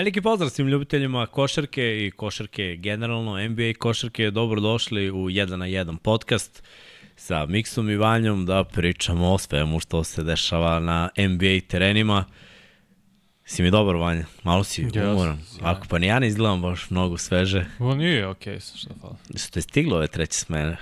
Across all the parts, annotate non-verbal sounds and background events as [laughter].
Veliki pozdrav svim ljubiteljima košarke i košarke generalno, NBA košarke, dobrodošli u 1 na 1 podcast sa Miksom i Vanjom da pričamo o svemu što se dešava na NBA terenima. Si mi dobar, Vanja? Malo si Yes, umoran. sjajno. Ako pa ni ja ne izgledam baš mnogo sveže. O, nije okej, okay, šta fala. Što je stiglo ove treće smene?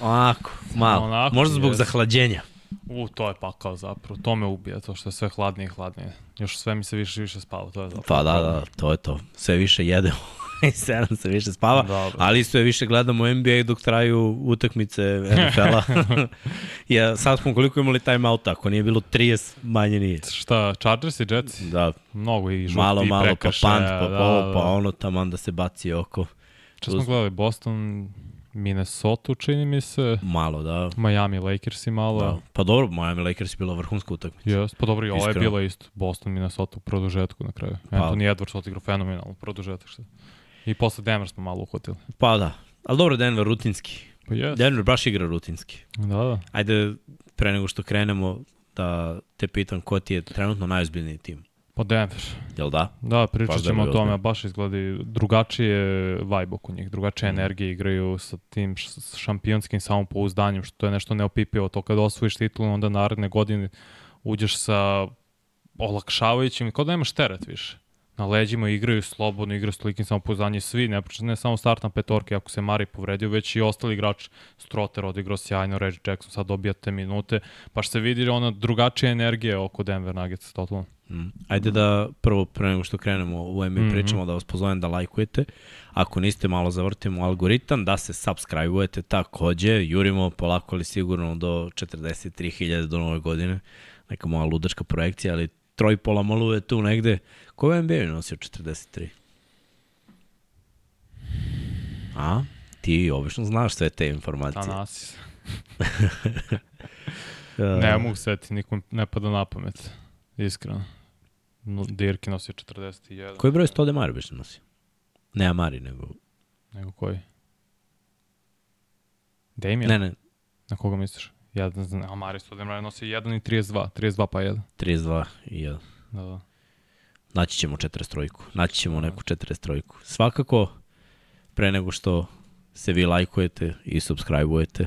Onako, malo. Onako, Možda zbog jest. zahlađenja. U, to je pakao zapravo. To me ubija, to što je sve hladnije i hladnije. Još sve mi se više i više spava, to je zapravo. Pa da, da, to je to. Sve više jedemo [laughs] i sve nam se više spava. Dobro. Ali sve više gledamo NBA dok traju utakmice NFL-a. [laughs] ja, sad smo koliko imali timeout, ako nije bilo 30, manje nije. Šta, Chargers i Jets? Da, Mnogo i žuti malo, malo, pa prekršaja, pant, pa da, ovo, da. pa ono, taman da se baci oko. Šta smo gledali? Boston, Minnesota, čini mi se. Malo, da. Miami Lakers i malo. da. Pa dobro, Miami Lakers je bila vrhunska utakmica. Jes, pa dobro, i ovo je bilo isto. Boston, Minnesota u produžetku na kraju. Pa. Anthony Edwards odigrao fenomenalno produžetak. Šta. I posle Denver smo malo uhvatili. Pa da. Ali dobro, Denver rutinski. Pa jes. Denver baš igra rutinski. Da, da. Ajde, pre nego što krenemo, da te pitam ko ti je trenutno najozbiljniji tim. Pa Denver. Jel da? Da, pričat Baš ćemo o tome, baš izgledi drugačije vibe oko njih, drugačije Mhm. energije igraju sa tim šampionskim samopouzdanjem, što je nešto neopipivo. To kada osvojiš titulu, onda naredne godine uđeš sa olakšavajućim, kao da nemaš teret više. Na leđima igraju slobodno, igraju s tolikim samopouzdanjem svi, ne, ne samo startna petorka, ako se Mari povredio, već i ostali igrači. Stroter odigrao sjajno, Reggie Jackson sad dobija te minute, baš se vidi ona drugačija energija oko Denver Nuggets, totalno. Mm. Ajde da prvo, pre nego što krenemo u NBA Mhm. pričamo, da vas pozovem da lajkujete. Ako niste, malo zavrtimo algoritam, da se subscribe-ujete takođe. Jurimo polako ali sigurno do 43.000 do nove godine. Neka moja ludačka projekcija, ali troj pola malu je tu negde. Ko je NBA nosio 43? A? Ti obično znaš sve te informacije. Tanasis. [laughs] Uh, Ne mogu setiti, nikom ne pada na pamet. Iskreno. No, Dirki nosio 41. Koji broj 100 Demari biš nosio? Ne Amari, nego... Nego koji? Damien? Ne, ne, Na koga misliš? Jedan, zna- a Mari Stoudemire nosio 1 i 32. 32 pa 1. 32 i 1. Da, da. Naći ćemo 43-ku. Naći ćemo neku 43-ku. Svakako, pre nego što se vi lajkujete i subscribe-ujete,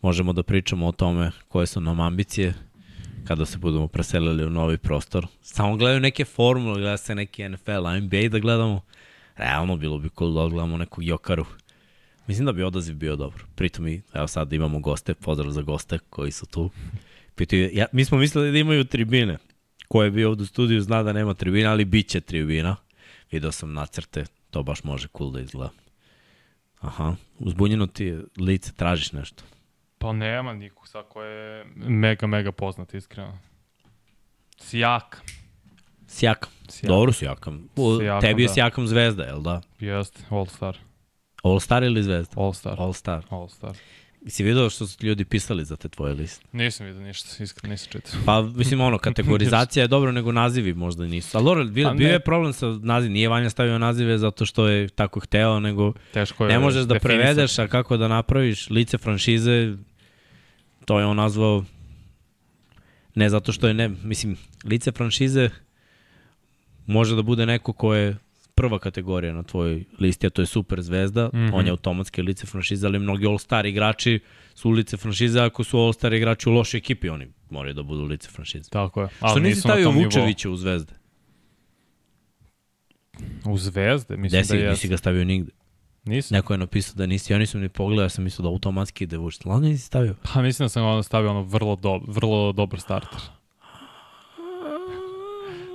možemo da pričamo o tome koje su nam ambicije kada se budemo preselili u novi prostor. Samo gledaju neke formule, gleda se neki NFL, NBA da gledamo. Realno bilo bi cool da odgledamo nekog Jokaru. Mislim da bi odaziv bio dobro. Pritom i, evo sad imamo goste, pozdrav za goste koji su tu. Pitaju, ja, mi smo mislili da imaju tribine. Ko je bio ovde u studiju zna da nema tribina, ali bit će tribina. Video sam nacrte, to baš može cool da izgleda. Aha, uzbunjeno ti lice, tražiš nešto. Pa nema nikog sad ko je mega, mega poznat, iskreno. Sijak. Sjakam. Sjakam. Dobro sjakam. U, Sijakam, tebi je da. sjakam zvezda, jel da? Jeste, All Star. All Star ili zvezda? All Star. All Star. All Star. Si vidio što su ljudi pisali za te tvoje liste? Nisam vidio ništa, iskreno nisam čitao. Pa, mislim, ono, kategorizacija je dobro, nego nazivi možda nisu. Ali, dobro, bio, bio je problem sa naziv. Nije Vanja stavio nazive zato što je tako hteo, nego Teško je ne možeš da prevedeš, a kako da napraviš lice franšize, to je on nazvao ne zato što je ne, mislim, lice franšize može da bude neko ko je prva kategorija na tvojoj listi, a to je super zvezda, mm. -hmm. on je automatski lice franšize, ali mnogi all-star igrači su lice franšize, ako su all-star igrači u lošoj ekipi, oni moraju da budu lice franšize. Tako je. Što nisi stavio. Vučevića u zvezde? U zvezde? Mislim Gde si, da je. nisi ga stavio nigde. Nisam. Neko je napisao da nisi, ja nisam ni pogledao, ja sam mislio da automatski ide Vučić. Ladno nisi stavio. Pa mislim da sam ono stavio ono vrlo, do, vrlo dobar starter.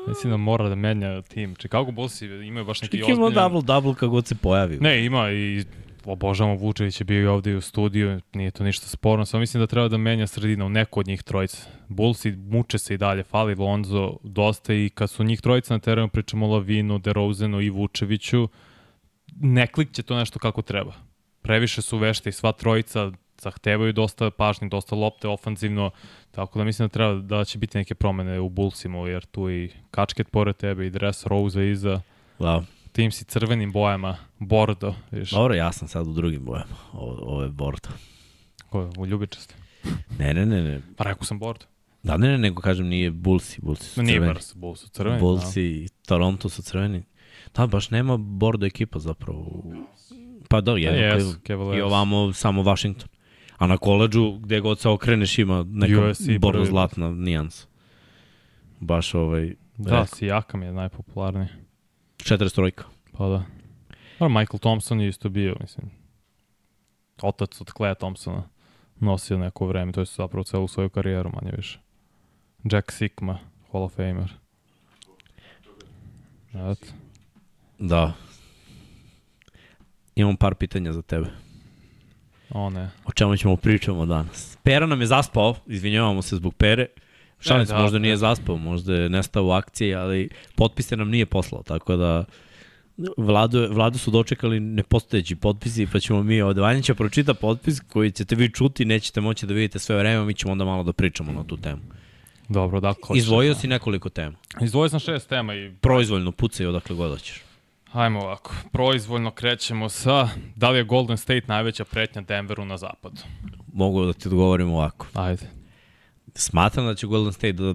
Mislim da mora da menja tim. Chicago Bullsi imaju baš neki Čekaj, ima ozbiljan... double-double kako god se pojavi. Ne, ima i obožavamo Vučević je bio i ovde u studiju, nije to ništa sporno, samo mislim da treba da menja sredina u neko od njih trojica. Bullsi muče se i dalje, fali Lonzo dosta i kad su njih trojica na terenu, pričamo o Lavinu, DeRozenu i Vučeviću, ne klikće to nešto kako treba. Previše su vešte i sva trojica zahtevaju dosta pažnje, dosta lopte ofanzivno, tako da mislim da treba da će biti neke promene u Bullsima, jer tu i kačket pored tebe i dres Rose iza, Da. tim si crvenim bojama, bordo, viš, Dobro, ja sam sad u drugim bojama. Ovo, ovo je bordo. ko, u ljubičasti. Ne, ne, ne, ne. Pa rekao sam bordo. Da, ne, ne, nego kažem nije Bullsi, Bullsi su Nije crveni. bar su Bulls su crveni. Bullsi i Toronto su crveni. Da, baš nema bordo ekipa zapravo. Pa da, Da. jedno. Yes. Cavaliers. I ovamo samo Washington. A na koleđu, gde god se okreneš, ima neka USC bordo zlatna nijansa. Baš ovaj... Da, Sijakam je najpopularniji. 40 trojka. Pa da. Dobro, Michael Thompson je isto bio, mislim. Otac od Clea Thompsona nosio neko vreme, to je zapravo celu svoju karijeru, manje više. Jack Sikma, Hall of Famer. Eto. Da. Imam par pitanja za tebe. O ne. O čemu ćemo pričamo danas? Pera nam je zaspao, izvinjavamo se zbog Pere. Šalim se, da, možda da. nije zaspao, možda je nestao u akciji, ali potpise nam nije poslao, tako da Vladu, Vladu su dočekali nepostojeći potpisi, pa ćemo mi od Vanja će pročita potpis koji ćete vi čuti, nećete moći da vidite sve vreme, mi ćemo onda malo da pričamo na tu temu. Dobro, da, će- Izvojio si nekoliko tema. Izdvojio sam šest tema i Proizvoljno pucaj odakle god hoćeš. Hajmo ovako. Proizvoljno krećemo sa da li je Golden State najveća pretnja Denveru na zapadu? Mogu da ti odgovorim ovako. Ajde. Smatram da će Golden State da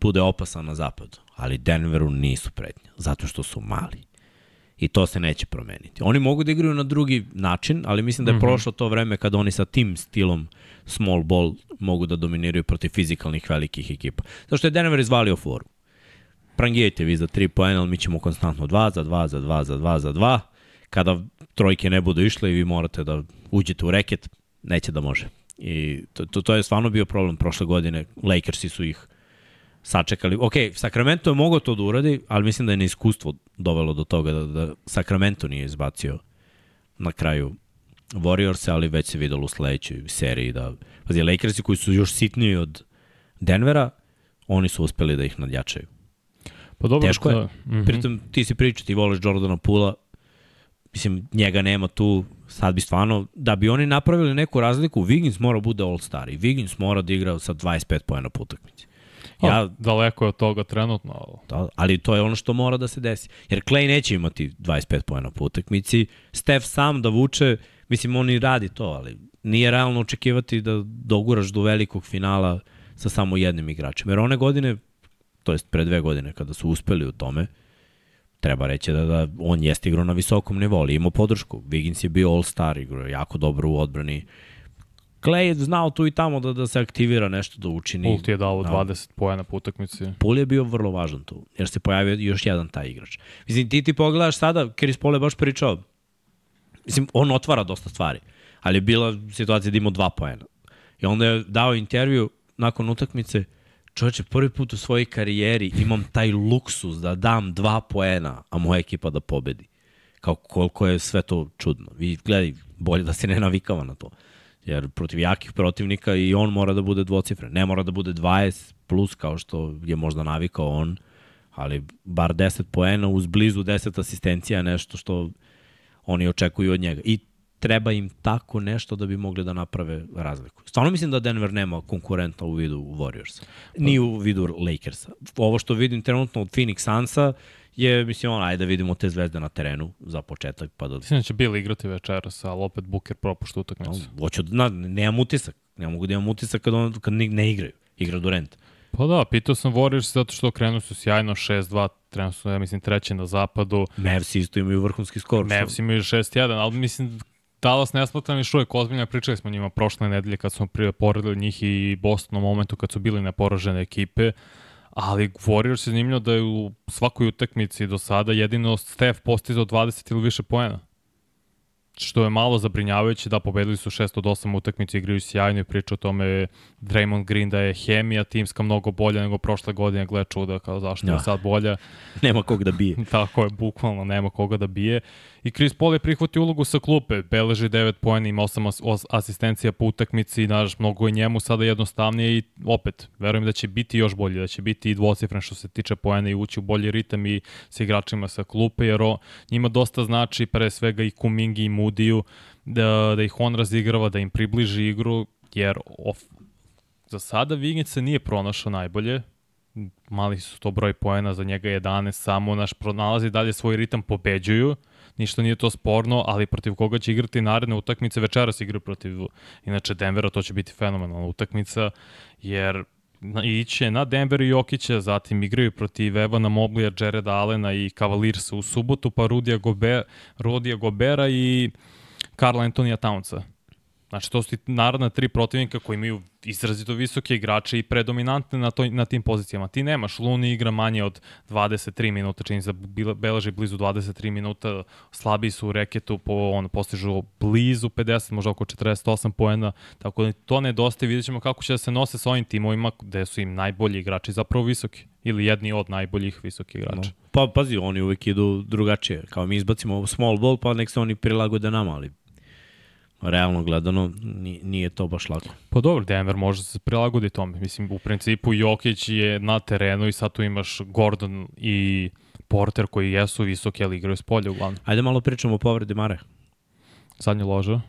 bude opasan na zapadu, ali Denveru nisu pretnja, zato što su mali. I to se neće promeniti. Oni mogu da igraju na drugi način, ali mislim da je mm -hmm. prošlo to vreme kada oni sa tim stilom small ball mogu da dominiraju protiv fizikalnih velikih ekipa. Zato što je Denver izvalio foru. Prangijajte vi za 3 poena, ali mi ćemo konstantno 2 za 2 za 2 za 2 za 2. Kada trojke ne budu išle i vi morate da uđete u reket, neće da može. I to, to, to je stvarno bio problem prošle godine. Lakersi su ih sačekali. Ok, Sacramento je mogao to da uradi, ali mislim da je neiskustvo dovelo do toga da, da Sacramento nije izbacio na kraju Warriors, ali već se videlo u sledećoj seriji da, pazi, Lakersi koji su još sitniji od Denvera, oni su uspeli da ih nadjačaju. Pa dobro, Teško je. to- Mhm. Pritom ti si pričao, ti voliš Jordana Pula, mislim, njega nema tu, sad bi stvarno, da bi oni napravili neku razliku, Wiggins mora bude all-star i Wiggins mora da igra sa 25 pojena po utakmici. Ja, Ja, daleko je od toga trenutno, ali da, ali to je ono što mora da se desi. Jer Clay neće imati 25 pojena po utakmici, Steph sam da vuče, mislim, on i radi to, ali nije realno očekivati da doguraš do velikog finala sa samo jednim igračem. Jer one godine, to jest pre dve godine, kada su uspeli u tome, treba reći da, da on jeste igrao na visokom nivou, ali imao podršku. Wiggins je bio all-star, igrao jako dobro u odbrani. Clay je znao tu i tamo da, da se aktivira nešto, da učini. Pult je dao Da. 20 poena po utakmici. Paul je bio vrlo važan tu, jer se pojavio još jedan taj igrač. Mislim, ti ti pogledaš sada, Chris Paul je baš pričao, mislim, on otvara dosta stvari, ali je bila situacija da ima dva poena. I onda je dao intervju nakon utakmice, čovječe, prvi put u svojoj karijeri imam taj luksus da dam dva poena, a moja ekipa da pobedi. Kao koliko je sve to čudno. Vi gledaj, bolje da se ne navikava na to. Jer protiv jakih protivnika i on mora da bude dvocifren. Ne mora da bude 20 plus kao što je možda navikao on, ali bar 10 poena uz blizu 10 asistencija je nešto što oni očekuju od njega. I treba im tako nešto da bi mogli da naprave razliku. Stvarno mislim da Denver nema konkurenta u vidu Warriorsa. Ni u vidu Lakersa. Ovo što vidim trenutno od Phoenix Sunsa je, mislim, ono, ajde da vidimo te zvezde na terenu za početak, pa da Mislim da će Bill igrati večeras, ali opet Booker propušta utakmicu. Hoću, da- na, nemam utisak. Ne mogu da imam utisak kad, on, kad ne, ne igraju. Igra Durant. Pa da, pitao sam Warriors zato što krenu su sjajno 6-2, trenutno su, ja mislim, treći na zapadu. Mavs isto imaju vrhunski skor. Mavs imaju 6-1, ali mislim, Dallas ne smatram još uvek ozbiljno, pričali smo njima prošle nedelje kad smo poredili njih i Boston u momentu kad su bili neporažene ekipe, ali Warriors je zanimljivo da je u svakoj utakmici do sada jedino Steph postizao 20 ili više poena. Što je malo zabrinjavajuće da pobedili su 6 od 8 utakmice, igraju sjajno i priča o tome Draymond Green da je hemija timska mnogo bolja nego prošle godine, gleda čuda kao zašto Ja. je sad bolja. [laughs] Nema kog da bije. [laughs] Tako je, bukvalno nema koga da bije. I Chris Paul je prihvatio ulogu sa klupe, beleži 9 pojena, ima 8 as- os- asistencija po utakmici, naš, mnogo je njemu sada jednostavnije i opet, verujem da će biti još bolji, da će biti i dvocifren što se tiče pojena i ući u bolji ritam i sa igračima sa klupe, jer o, njima dosta znači pre svega i Kumingi i Mudiju, da, da ih on razigrava, da im približi igru, jer of, za sada Wiggins se nije pronašao najbolje, mali su to broj poena, za njega 11, samo naš pronalazi dalje svoj ritam, pobeđuju, ništa nije to sporno, ali protiv koga će igrati naredne utakmice, večeras igraju protiv, inače Denvera, to će biti fenomenalna utakmica, jer iće na Denver i Jokića, zatim igraju protiv Evana Moblija, Jareda Allena i Cavaliersa u subotu, pa Rudija, Gobe, Rudija Gobera i Karla Antonija Townsa. Znači, to su ti narodna tri protivnika koji imaju izrazito visoke igrače i predominantne na, toj, na tim pozicijama. Ti nemaš, Luni igra manje od 23 minuta, čini se da beleži blizu 23 minuta, slabiji su u reketu, po, on, postižu blizu 50, možda oko 48 poena, tako da to nedostaje, vidjet ćemo kako će da se nose sa ovim timovima gde su im najbolji igrači zapravo visoki ili jedni od najboljih visokih igrača. No. Pa pazi, oni uvek idu drugačije. Kao mi izbacimo small ball, pa nek se oni prilagode nama, ali realno gledano nije to baš lako. Pa dobro, Denver može se prilagodi tome. Mislim, u principu Jokić je na terenu i sad tu imaš Gordon i Porter koji jesu visoki, ali igraju s polja uglavnom. Ajde malo pričamo o povredi Mare. Zadnje loža.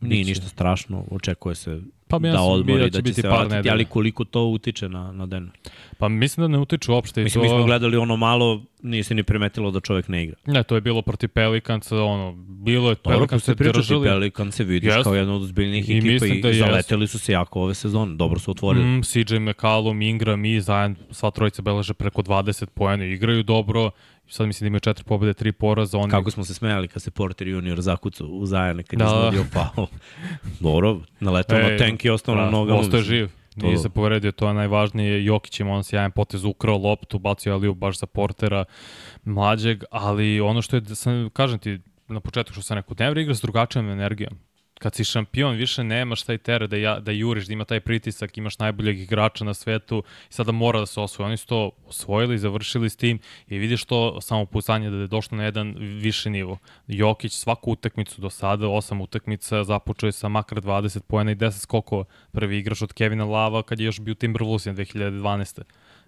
Nije ništa strašno, očekuje se pa da odmori, da, da će biti se vratiti, nedelja. ali koliko to utiče na, na Denver? Pa mislim da ne utiče uopšte. Mislim, to... mi smo gledali ono malo, nisi ni primetilo da čovek ne igra. Ne, to je bilo protiv Pelikanca, ono, bilo je Pelikanca se držali. Pelikanca vidiš yes. kao jedna od ozbiljnijih I ekipa i da zaleteli su se jako ove sezone, dobro su otvorili. Mm, CJ McCallum, Ingram i zajedno, sva trojica beleže preko 20 poena, igraju dobro, sad mislim da imaju četiri pobede, tri poraza. Oni... Kako smo se smejali kad se Porter junior zakucu u zajane kad da. je izvodio faul. Dobro, naletao na tank i ostao da, na nogama. Ostao je živ. To... Nije se povredio, to je najvažnije. Jokić ima on sjajan potez, ukrao loptu, bacio Aliju baš za Portera mlađeg, ali ono što je, da sam, kažem ti, na početku što sam rekao, Denver igra s drugačijom energijom kad si šampion, više nemaš taj teret da, ja, da juriš, da ima taj pritisak, imaš najboljeg igrača na svetu i sada mora da se osvoje. Oni su to osvojili, završili s tim i vidiš to samopouzdanje da je došlo na jedan više nivo. Jokić svaku utakmicu do sada, osam utakmica, započeo je sa makar 20 pojena i 10 skokova. Prvi igrač od Kevina Lava kad je još bio Timberwolves 2012.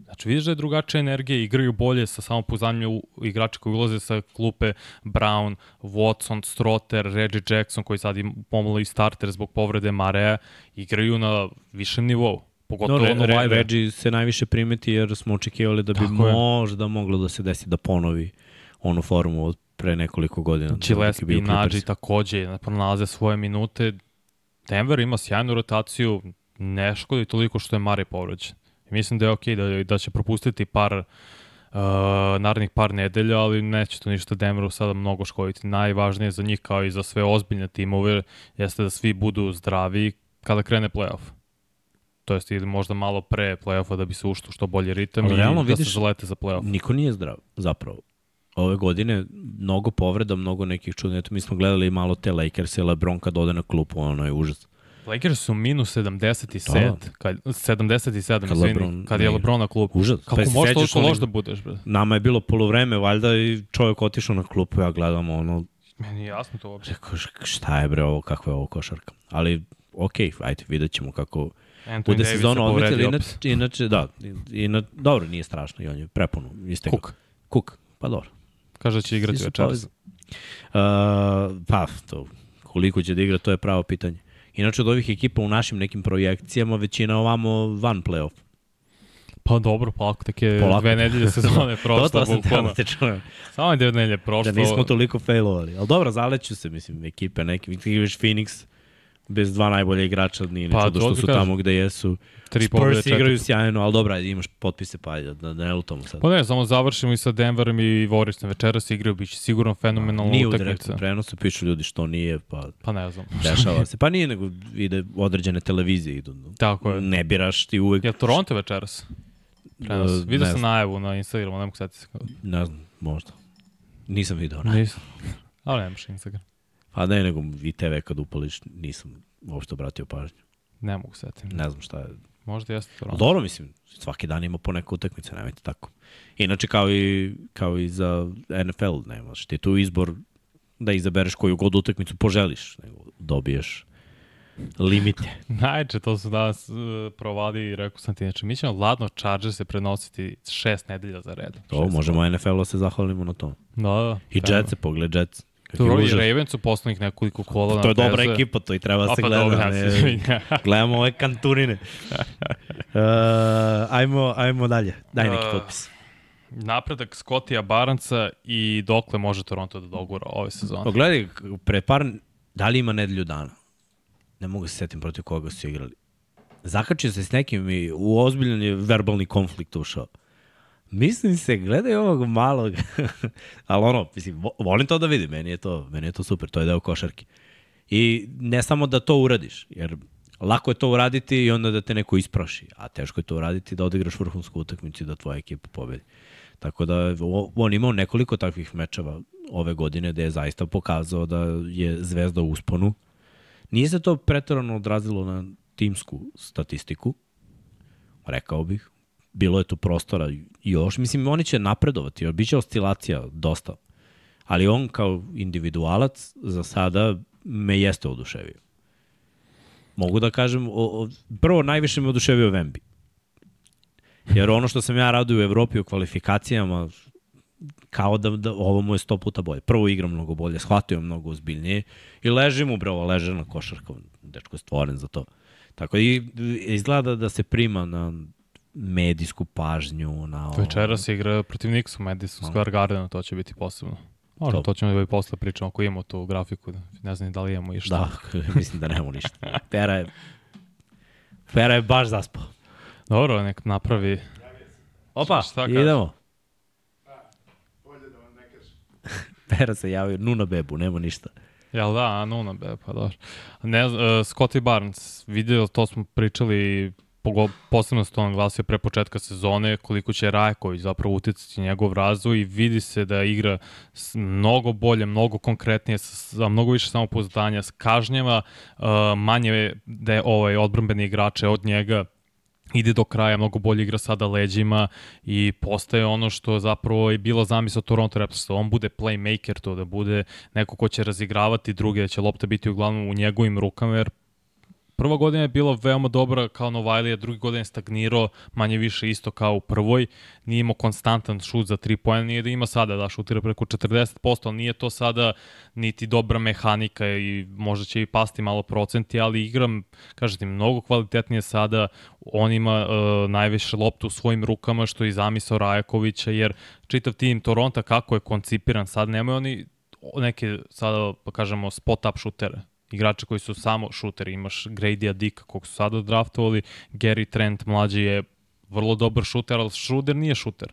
Znači, vidiš da je drugačija energija, igraju bolje sa samopouzdanjem igrača koji ulaze sa klupe Brown, Watson, Strotter, Reggie Jackson, koji sad im pomalo i starter zbog povrede Marea, igraju na višem nivou. Pogotovo no, re, re, Reggie se najviše primeti jer smo očekivali da bi Tako možda je. moglo da se desi da ponovi onu formu od pre nekoliko godina. Gillespie i Nađi takođe pronalaze svoje minute. Denver ima sjajnu rotaciju, ne škodi toliko što je Mare povređen. Mislim da je okej okay, da, da će propustiti par uh, narednih par nedelja, ali neće to ništa Denveru sada mnogo škoditi. Najvažnije za njih kao i za sve ozbiljne timove jeste da svi budu zdravi kada krene playoff. To jest ili možda malo pre playoffa da bi se ušlo što bolje ritam ali, i realno, da vidiš, se zalete za playoff. Niko nije zdrav, zapravo. Ove godine mnogo povreda, mnogo nekih čudnika. Eto, mi smo gledali malo te Lakers i LeBron kad ode na klupu, ono je užas. Lakers su minus 77, da. kad, 77, kad, Lebron, kad je Lebron na klupu. Užas. Kako pa možeš toliko loš da budeš? Bre? Nama je bilo polovreme, valjda i čovjek otišao na klupu, ja gledam ono... Meni je jasno to uopšte. Rekao, šta je bre ovo, kakva je ovo košarka? Ali, okej, okay, ajde, vidjet ćemo kako... Anthony bude sezona odmetili, inače, inače, da, ina, dobro, nije strašno i on je prepuno istekao. Kuk. Kuk, pa dobro. Kaže da će igrati večeras. Uh, pa, to, koliko će da igra, to je pravo pitanje. Inače od ovih ekipa u našim nekim projekcijama većina ovamo van play-off. Pa dobro, polako, tek je polako. dve nedelje sezone [laughs] prošlo. to, to sam tamo te čujem. Samo dve nedelje prošlo. Da nismo toliko failovali. Ali dobro, zaleću se, mislim, ekipe neke. Imaš Phoenix, bez dva najbolje igrača, nije pa, čudo što su kažem. tamo gde jesu. Tri Spurs igraju sjajno, ali dobro, ajde, imaš potpise, pa ajde, da, da ne lutamo sad. Pa ne, samo završimo i sa Denverom i Warriors na večeras igraju, bit će sigurno fenomenalna utakmica. Nije u direktnom prenosu, pišu ljudi što nije, pa... Pa ne znam. Dešava [laughs] se. Pa nije, nego ide određene televizije idu. Tako je. Ne biraš ti uvek... Je Toronto večeras? Prenos. Uh, Vidio sam najavu na Instagramu, ne mogu se. Ne znam, možda. Nisam video. Ne. Nisam. [laughs] Ali nemaš Instagram. Pa ne, nego i TV kad upališ, nisam uopšte obratio pažnju. Ne mogu setiti. Ne znam šta je. Možda jeste to. Dobro, mislim, svaki dan ima po neku utakmicu, nemojte tako. Inače, kao i, kao i za NFL, nemaš ti tu izbor da izabereš koju god utakmicu poželiš, nego dobiješ limite. [laughs] Najče, to su danas uh, provali i rekao sam ti, znači mi ćemo ladno Chargers se prenositi šest nedelja za red. To, možemo NFL-a se zahvalimo na to. Da, da. I Jets, pogled Jets. Dobro, i Ravens su poslednjih nekoliko kola To je dobra ekipa, to i treba se pa gleda. Ja [laughs] Gledamo ove kanturine. [laughs] uh, ajmo, ajmo dalje. Daj neki uh, potpis. Napredak Scottija Baranca i dokle može Toronto da dogura ove sezone? Pogledaj, pre par, da li ima nedelju dana? Ne mogu se setim protiv koga su igrali. zakačio se s nekim i u ozbiljan je verbalni konflikt ušao. Mislim se, gledaj ovog malog, [laughs] ali ono, mislim, volim to da vidim, meni je to, meni je to super, to je deo košarke. I ne samo da to uradiš, jer lako je to uraditi i onda da te neko ispraši, a teško je to uraditi da odigraš vrhunsku utakmicu i da tvoja ekipa pobedi. Tako da on imao nekoliko takvih mečeva ove godine gde je zaista pokazao da je zvezda u usponu. Nije se to pretorano odrazilo na timsku statistiku, rekao bih. Bilo je tu prostora još. Mislim, oni će napredovati, jer bit će oscilacija dosta. Ali on kao individualac za sada me jeste oduševio. Mogu da kažem, o, o, prvo najviše me oduševio Vembi. Jer ono što sam ja radio u Evropi u kvalifikacijama, kao da, da ovo mu je sto puta bolje. Prvo igram mnogo bolje, shvatio mnogo ozbiljnije i leži mu bre, ovo leže na košarka, dečko je stvoren za to. Tako i izgleda da se prima na medijsku pažnju. Na ovo... Večeras igra protiv Nixa u Madison Square Gardenu, to će biti posebno. Možda, to ćemo da i posle pričamo ako imamo tu grafiku. Ne znam da li imamo i šta. Da, [laughs] mislim da nemamo ništa. Pera je, Pera je baš zaspao. Dobro, nek napravi. Opa, šta idemo. [laughs] Pera se javio, Nuna bebu, nema ništa. Jel da, Nuna bebu, pa dobro. Ne, uh, Scotty Barnes, vidio, to smo pričali posebno se to naglasio pre početka sezone, koliko će Rajković zapravo uticati njegov razvoj i vidi se da igra mnogo bolje, mnogo konkretnije, sa mnogo više samopouzdanja, s kažnjama, uh, manje da je ovaj odbrambeni igrače od njega, ide do kraja, mnogo bolje igra sada leđima i postaje ono što zapravo je bilo zamisao Toronto Raptors, da on bude playmaker, to da bude neko ko će razigravati druge, da će lopta biti uglavnom u njegovim rukama, jer prva godina je bila veoma dobra kao Novajlija, drugi godina je stagnirao manje više isto kao u prvoj. Nije imao konstantan šut za 3 pojena, nije da ima sada da šutira preko 40%, ali nije to sada niti dobra mehanika i možda će i pasti malo procenti, ali igram, kažete, mnogo kvalitetnije sada. On ima uh, najviše loptu u svojim rukama, što je i zamisao Rajakovića, jer čitav tim Toronta kako je koncipiran sad, nemaju oni neke, sada pa kažemo, spot-up šutere igrača koji su samo šuteri. Imaš Grady Dika kog su sada draftovali, Gary Trent mlađi je vrlo dobar šuter, ali Schroeder nije šuter.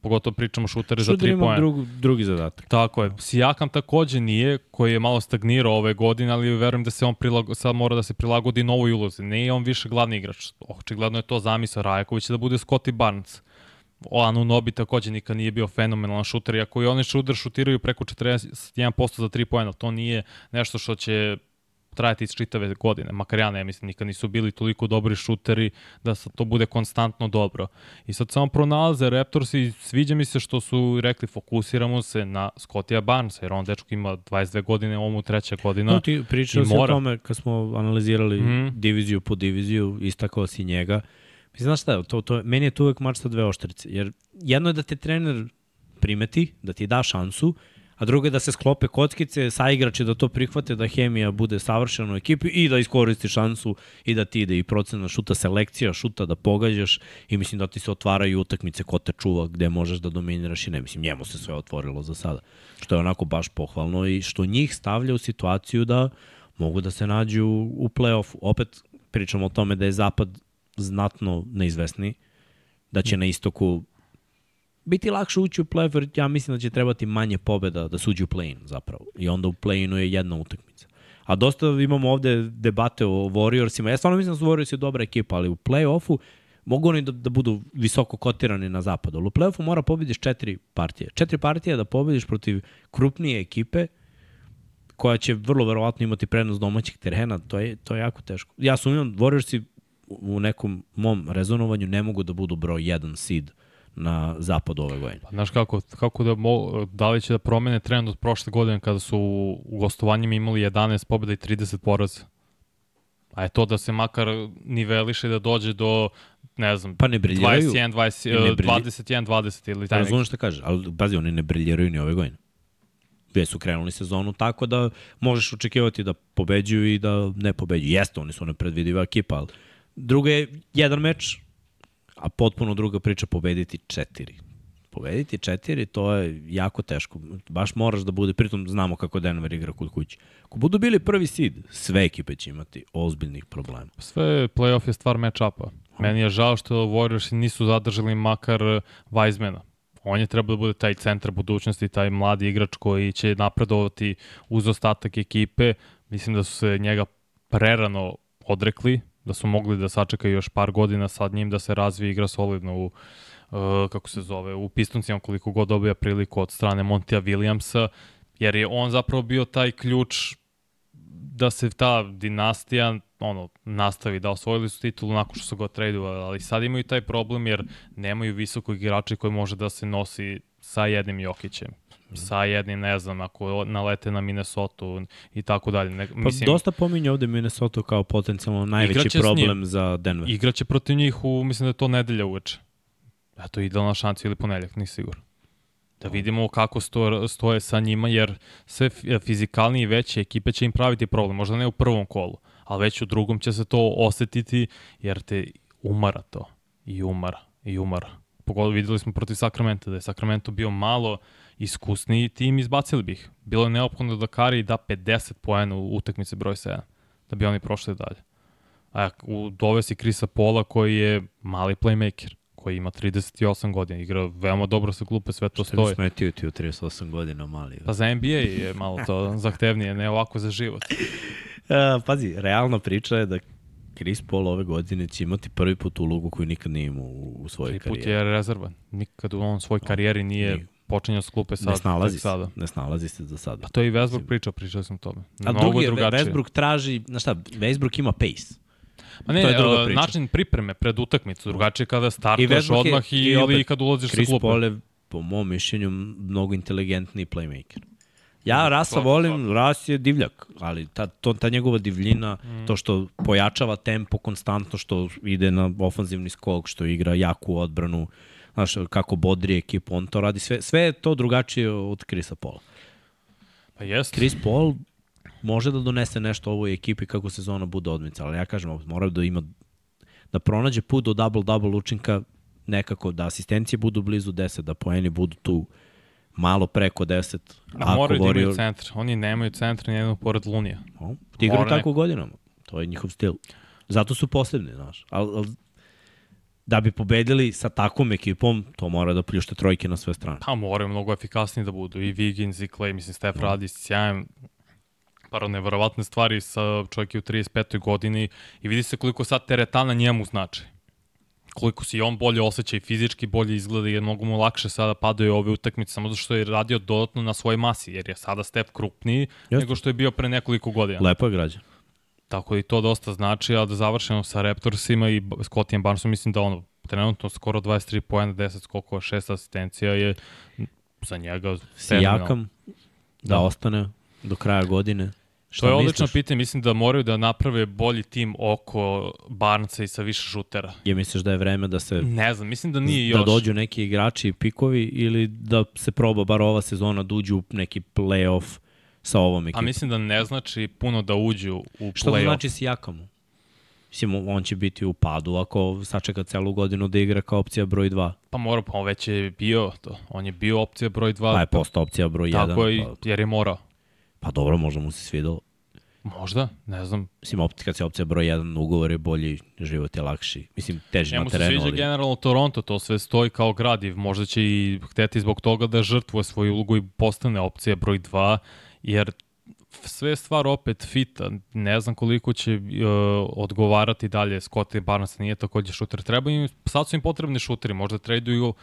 Pogotovo pričamo šutere za 3 pojena. Drug, drugi zadatak. Tako je. Sijakam takođe nije, koji je malo stagnirao ove godine, ali verujem da se on prilago, sad mora da se prilagodi novoj ulozi. Ne je on više glavni igrač. Očigledno je to zamisao Rajaković da bude Scotty Barnes. Anu Nobi takođe nikad nije bio fenomenalan šuter, iako i oni šuter šutiraju preko 41% za 3 pojena, to nije nešto što će trajati iz čitave godine. Makar ja ne mislim, nikad nisu bili toliko dobri šuteri da to bude konstantno dobro. I sad samo pronalaze Raptors i sviđa mi se što su rekli fokusiramo se na Scottija Barnesa, jer on dečko ima 22 godine, ovo mu treća godina. No, ti pričao si mora... o tome kad smo analizirali mm -hmm. diviziju po diviziju, istakao si njega. Mislim, znaš šta, to, to, meni je to uvek mač sa dve oštrice. Jer jedno je da te trener primeti, da ti da šansu, a drugo je da se sklope kockice, sa igrače da to prihvate, da hemija bude savršena u ekipi i da iskoristi šansu i da ti ide i procena šuta, selekcija šuta, da pogađaš i mislim da ti se otvaraju utakmice ko te čuva gde možeš da dominiraš i ne. Mislim, njemu se sve otvorilo za sada. Što je onako baš pohvalno i što njih stavlja u situaciju da mogu da se nađu u play-offu. Opet pričamo o tome da je zapad znatno neizvesni, da će na istoku biti lakše ući u play jer ja mislim da će trebati manje pobeda da suđu play-in zapravo. I onda u play-inu je jedna utakmica. A dosta imamo ovde debate o Warriorsima. Ja stvarno mislim da su Warriorsi dobra ekipa, ali u play-offu mogu oni da, da budu visoko kotirani na zapadu. Ali u play-offu mora pobediš četiri partije. Četiri partije da pobediš protiv krupnije ekipe koja će vrlo verovatno imati prednost domaćih terena, to je, to je jako teško. Ja sumnjam, Warriorsi u nekom mom rezonovanju ne mogu da budu broj 1 seed na zapadu ove godine. Pa, znaš kako, kako da, mo, da li će da promene trend od prošle godine kada su u gostovanjima imali 11 pobjeda i 30 poraza? A je to da se makar niveliše da dođe do ne znam, pa ne briljiraju. 21, 20, ne brilji... 21, 20 ili taj Razumno što kaže, ali pazi, oni ne briljiraju ni ove godine. Gde su krenuli sezonu tako da možeš očekivati da pobeđuju i da ne pobeđuju. Jeste, oni su nepredvidiva ekipa, ali Druga je jedan meč, a potpuno druga priča pobediti četiri. Pobediti četiri, to je jako teško. Baš moraš da bude, pritom znamo kako Denver igra kod kuće. Ako budu bili prvi seed, sve ekipe će imati ozbiljnih problema. Sve playoff je stvar match-upa. Meni je žao što Warriors nisu zadržali makar Weizmana. On je trebao da bude taj centar budućnosti, taj mladi igrač koji će napredovati uz ostatak ekipe. Mislim da su se njega prerano odrekli, da su mogli da sačekaju još par godina sad njim da se razvije igra solidno u uh, kako se zove, u Pistoncima koliko god dobija priliku od strane Montija Williamsa, jer je on zapravo bio taj ključ da se ta dinastija ono, nastavi da osvojili su titulu nakon što su ga tradovali, ali sad imaju taj problem jer nemaju visokog igrača koji može da se nosi sa jednim Jokićem sa jednim, ne znam, ako nalete na Minnesota i tako dalje. Ne, pa mislim, dosta pominje ovde Minnesota kao potencijalno najveći problem za Denver. Igraće protiv njih u, mislim da je to nedelja uveče. Eto, idealna šanca ili ponedeljak, nisi sigurno. Da vidimo kako sto, stoje sa njima, jer sve fizikalni i veće ekipe će im praviti problem. Možda ne u prvom kolu, ali već u drugom će se to osetiti, jer te umara to. I umara, i umara. Pogotovo videli smo protiv Sakramenta, da je Sakramento bio malo iskusniji tim, izbacili bih. Bilo je neophodno da Kari da 50 poena u utakmici broj 7, da bi oni prošli dalje. A u dovesi Krisa Pola koji je mali playmaker koji ima 38 godina, igra veoma dobro sa klupe, sve to stoji. Što smetio ti u 38 godina mali? Pa za NBA je malo to [laughs] zahtevnije, ne ovako za život. Uh, pazi, realna priča je da Chris Paul ove godine će imati prvi put ulogu koju nikad nije imao u, u svojoj karijeri. Prvi put je rezervan. Nikad u on svoj karijeri nije, nije počinjao s klupe sad. Ne snalazi se, sada. ne snalazi se za sada. Pa to je i Westbrook priča, pričao sam o tome. A Mnogo drugi, drugačije. Westbrook traži, znaš šta, Westbrook ima pace. Ma ne, to je način pripreme pred utakmicu, drugačije kada startaš I odmah i, i ili kad ulaziš Chris sa klupe. Chris Paul je, po mom mišljenju, mnogo inteligentniji playmaker. Ja Rasa volim, Ras je divljak, ali ta, to, ta njegova divljina, mm. to što pojačava tempo konstantno, što ide na ofanzivni skok, što igra jaku odbranu, znaš, kako bodri ekipu, on to radi, sve, sve je to drugačije od Krisa Paula. Pa jest. Chris Paul može da donese nešto ovoj ekipi kako sezona bude odmica, ali ja kažem, mora da ima da pronađe put do double-double učinka nekako, da asistencije budu blizu 10, da poeni budu tu malo preko 10. A moraju da imaju centar. Oni nemaju centar ni jednog pored Lunija. O, ti igraju tako godinama. To je njihov stil. Zato su posebni, znaš. Al, al, da bi pobedili sa takvom ekipom, to mora da pljušte trojke na sve strane. Pa moraju mnogo efikasniji da budu. I Wiggins i Clay, mislim, Steph no. radi sjajan paro neverovatne stvari sa čovjek u 35. godini i vidi se koliko sad teretana njemu znači. Koliko se i on bolje osjeća i fizički bolje izgleda i mnogo mu lakše sada padaju ove utakmice samo zato što je radio dodatno na svojoj masi, jer je sada Steph krupniji Jeste. nego što je bio pre nekoliko godina. Lepo je građan. Tako da i to dosta znači, a da završeno sa Raptorsima i Scottijem Barnesom, mislim da ono, trenutno skoro 23 pojena, 10 skokova, 6 asistencija je za njega Sijakam da, da ostane do kraja godine. Šta to je odlično pitanje, mislim da moraju da naprave bolji tim oko Barnca i sa više šutera. Je misliš da je vreme da se... Ne znam, mislim da nije da još. Da dođu neki igrači i pikovi ili da se proba bar ova sezona da uđu u neki playoff sa ovom ekipom? A mislim da ne znači puno da uđu u play-off. Što da znači s Jakamu? Mislim, on će biti u padu ako sačeka celu godinu da igra kao opcija broj 2. Pa mora, pa on već je bio to. On je bio opcija broj 2. Pa je postao opcija broj 1. Tako je, pa... jer je morao. Pa dobro, možda mu se svidalo. Možda, ne znam. Mislim, opet kad se opcija broj 1, ugovor je bolji, život je lakši. Mislim, teži na terenu. Njemu se sviđa generalno Toronto, to sve stoji kao gradiv. Možda će i hteti zbog toga da žrtvuje svoju ulogu i postane opcija broj 2, jer sve stvar opet fita. Ne znam koliko će uh, odgovarati dalje Scottie Barnes, nije takođe šuter. Treba im, sad su im potrebni šuteri, možda traduju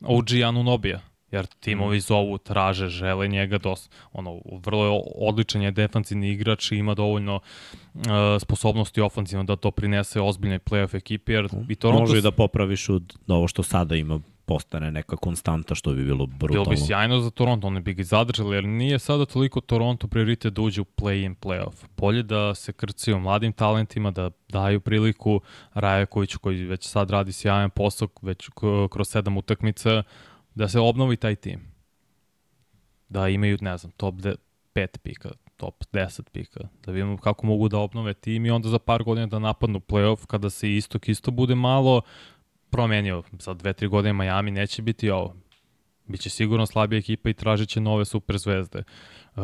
OG Nobija jer timovi zovu, traže, žele njega, dos, ono, vrlo je odličan je defanzivni igrač i ima dovoljno uh, sposobnosti ofenzivno da to prinese ozbiljnoj playoff ekipi, jer i Toronto... Može i da popraviš od ovo što sada ima postane neka konstanta što bi bilo brutalno. Bilo bi sjajno za Toronto, oni bi ga zadržali, jer nije sada toliko Toronto prioritet da uđe u play-in playoff. Bolje da se krcaju mladim talentima, da daju priliku Rajakoviću koji već sad radi sjajan posao, već kroz sedam utakmica, da se obnovi taj tim. Da imaju, ne znam, top 5 pika, top 10 pika, da vidimo kako mogu da obnove tim i onda za par godina da napadnu playoff kada se istok isto bude malo promenio. Za 2-3 godine Miami neće biti ovo. Biće sigurno slabija ekipa i tražit će nove super zvezde. Uh,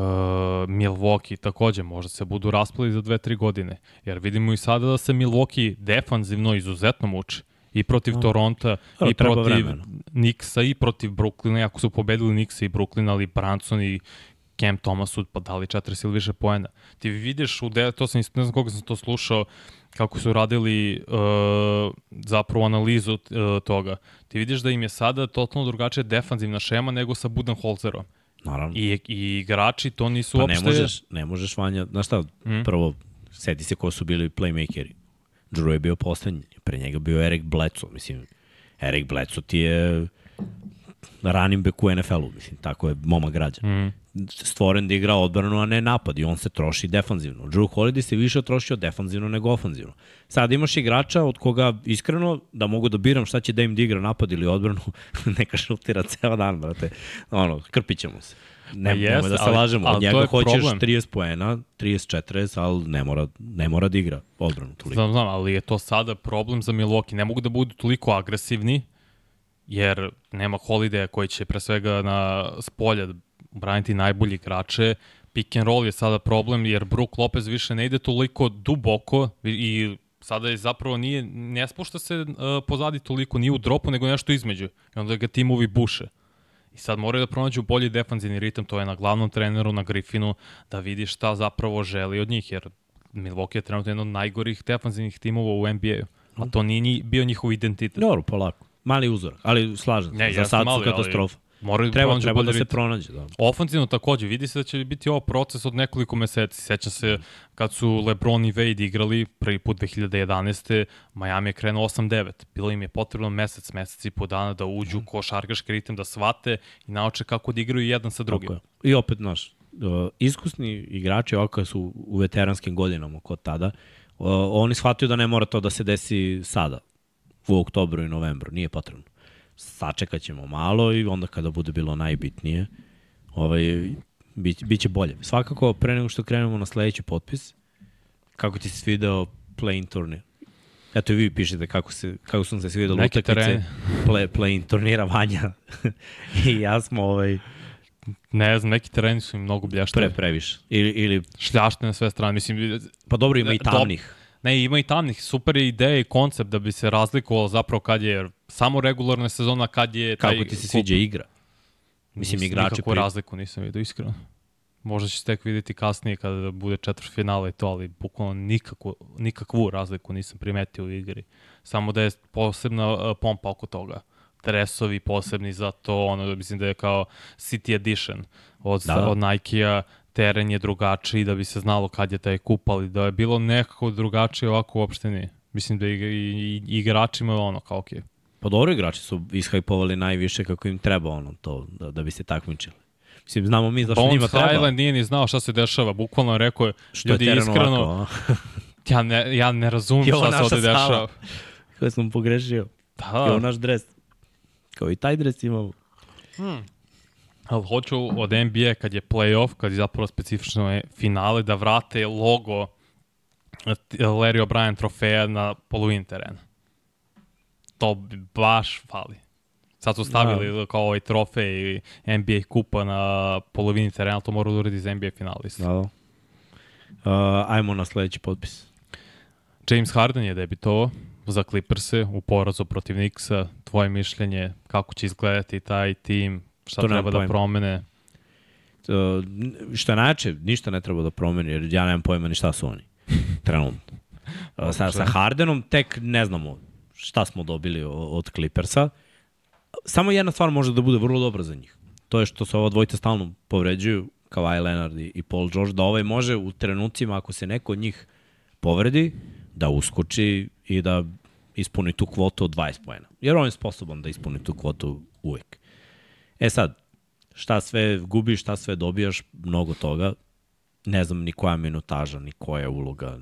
Milwaukee takođe, možda se budu raspali za 2-3 godine. Jer vidimo i sada da se Milwaukee defanzivno izuzetno muči. I protiv Toronta, Dobro, i protiv vremena. Nixa, i protiv Brooklyna. Iako su pobedili Nixa i Brooklyn, ali Branson i Cam Thomas su pa dali 40 ili više poena. Ti vidiš, u de, to sam, ne znam koga sam to slušao, kako su radili uh, zapravo analizu uh, toga. Ti vidiš da im je sada totalno drugačija defanzivna šema nego sa Budenholzerom. Naravno. I, I igrači to nisu pa ne uopšte... možeš, ne možeš Vanja, znaš šta, Mm. prvo, seti se ko su bili playmakeri. Drew je bio poslednji, pre njega bio Erik Bledsoe, mislim, Erik Bledsoe ti je running back u NFL-u, mislim, tako je moma građan. Mm. Stvoren da igra odbranu, a ne napad i on se troši defanzivno. Drew Holiday se više trošio defanzivno nego ofanzivno. Sad imaš igrača od koga iskreno da mogu da biram šta će da im da igra napad ili odbranu, [laughs] neka šutira ceo dan, brate. Ono, krpit ćemo se. Ne, Pa jest, da se ali- lažemo. Od njega je hoćeš problem. 30 poena, 30-40, ali ne mora, ne mora da igra odbranu toliko. Znam, znam, ali je to sada problem za Milwaukee. Ne mogu da budu toliko agresivni, jer nema Holiday koji će pre svega na spolja braniti najbolji igrače. Pick and roll je sada problem, jer Brook Lopez više ne ide toliko duboko i sada je zapravo nije, ne spušta se uh, pozadi toliko, nije u dropu, nego nešto između. I onda ga timovi buše. I sad moraju da pronađu bolji defanzivni ritam, to je na glavnom treneru, na Griffinu, da vidi šta zapravo želi od njih, jer Milwaukee je trenutno jedan od najgorih defanzivnih timova u NBA-u. A to nije bio njihov identitet. Dobro, polako. Mali uzorak, ali slažem se. Ne, Za sad su mali, ali- katastrofa. Moraju Treba, treba da se pronađe. Da. Ofanzivno takođe, vidi se da će biti ovo proces od nekoliko meseci. Sećam se kad su LeBron i Wade igrali prvi put 2011. Miami je krenuo 8-9. Bilo im je potrebno mesec, mesec i po dana da uđu u košarkaški ritam, da shvate i nauče kako da igraju jedan sa drugim. Tako je. I opet, znaš, uh, iskusni igrači, ovako su u veteranskim godinama kod tada, oni shvataju da ne mora to da se desi sada, u oktobru i novembru, nije potrebno. Sačekat ćemo malo i onda kada bude bilo najbitnije, ovaj, bit, bit će bolje. Svakako, pre nego što krenemo na sledeći potpis, kako ti se svideo play-in turnir? Eto i vi pišete kako, se, kako su se svideli Neki utakmice play, play-in turnira Vanja. [laughs] I ja smo ovaj, Ne znam, neki tereni su im mnogo bljaštve. pre previše. Ili, ili Šljašte na sve strane. Mislim, Pa dobro, ima i Dob- tamnih. Ne, ima i tamnih. Super je ideja i koncept da bi se razlikovalo zapravo kad je samo regularna sezona, kad je... taj Kako ti se kup- sviđa igra? Mislim, Nis- igrači Nikakvu pri- razliku nisam vidio, iskreno. Možda će se tek vidjeti kasnije kada bude četvrt finala i to, ali bukvalno nikakvu, nikakvu razliku nisam primetio u igri. Samo da je posebna uh, pompa oko toga. Dresovi posebni za to, ono, mislim da je kao City Edition od, da, da. od Nike-a, teren je drugačiji da bi se znalo kad je taj kup, ali da je bilo nekako drugačije ovako uopšte nije. Mislim da i, i, i igračima je ono kao okej. Okay. Pa dobro, igrači su ishajpovali najviše kako im treba ono to, da, da bi se takmičili. Mislim, znamo mi zašto njima Bones treba. Highland nije ni znao šta se dešava, bukvalno rekao je, Što ljudi je iskreno, ovako, [laughs] ja ne, ja ne razumem [laughs] I ovo šta se ovde dešava. Koje sam pogrešio. I Da, naš dres. Kao i taj dres imamo. Ali hoću od NBA kad je playoff, kad je zapravo specifično je finale, da vrate logo Larry O'Brien trofeja na polovini terena. To bi baš fali. Sad su stavili da. kao ovaj trofej NBA kupa na polovini terena, ali to mora da uredi za NBA finalista. Da, da. Uh, ajmo na sledeći potpis. James Harden je debitovao za Clippers-e u porazu protiv Knicksa. Tvoje mišljenje, kako će izgledati taj tim, šta To treba da pojma. promene? Uh, što je najjače, ništa ne treba da promeni, jer ja nemam pojma ni šta su oni. [laughs] Trenutno. Sa, sa Hardenom tek ne znamo šta smo dobili od Clippersa. Samo jedna stvar može da bude vrlo dobra za njih. To je što se ova dvojica stalno povređuju, Kawhi Leonard i i Paul George, da ovaj može u trenucima, ako se neko od njih povredi, da uskoči i da ispuni tu kvotu od 20 pojena. Jer on je sposoban da ispuni tu kvotu uvek. E sad, šta sve gubiš, šta sve dobijaš, mnogo toga. Ne znam ni koja minutaža, ni koja uloga.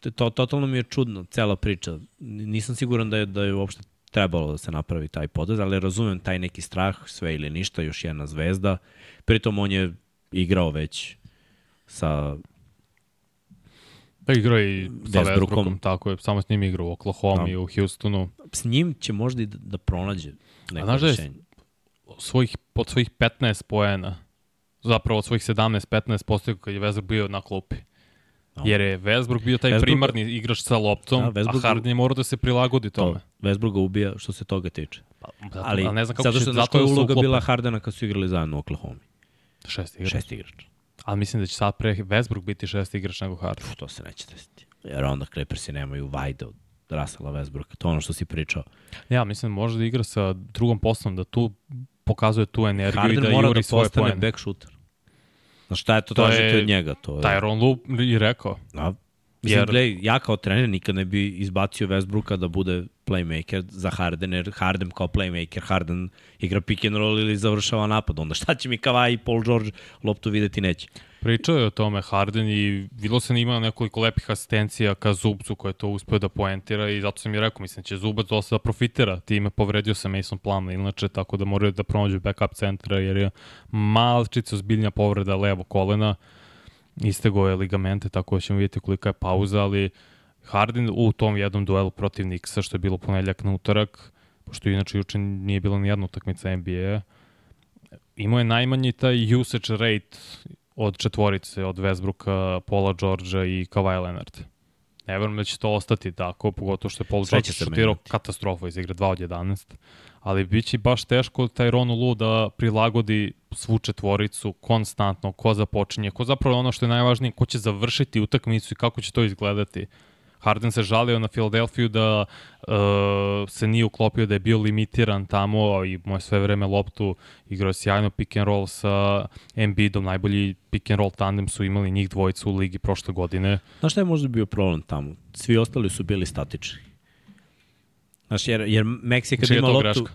To, to totalno mi je čudno, cela priča. Nisam siguran da je, da je uopšte trebalo da se napravi taj potez, ali razumem taj neki strah, sve ili ništa, još jedna zvezda. Pritom on je igrao već sa Pa igrao i sa Westbrookom. Tako je, samo s njim igrao u Oklahoma Da. i u Houstonu. s njim će možda i da, da pronađe neko da je- rešenje. Svojih, od svojih 15 poena, zapravo od svojih 17-15 postigao kad je Westbrook bio na klupi. No. Jer je Westbrook bio taj Westbrook- primarni igrač sa loptom, Da, a Westbrook- Harden je morao da se prilagodi tome. To, Westbrook ga ubija što se toga tiče. Pa, zato, Ali, ali ne znam kako zato će što znaš zato da je uloga bila Hardena kad su igrali zajedno u Oklahoma. Šest igrač. Šest igrač. Ali mislim da će sad pre Westbrook biti šest igrač nego Harden. Pff, to se neće desiti. Jer onda Clippersi nemaju Vajda od Russella Westbrooka. To je ono što si pričao. Ja mislim da može da igra sa drugom poslom, da tu pokazuje tu energiju Harden i da mora juri da svoje postane poene. back shooter. Znaš šta je to, To tražite od njega? To je, Tyron Lu i rekao. Da. Mislim, Jer- gledaj, ja kao trener nikad ne bi izbacio Westbrooka da bude playmaker za Harden, jer Harden kao playmaker, Harden igra pick and roll ili završava napad. Onda šta će mi Kawhi i Paul George loptu videti neće. Pričao je o tome Harden i videlo se da ima nekoliko lepih asistencija ka Zubcu koje je to uspeo da poentira i zato sam i rekao, mislim će Zubac dosta da profitira. Time povredio se Mason Plumlee, inače tako da moraju da pronađu backup centra jer je malčica zbiljnja povreda levo kolena. Istego je ligamente, tako da ćemo vidjeti kolika je pauza, ali Harden u tom jednom duelu protiv Nixa, što je bilo ponedljak na utorak, pošto inače juče nije bilo ni jedna utakmica NBA, imao je najmanji taj usage rate od četvorice, od Westbrooka, Paula Georgea i Kawhi Leonard. Ne verujem da će to ostati tako, pogotovo što je Paul George šutirao katastrofa iz igre 2 od 11. Ali bit će baš teško taj Ronu Lu da prilagodi svu četvoricu konstantno, ko započinje, ko zapravo ono što je najvažnije, ko će završiti utakmicu i kako će to izgledati. Harden se žalio na Filadelfiju da uh, se nije uklopio, da je bio limitiran tamo i moje sve vreme loptu igrao sjajno pick and roll sa Embiidom, najbolji pick and roll tandem su imali njih dvojica u ligi prošle godine. Znaš šta je možda bio problem tamo? Svi ostali su bili statični. Znaš, jer, jer Meksika kad Čija je ima loptu... greška?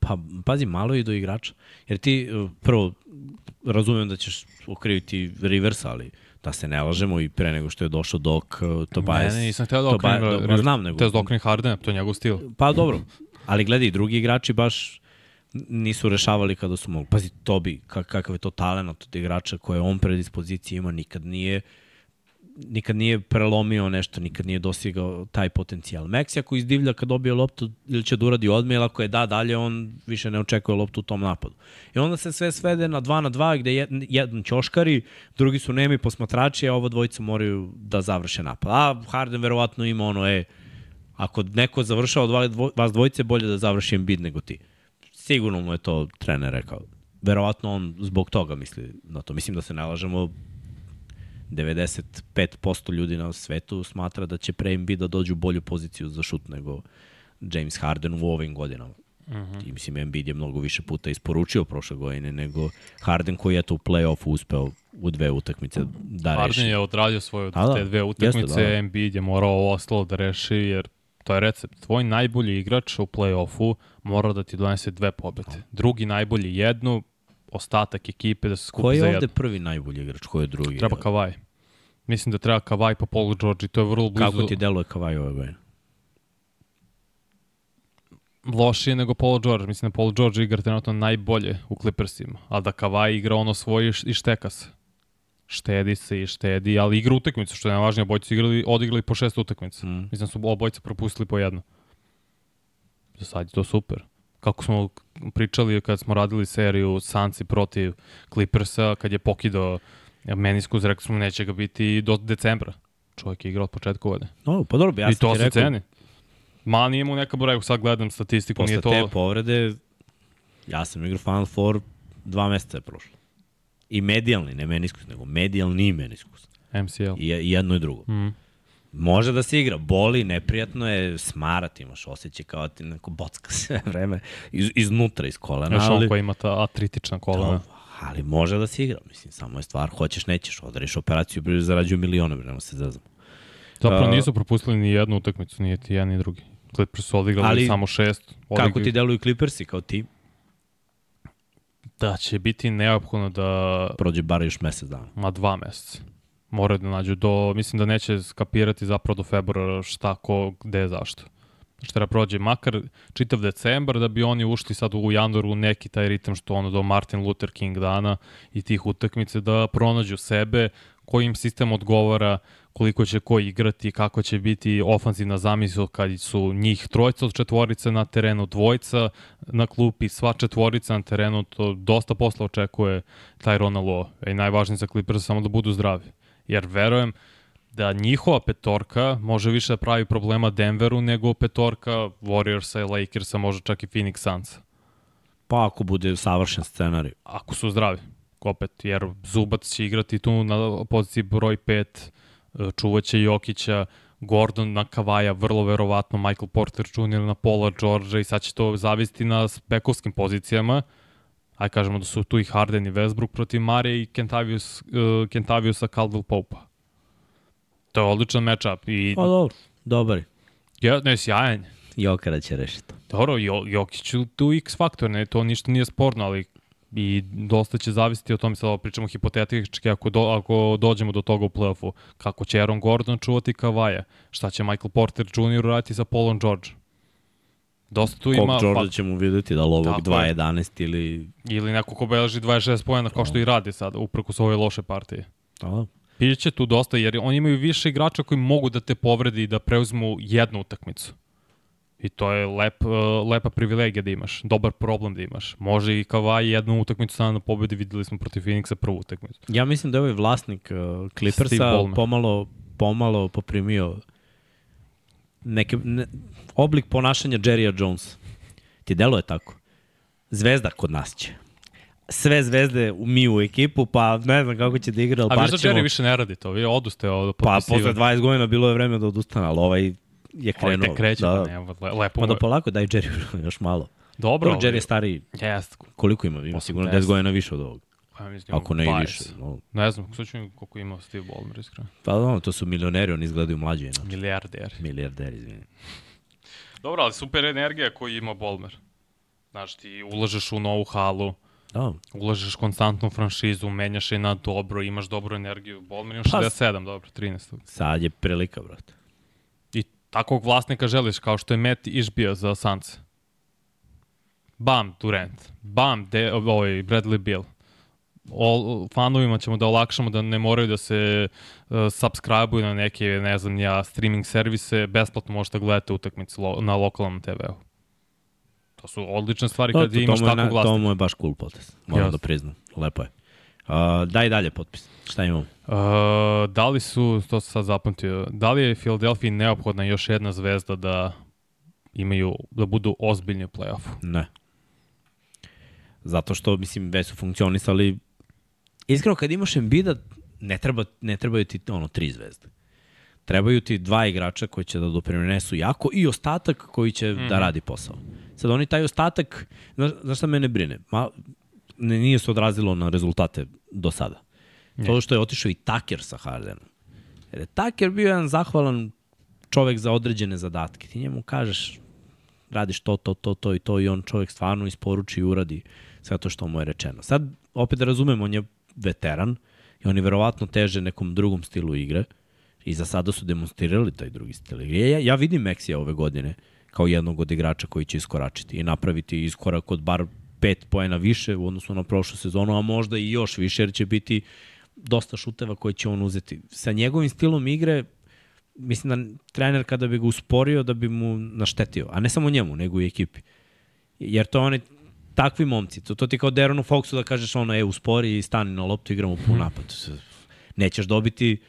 Pa, pazi, malo i do igrača. Jer ti, uh, prvo, razumem da ćeš okriviti Rivers, ali da se ne lažemo i pre nego što je došao Dok, uh, Tobias... Ne, ne, nisam htio da Tobias- do- ma znam, nego- Te da okrenem Hardena, to je njegov stil. Pa dobro, ali gledaj, drugi igrači baš nisu rešavali kada su mogli. Pazi, Tobi, kak, kakav je to talent od igrača koje on predispozicije ima, nikad nije nikad nije prelomio nešto, nikad nije dosigao taj potencijal. Meksi ako izdivlja kad dobije loptu ili će da uradi odme, ili ako je da dalje, on više ne očekuje loptu u tom napadu. I onda se sve svede na 2 na 2 gde jedan, jedan ćoškari, drugi su nemi posmatrači, a ova dvojica moraju da završe napad. A Harden verovatno ima ono, e, ako neko završava od vas dvo- vas dvojice, bolje da završi Embiid nego ti. Sigurno mu je to trener rekao. Verovatno on zbog toga misli na to. Mislim da se ne lažemo, 95% ljudi na svetu smatra da će pre Embiid da dođu u bolju poziciju za šut nego James Harden u ovim godinama. Uh -huh. I mislim, Embiid je mnogo više puta isporučio prošle godine nego Harden koji je to u play-offu uspeo u dve utakmice da reši. Harden je odradio svoje Da, da, te dve utakmice, jeste, da, da. Embiid je morao ovo ostalo da reši, jer to je recept. Tvoj najbolji igrač u play-offu mora da ti donese dve pobete. Drugi najbolji jednu, ostatak ekipe da se skupi Ko za je jednu. ovde prvi najbolji igrač? Ko je drugi? Treba Kavaj. Mislim da treba Kavaj pa Paul George i to je vrlo blizu. Kako ti deluje Kavaj ove godine? lošije nego Paul George. Mislim da Paul George igra trenutno najbolje u Clippersima, a da Kawhi igra ono svoje i šteka se. Štedi se i štedi, ali igra utakmicu, što je najvažnije, obojci su igrali, odigrali po šest utakmica. Mm. Mislim da su obojci propustili po jedno. Za sad je to super. Kako smo pričali kad smo radili seriju Sanci protiv Clippersa, kad je pokidao meniskus, rekli smo neće ga biti do decembra. Čovjek je igrao od početka godine. No, pa dobro, ja I to se rekao, ceni. Ma nije mu neka broj, sad gledam statistiku, posle nije to... te povrede, ja sam igrao Final Four, dva meseca je prošlo. I medijalni, ne meniskus, nego medijalni meniskus. MCL. I jedno i drugo. Mm. Može da se igra, boli, neprijatno je, smarat, imaš osjećaj kao ti neko bocka [laughs] sve vreme iz, iznutra, iz kolena. Još ali, koji ima ta atritična kolena. to, ali može da se igra, mislim, samo je stvar, hoćeš, nećeš, odreš operaciju, zarađuju milione, bre, nema se zazamo. Zapravo nisu propustili ni jednu utakmicu, nije ti jedan ni drugi. Clippers su odigrali Ali samo šest. Kako ti deluju Clippersi kao tim? Da će biti neophodno da Prođe bar još mesec dana. ma dva meseca. Moraju da nađu do, mislim da neće skapirati zapravo do februara šta, ko, gde, zašto. Znači treba prođe makar čitav decembar da bi oni ušli sad u januaru u neki taj ritam što ono do Martin Luther King dana i tih utakmice da pronađu sebe koji im sistem odgovara, koliko će ko igrati, kako će biti ofanzivna zamisla kad su njih trojca od četvorice na terenu, dvojca na klupi, sva četvorica na terenu, to dosta posla očekuje taj Ronald Lowe. I najvažnije za Clippers samo da budu zdravi. Jer verujem da njihova petorka može više da pravi problema Denveru nego petorka Warriorsa i Lakersa, možda čak i Phoenix Sunsa. Pa ako bude savršen scenarij. Ako su zdravi opet, jer Zubac će igrati tu na poziciji broj 5, čuvaće Jokića, Gordon na Kavaja, vrlo verovatno Michael Porter Jr. na Paula George i sad će to zavisiti na bekovskim pozicijama. Aj kažemo da su tu i Harden i Westbrook protiv Mare i Kentavius, uh, Kentaviusa Caldwell Popa. To je odličan matchup. I... Pa dobro, dobar. Ja, ne, sjajan. Jokera će rešiti. Dobro, Jokić tu X faktor, ne, to ništa nije sporno, ali i dosta će zavisiti o tome, sada pričamo hipotetički, ako, do, ako dođemo do toga u playoffu, kako će Aaron Gordon čuvati Kavaja, šta će Michael Porter Jr. raditi sa Paulom George. Dosta tu Kog ima... George ćemo videti, da li ovog 2.11 ili... Ili neko ko beleži 26 pojena kao što i radi sad, upreko svoje loše partije. Da. Biće tu dosta, jer oni imaju više igrača koji mogu da te povredi i da preuzmu jednu utakmicu. I to je lep, uh, lepa privilegija da imaš, dobar problem da imaš. Može i Kavaj jednu utakmicu sada na pobedi, videli smo protiv Phoenixa prvu utakmicu. Ja mislim da je ovaj vlasnik uh, Clippersa pomalo, pomalo poprimio neke, ne, oblik ponašanja Jerrya Jones. Ti delo je tako. Zvezda kod nas će sve zvezde mi u ekipu, pa ne znam kako će da igra. A viš da Jerry više ne radi to, vi odustaje od Pa posle 20 godina bilo je vreme da odustane, ali ovaj je krenuo. Ovaj kreće, da. pa nema, lepo Ma da polako, daj Jerry [laughs] još malo. Dobro. Dobro, Jerry je stari, jest. koliko ima? Ima sigurno 10 godina više od ovog. Pa, mislim, Ako ne i više. No. Ne znam, sad ću koliko ima Steve Ballmer, iskreno. Pa no, to su milioneri, oni izgledaju mlađi. Znači. Milijarderi. Milijarderi, izvini. Dobro, ali super energija koju ima Ballmer. Znaš, ti ulažeš u novu halu, Da. Ulažeš konstantnu franšizu, menjaš je na dobro, imaš dobru energiju. Ballmer ima 67, pa, dobro, 13. Sad je prilika, brate takvog vlasnika želiš, kao što je Matt Išbio za Sanse. Bam, Durant. Bam, de, ovaj, Bradley Bill. O, fanovima ćemo da olakšamo da ne moraju da se uh, subscribe-uju na neke, ne znam ja, streaming servise, besplatno možete da gledati utakmice lo, na lokalnom TV-u. To su odlične stvari kad to, imaš takvog vlasnika. To mu je baš cool potez, moram yes. da priznam. Lepo je. Uh, daj dalje potpis. Šta imamo? Uh, da li su, to sam sad zapamtio, da li je Philadelphia neophodna još jedna zvezda da imaju, da budu ozbiljni u play-offu? Ne. Zato što, mislim, već su funkcionisali. Iskreno, kad imaš Embida, ne, treba, ne trebaju ti ono, tri zvezde. Trebaju ti dva igrača koji će da doprinesu jako i ostatak koji će mm da mhm. radi posao. Sad oni taj ostatak, znaš, znaš šta mene brine? Ma, ne, nije se odrazilo na rezultate do sada. Ne. To što je otišao i Taker sa Hardenom. Jer je Taker bio jedan zahvalan čovek za određene zadatke. Ti njemu kažeš radiš to, to, to, to i to i on čovek stvarno isporuči i uradi sve to što mu je rečeno. Sad, opet da razumem, on je veteran i oni verovatno teže nekom drugom stilu igre i za sada su demonstrirali taj drugi stil igre. Ja, ja vidim Meksija ove godine kao jednog od igrača koji će iskoračiti i napraviti iskorak od bar pet poena više u odnosu na prošlu sezonu, a možda i još više, jer će biti dosta šuteva koje će on uzeti. Sa njegovim stilom igre, mislim da trener kada bi ga usporio da bi mu naštetio, a ne samo njemu, nego i ekipi. Jer to oni takvi momci, to, to ti kao Deronu Foxu da kažeš ono, e, uspori i stani na loptu, igramo pun napad. Nećeš dobiti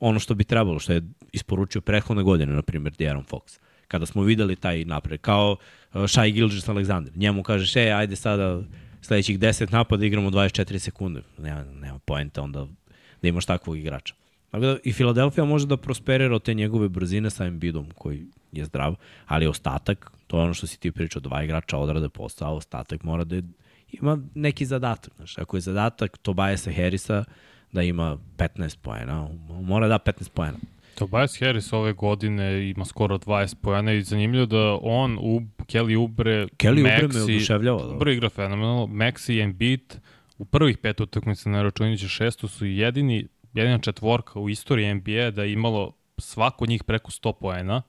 ono što bi trebalo, što je isporučio prethodne godine, na primjer, Deron Fox kada smo videli taj napred, kao uh, Shai Gilgis Alexander. Njemu kažeš, e, ajde sada sledećih 10 napada igramo 24 sekunde. Nema, nema poenta onda da imaš takvog igrača. Tako da i Filadelfija može da prosperira od te njegove brzine sa Embiidom koji je zdrav, ali ostatak, to je ono što si ti pričao, dva igrača odrade posao, ostatak mora da je, ima neki zadatak. Znaš, ako je zadatak Tobiasa Harrisa da ima 15 poena, mora da 15 poena. Tobias Harris ove godine ima skoro 20 pojena i zanimljivo da on, u, Kelly Ubre, Kelly Maxi, Ubre me oduševljava. Da. Ubre igra fenomenalno, Maxi i Embiid u prvih pet utakmica na računići šestu su jedini, jedina četvorka u istoriji NBA da je imalo svako od njih preko 100 poena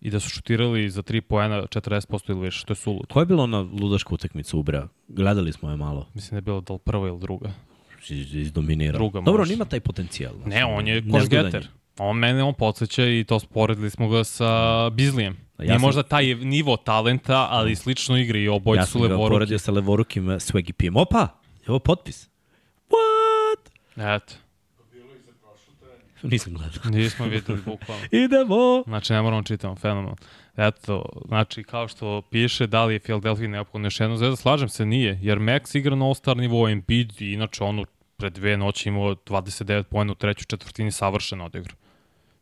i da su šutirali za 3 poena 40% ili više, što je suludo. Koja je bila ona ludaška utakmica Ubrea? Gledali smo je malo. Mislim da je bila da li prva ili druga. iz- izdominirao. Druga Dobro, on ima taj potencijal. Ne, on je košgeter. On mene on podsjeća i to sporedili smo ga sa Bizlijem. Ja Nije sam- možda taj nivo talenta, ali slično igri i obojice Ja su sam ga levoruki. poredio sa levorukim Swaggy Pijem. Opa, evo potpis. What? Eto, [laughs] Nisam gledao. nismo videli bukvalno. [laughs] Idemo! Znači, ne moramo čitamo, fenomenalno. Eto, znači, kao što piše, da li je Philadelphia neophodno još jedno zvezda, slažem se, nije, jer Max igra na all-star nivou, Embiid, inače ono, pred dve noći imao 29 pojena u trećoj četvrtini savršeno odigrao.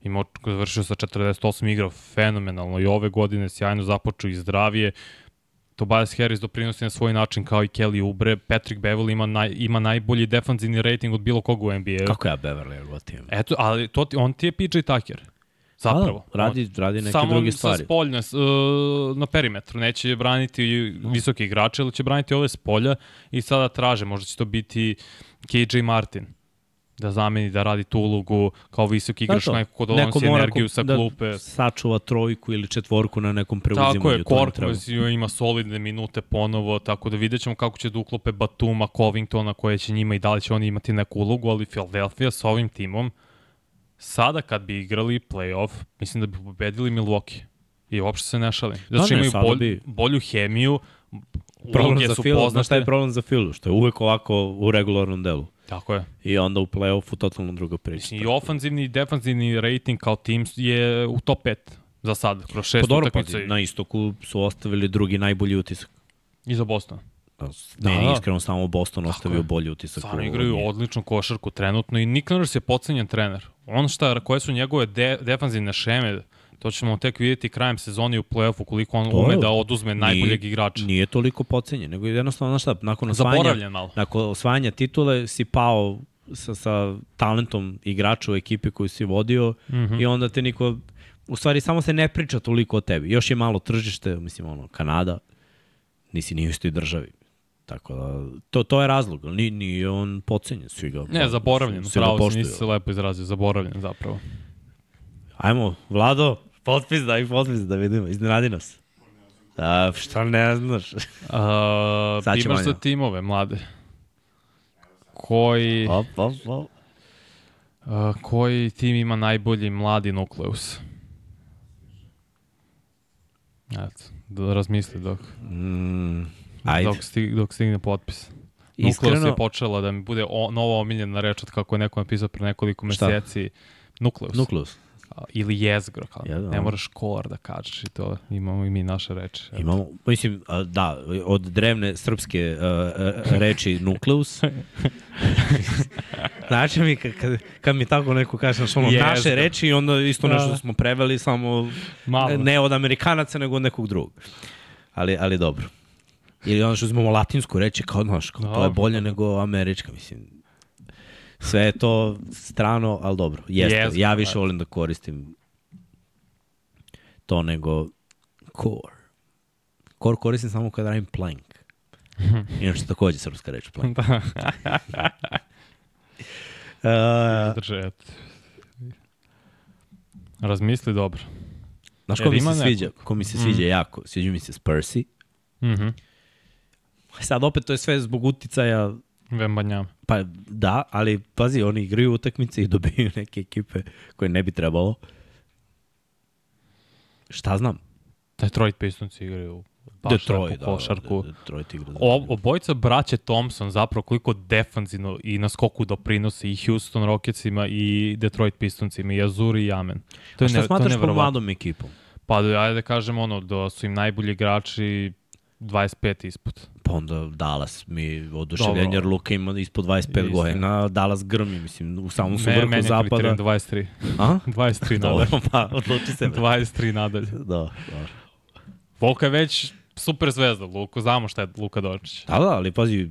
Imao, završio sa 48 igrao fenomenalno i ove godine sjajno započeo i zdravije. Tobias Harris doprinosi na svoj način kao i Kelly Ubre. Patrick Beverly ima, naj, ima najbolji defanzivni rating od bilo koga u NBA-u. Kako ja Beverly gotivim? Eto, ali to, ti- on ti je PJ Tucker. Zapravo. Da, radi, radi neke Samo druge sa stvari. spoljne, s- uh, na perimetru. Neće braniti visoki igrače, ali će braniti ove s polja i sada traže, možda će to biti KJ Martin da zameni, da radi tu ulogu kao visoki igrač, Zato, neko ko donosi energiju ko- sa da klupe. sačuva trojku ili četvorku na nekom preuzimanju. Tako je. Korkmaz ima solidne minute ponovo, tako da vidjet ćemo kako će da uklope Batuma, Covingtona, koje će njima i da li će oni imati neku ulogu, ali Philadelphia sa ovim timom, sada kad bi igrali playoff, mislim da bi pobedili Milwaukee. I uopšte se ne šalim. Zato što ne, imaju bolj, bi- bolju hemiju, Problem za Phil, znaš šta poznate. je problem za Philu? Što je uvek ovako u regularnom delu. Tako je. I onda u play-offu totalno druga priča. Mislim, I ofanzivni i defanzivni rating kao tim je u top 5 za sad, kroz Pa šest dobro, utakmica na istoku su ostavili drugi najbolji utisak. i za Boston. Da, Da, ne, da. iskreno samo Boston Tako ostavio je. bolji utisak. Stvarno igraju njih. odličnu košarku trenutno i Nick Nurse je pocenjen trener. On šta, koje su njegove de, defanzivne šeme, to ćemo tek vidjeti krajem sezoni u play-offu koliko on To ume da oduzme najboljeg igrača. Nije toliko pocenjen, nego jednostavno, znaš šta, nakon osvajanja, nakon osvajanja titule si pao sa, sa talentom igrača u ekipi koju si vodio mm. -hmm. i onda te niko, u stvari samo se ne priča toliko o tebi. Još je malo tržište, mislim ono, Kanada, nisi ni u istoj državi. Tako da, to, to je razlog, ali nije, nije on pocenjen, svi ga Ne, zaboravljen, pravo si, nisi se lepo izrazio, zaboravljen zapravo. Ajmo, Vlado, potpis, daj potpis da vidimo, iznenadi nas. A, šta ne znaš? A, Sad imaš za timove, mlade. Koji, Op, op, op. a, koji tim ima najbolji mladi nukleus? Eto, da razmisli dok, Mm, ajde. dok, stig, dok stigne potpis. Nukleus Iskreno, je počela da mi bude o, nova omiljena reč od kako je neko napisao pre nekoliko Šta? meseci. Nukleus. nukleus. Ili jezgro. Kao. Ja, da. ne moraš kor da kažeš i to. Imamo i mi naše reči. Eto. Imamo, mislim, a, da, od drevne srpske uh, reči nukleus. [laughs] znači mi, kad, kad, mi tako neko kaže, znaš, ono, Jezgro. naše reči i onda isto Da. nešto smo preveli, samo Malo. ne od Amerikanaca, nego od nekog drugog. Ali, ali dobro. Ili ono što uzmemo latinsku reči, kao, znaš, kao, to je bolje nego američka, mislim. Sve je to strano, ali dobro. Jeste, Jezgro, ja više da. volim da koristim to nego core. Core koristim samo kad radim plank. Inače takođe srpska reč plank. da, [laughs] Uh, drže. Razmisli dobro. znaš ko Jer mi se nekog? sviđa? Ko mi se sviđa jako? Sviđa mi se Spursi. Mhm. Sad opet to je sve zbog uticaja Vembanja. Pa da, ali pazi, oni igraju utakmice i dobiju neke ekipe koje ne bi trebalo. Šta znam? Detroit Pistons igraju baš Detroit, lepu da, košarku. da, Detroit igra. O, obojica braće Thompson zapravo koliko defanzivno i na skoku doprinose i Houston Rocketsima i Detroit Pistonsima i Azuri i Amen. To A je, šta ne, smatraš po mladom ekipom? Pa da, ajde da kažem ono, da su im najbolji igrači 25 ispod. Pa onda Dallas mi oduševljenje, Dobro. jer Luka ima ispod 25 Istina. godina, Dallas grmi, mislim, u samom su Me, vrhu meni zapada. kriterijem 23. A? [laughs] 23 Dobro, nadalje. [laughs] pa odluči se. 23 nadalje. Da, dobro. Volka je već super zvezda, Luka, znamo šta je Luka Dončić. Da, da, ali pazi,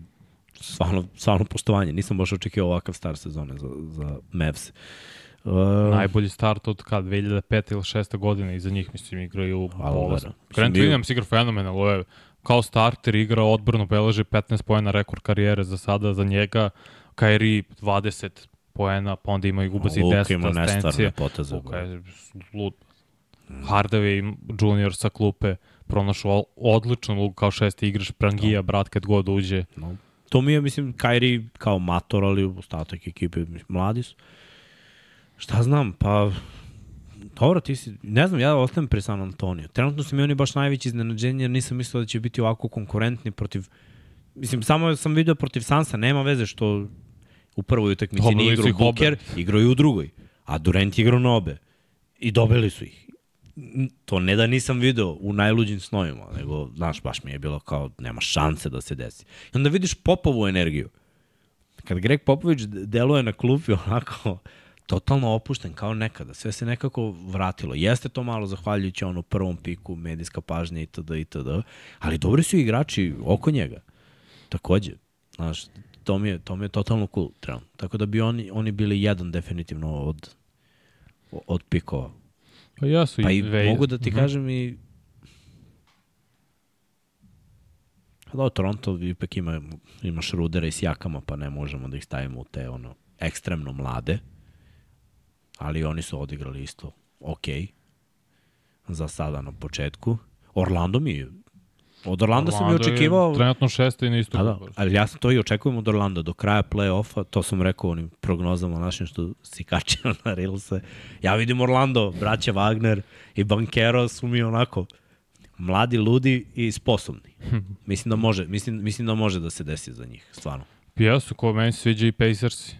stvarno, stvarno poštovanje. Nisam baš očekio ovakav star sezone za, za Mavs. Uh, Najbolji start od kad, 2005 ili 6. godine, iza njih mislim igraju. Vera. Grant Williams igra fenomenal, ovo je kao starter igra odbrano, beleži 15 pojena rekord karijere za sada za njega, Kyrie 20 poena, pa onda ima i gubazi Luka 10 ima asistencije. poteze. Luka je lud. Hardaway junior sa klupe pronašao odličnu lugu kao šesti igrač, Prangija, brat, kad god uđe. No. To mi je, mislim, Kairi kao mator, ali ostatak ekipe, mladi su. Šta znam, pa Dobro, ti si, ne znam, ja ostajem pre San Antonio. Trenutno su mi oni baš najveći iznenađenje, jer nisam mislio da će biti ovako konkurentni protiv, mislim, samo sam video protiv Sansa, nema veze što u prvoj utakmici nije igrao Booker, igrao i u drugoj, a Durant igrao na obe. I dobili su ih. To ne da nisam video u najluđim snovima, nego, znaš, baš mi je bilo kao, nema šanse da se desi. I onda vidiš Popovu energiju. Kad Greg Popović deluje na klupi onako, totalno opušten kao nekada. Sve se nekako vratilo. Jeste to malo zahvaljujući ono prvom piku, medijska pažnja itd. itd. Ali dobri su igrači oko njega. Takođe. Znaš, to mi je, to mi je totalno cool trenutno. Tako da bi oni, oni bili jedan definitivno od, od pikova. Pa ja su pa i, i mogu da ti mm -hmm. kažem i Da, Toronto ipak ima, ima Šrudera i Sjakama, pa ne možemo da ih stavimo u te ono, ekstremno mlade ali oni su odigrali isto ok za sada na početku. Orlando mi Od Orlanda sam i očekivao... Trenutno šesto i na isto. Da, da, ali ja sam to i očekujem od Orlanda do kraja play-offa, to sam rekao onim prognozama našim što si kačio na Rilse. Ja vidim Orlando, braća Wagner i Bankero su mi onako mladi, ludi i sposobni. [laughs] mislim da može, mislim, mislim da može da se desi za njih, stvarno. Jesu, ko meni sviđa i Pacersi.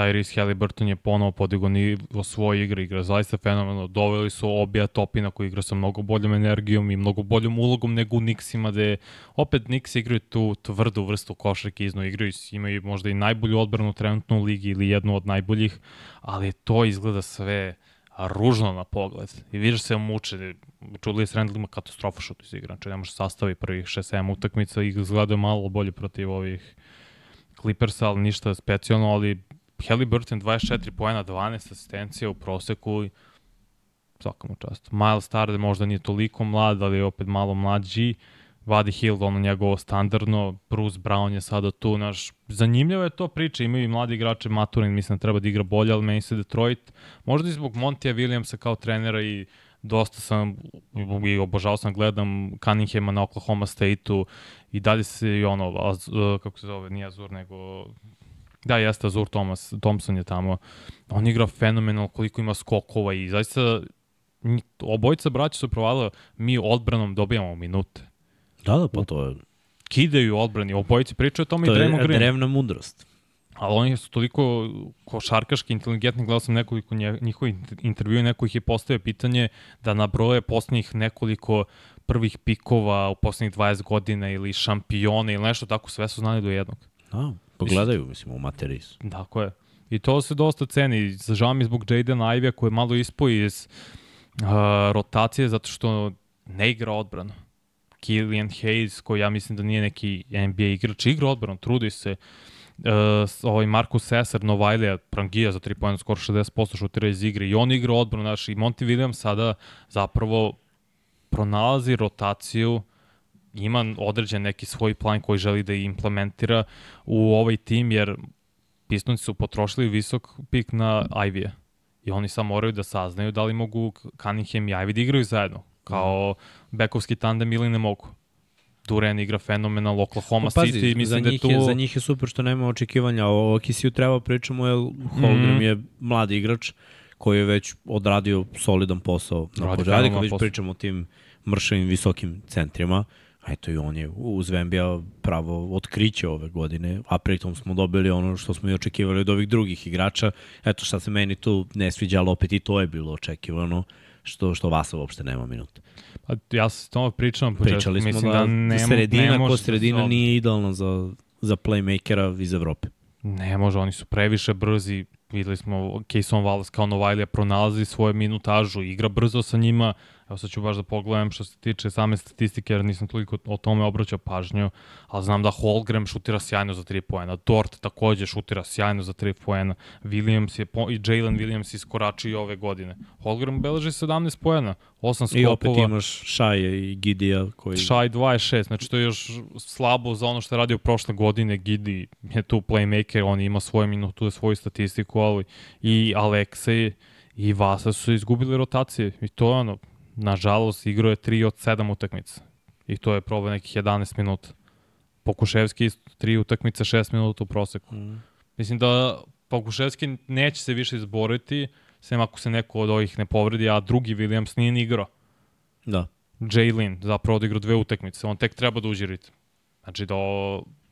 Tyrese Halliburton je ponovo podigo nivo svoje igre, igra zaista fenomenalno. Doveli su obija Topina koji igra sa mnogo boljom energijom i mnogo boljom ulogom nego u Nixima, gde opet Nix igraju tu tvrdu vrstu košarke, izno igraju, imaju možda i najbolju odbranu trenutno u ligi ili jednu od najboljih, ali to izgleda sve ružno na pogled. I vidiš se muče. Čudli s Randall ima katastrofa šut iz igra. Znači ne može sastavi prvih 6-7 utakmica i izgleda malo bolje protiv ovih Clippersa, ali ništa specijalno, ali Halliburton 24 poena, 12 asistencija u proseku mu čast. Miles Starde možda nije toliko mlad, ali je opet malo mlađi. Vadi Hill, ono njegovo standardno, Bruce Brown je sada tu, naš, zanimljivo je to priča, imaju i mladi igrače, Maturin mislim da treba da igra bolje, ali meni se Detroit, možda i zbog Montija Williamsa kao trenera i dosta sam i obožao sam gledam Cunninghama na Oklahoma State-u i dalje se i ono, az, kako se zove, nije Azur, nego Da, jeste Azur Thomas, Thompson je tamo. On igra fenomenal koliko ima skokova i zaista obojica braća su provalila, mi odbranom dobijamo minute. Da, da, pa to je... Kidaju odbrani, obojici pričaju o tome to i Draymond Green. To je drevna mudrost. Ali oni su toliko košarkaški inteligentni, gledao sam nekoliko njihovih intervjua, neko ih je postavio pitanje da nabroje poslednjih nekoliko prvih pikova u poslednjih 20 godina ili šampione ili nešto tako, sve su znali do jednog. Da, Pogledaju, mislim, u materiji su. Tako je. I to se dosta ceni. Žao mi zbog Jaden Ivey koji je malo ispo iz uh, rotacije zato što ne igra odbranu. Killian Hayes, koji ja mislim da nije neki NBA igrač, igra odbranu, trudi se. Uh, ovaj Marcus Sesar, Novajlija, Prangija za 3 pojena, skoro 60% šutira iz igre i on igra odbranu, znaš, i Monty Williams sada zapravo pronalazi rotaciju ima određen neki svoj plan koji želi da implementira u ovaj tim, jer Pistonci su potrošili visok pik na Ivy-a. I oni samo moraju da saznaju da li mogu Cunningham i Ivy da igraju zajedno, kao bekovski tandem ili ne mogu. Duren igra fenomenal, Oklahoma pa, pazi, City, mislim da je tu... Je, za njih je super što nema očekivanja, o Kisiju treba pričamo, jer Holmgren mm. je mladi igrač koji je već odradio solidan posao na požadi, kad već pričamo o tim mršavim visokim centrima eto i on je uz Vembija pravo otkriće ove godine, a pritom smo dobili ono što smo i očekivali od ovih drugih igrača. Eto šta se meni tu ne sviđa, ali opet i to je bilo očekivano što što Vasa uopšte nema minuta. Pa ja se s tome pričam, Pričali smo mislim da, da nema, sredina ne ko sredina da nije idealna za, za playmakera iz Evrope. Ne može, oni su previše brzi, videli smo Kayson Wallace kao Novajlija pronalazi svoje minutažu, igra brzo sa njima, Evo sad ću baš da pogledam što se tiče same statistike, jer nisam toliko o tome obraćao pažnju, ali znam da Holgram šutira sjajno za 3 poena, Dort takođe šutira sjajno za 3 poena, Williams je, i Jalen Williams iskoračio ove godine. Holgram beleži 17 poena, 8 skopova. I opet imaš Šaje i Gidija koji... Šaj 26, znači to je još slabo za ono što je radio prošle godine, Gidi je tu playmaker, on ima svoje minutu, svoju statistiku, ali i Aleksej i Vasa su izgubili rotacije i to je ono, nažalost, igrao je 3 od 7 utakmica. I to je probao nekih 11 minuta. Pokuševski isto, tri utakmice, šest minuta u proseku. Mm. Mislim da Pokuševski neće se više izboriti, sem ako se neko od ovih ne povredi, a drugi Williams nije ni igrao. Da. Jalen zapravo odigrao dve utakmice, on tek treba da uđe ritam. Znači da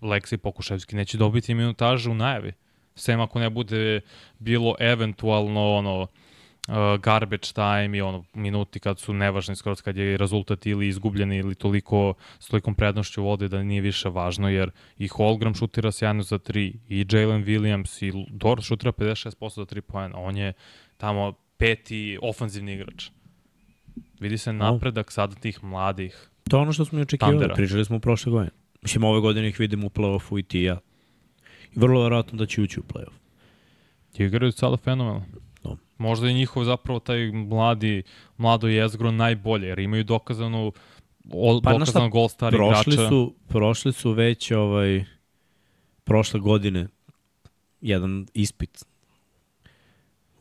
Leksi Pokuševski neće dobiti minutaže u najavi. Sem ako ne bude bilo eventualno ono uh, garbage time i ono minuti kad su nevažni skoro kad je rezultat ili izgubljen ili toliko s tolikom prednošću vode da nije više važno jer i Holgram šutira sjajno za 3 i Jalen Williams i Dort šutira 56% za 3 poena. On je tamo peti ofanzivni igrač. Vidi se napredak sada tih mladih. To je ono što smo i očekivali, Tandera. pričali smo prošle godine. Mislim, ove godine ih vidimo u play-offu i ti i ja. I vrlo verovatno da će ući u play-off. Igraju sada fenomenalno. Da. Možda je njihov zapravo taj mladi, mlado jezgro najbolje, jer imaju dokazanu o, Pa, znaš dokazano šta, gol starih Prošli igrača. su, prošli su već ovaj, prošle godine jedan ispit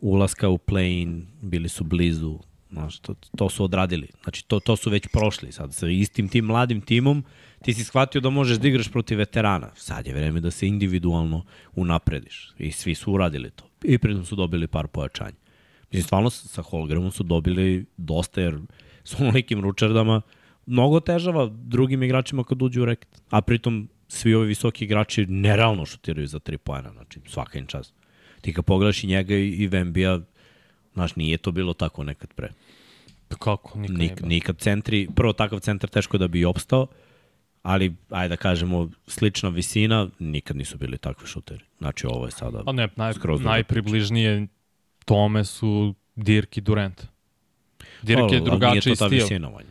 ulaska u play-in, bili su blizu, znaš, to, to su odradili. Znači, to, to su već prošli sad. Sa istim tim mladim timom ti si shvatio da možeš da igraš protiv veterana. Sad je vreme da se individualno unaprediš. I svi su uradili to. I pritom su dobili par pojačanja. Mislim, stvarno sa Holgramom su dobili dosta, jer s onolikim ručardama mnogo težava drugim igračima kad uđu u reket. A pritom svi ovi visoki igrači nerealno šutiraju za tri pojena, znači svaka im čast. Ti kad pogledaš i njega i, i Vembija, znaš, nije to bilo tako nekad pre. Kako? Nikad, Nik, nikad centri, prvo takav centar teško da bi opstao, ali, ajde da kažemo, slična visina, nikad nisu bili takvi šuteri. Znači, ovo je sada... Pa ne, naj, skroz najpribližnije tome su Dirk i Durant. Dirk je drugačiji Nije to ta stil. visina, Vanja.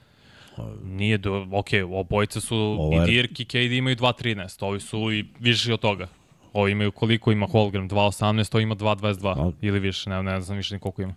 Nije, do, ok, obojice su Ovo i Dirk i KD imaju 2.13, ovi su i više od toga. Ovi imaju koliko ima Holgram, 2.18, to ima 2.22 Da. ili više, ne, ne znam više ni koliko ima.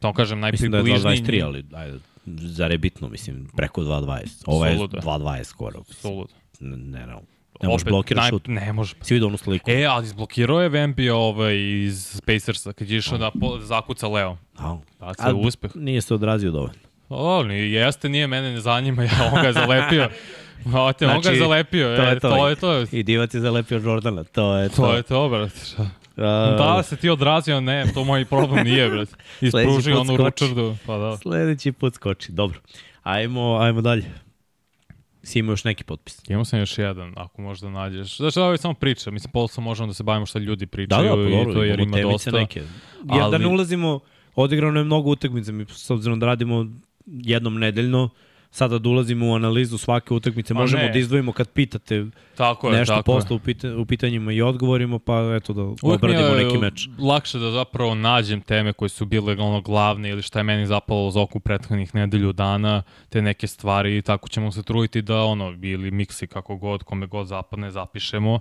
To kažem, Mislim da je najpribližniji. 2.23, ali ajde, zar je bitno, mislim, preko 2.20. Ovo je Suludo. 2.20 skoro. Sulud. Ne, ne, ne, ne možeš blokirati šut. Ne može. Si vidio onu sliku? E, ali izblokirao je Vempi ovaj iz Spacersa, kad je išao da po, zakuca Leo. A, Tako a se uspeh. Nije se odrazio dovoljno. O, ni, jeste, nije, mene ne zanima, [laughs] ja, on ga je zalepio. O, te, on ga je Znači, zalepio, to e, je to. to je to. I Divac je zalepio Jordana, to je to. To je to, brate. šta? A, Da se ti odrazio, ne, to moj problem nije, brate. [laughs] Ispruži onu ručardu, pa da. Sledeći put skoči, dobro. Ajmo, ajmo dalje. Si imao još neki potpis. Imao sam još jedan, ako možda nađeš. Znači, ovo je samo priča, mislim, posle možemo da se bavimo šta ljudi Da, pričaju da, pa i dobro, to jer ima dosta. neke. Jer da ali- ne ulazimo, odigrano je mnogo utakmica, mi s obzirom da radimo jednom nedeljno, sada da ulazimo u analizu svake utakmice, Ma možemo ne. da izdvojimo kad pitate Tako je, nešto tako je. posle u, pita, u pitanjima i odgovorimo, pa eto da Uvijek obradimo je neki meč. lakše da zapravo nađem teme koje su bile ono glavne ili šta je meni zapalo za oku prethodnih nedelju dana, te neke stvari i tako ćemo se truditi da ono, ili miksi kako god, kome god zapadne, zapišemo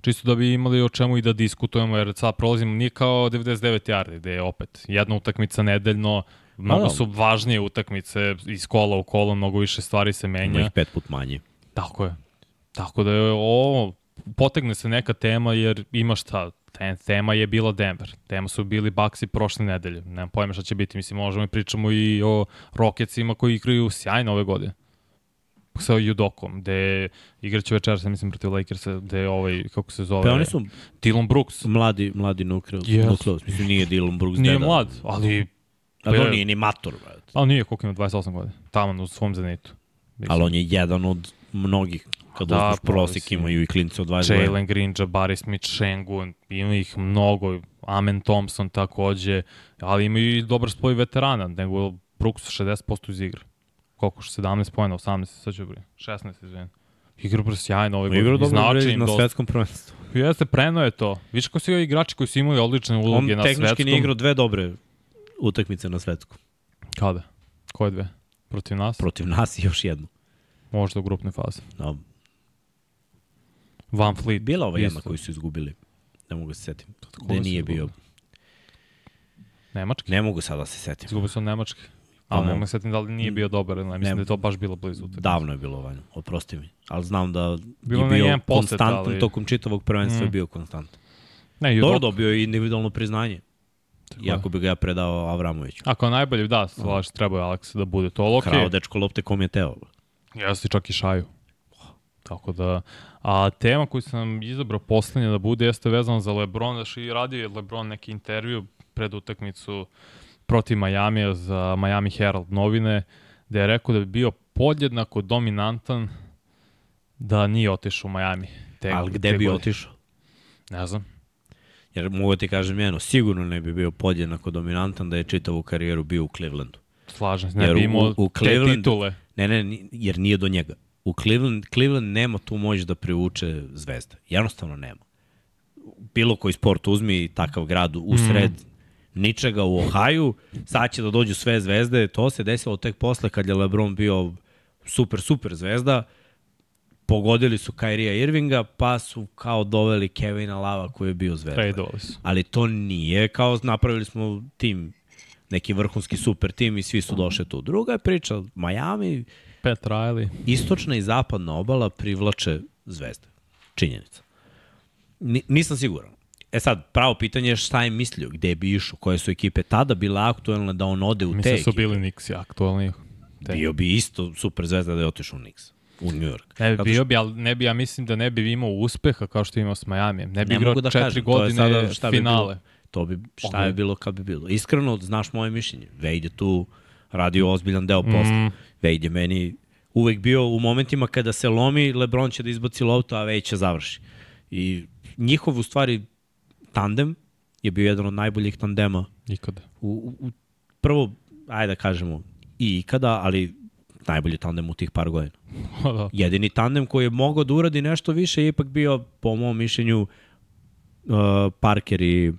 čisto da bi imali o čemu i da diskutujemo, jer sad prolazimo nije kao 99 yardi, gde je opet jedna utakmica nedeljno, mnogo su važnije utakmice iz kola u kolo, mnogo više stvari se Ima menja. ih pet put manje. Tako je. Tako da je ovo, potegne se neka tema jer ima šta, te, tema je bila Denver. Tema su bili Bucks i prošle nedelje. Nemam pojma šta će biti. Mislim, možemo i pričamo i o Rocketsima koji igraju sjajno ove godine. Sa Judokom, gde igraće večeras, mislim, protiv Lakersa, gde je ovaj, kako se zove, Pa oni su Dylan Brooks. mladi, mladi nukleus. Yes. nukleus. Mislim, nije Dylan Brooks Nije deda. mlad, ali, A to je- nije ni mator, brate. ali nije koliko ima 28 godina. Tamo u svom zenitu. Mislim. Ali on je jedan od mnogih. Kad Da, da, uzmeš pa, prosek, mislim, imaju i klinci od 20 godina. Jalen Green, Jabari Smith, Shengun, ima ih mnogo, Amen Thompson takođe, ali imaju i dobar spoj veterana, nego Brooks 60% iz igre. Koliko? 17 pojena, 18, sad ću brin, 16, izvijem. Igra bre sjajno ove Igra godine, dobro znači na dosta. svetskom prvenstvu. Jeste, preno je to. Viš ko su igrači koji su imali odlične On uloge na tehnički svetskom. nije igrao dve dobre utakmice na svetskom. Kada? Koje dve? Protiv nas? Protiv nas i još jednu. Možda u grupnoj fazi. No, Van Fleet. bila ova jedna koju su izgubili. Ne mogu se setim. Gde su nije bio. Nemački? Ne mogu sada da se setim. Izgubili su od Nemačke. Pa Ali ne mogu. se setim da li nije bio dobar, ne, mislim Ne. da je to baš bilo blizu. utakmice. Davno je bilo vanje, oprosti mi. Ali znam da Bilo je bio konstantan ali- tokom čitavog prvenstva Mm. je bio konstantan. Ne, Dobro dobio je individualno priznanje. Tako Iako bi ga ja predao Avramoviću. Ako najbolje, da, slaš, treba je Alex da bude to, ali okej. Krao dečko lopte kom je teo. Ja si čak i šaju. Tako da, a tema koju sam izabrao poslednje da bude jeste vezano za Lebron, da i radio je Lebron neki intervju pred utakmicu protiv Majamija za Miami Herald novine, gde je rekao da bi bio podjednako dominantan da nije otišao u Miami. Te, Ali gde te bi otišao? Ne znam. Jer mogu ti kažem jedno, sigurno ne bi bio podjednako dominantan da je čitavu karijeru bio u Clevelandu. Slažem se, ne bi imao u, u Cleveland, te titule. Ne, ne, jer nije do njega. U Cleveland, Cleveland nema tu moć da privuče zvezda. Jednostavno nema. Bilo koji sport uzmi takav grad u sred mm ničega u Ohaju, sad će da dođu sve zvezde, to se desilo tek posle kad je LeBron bio super, super zvezda, pogodili su Kairija Irvinga, pa su kao doveli Kevina Lava koji je bio zvezda. Ali to nije kao napravili smo tim, neki vrhunski super tim i svi su došli tu. Druga je priča, Miami, Pat Riley. Istočna i zapadna obala privlače zvezde. Činjenica. N nisam siguran. E sad, pravo pitanje je šta je mislio, gde bi išao, koje su ekipe tada bile aktuelne da on ode u Mislim te ekipe. Mislim su bili Nixi aktuelni. Te. Bio bi isto super zvezda da je otišao u Nix u New York. Ne bi bio bi, ali ne bi, ja mislim da ne bi imao uspeha kao što imao s Miami. Ne bi ne igrao da četiri kažem, godine sada šta finale. Bi bilo, to bi, šta je bilo kad bi bilo. Iskreno, znaš moje mišljenje. Wade je tu radio ozbiljan deo posla. Mm. Wade je meni uvek bio u momentima kada se lomi, Lebron će da izbaci loptu, a Wade će završi. I njihov u stvari tandem je bio jedan od najboljih tandema. Ikada. U, u, prvo, ajde da kažemo, i ikada, ali najbolji tandem u tih par godina. [laughs] da. Jedini tandem koji je mogao da uradi nešto više je ipak bio, po mom mišljenju, uh, Parker i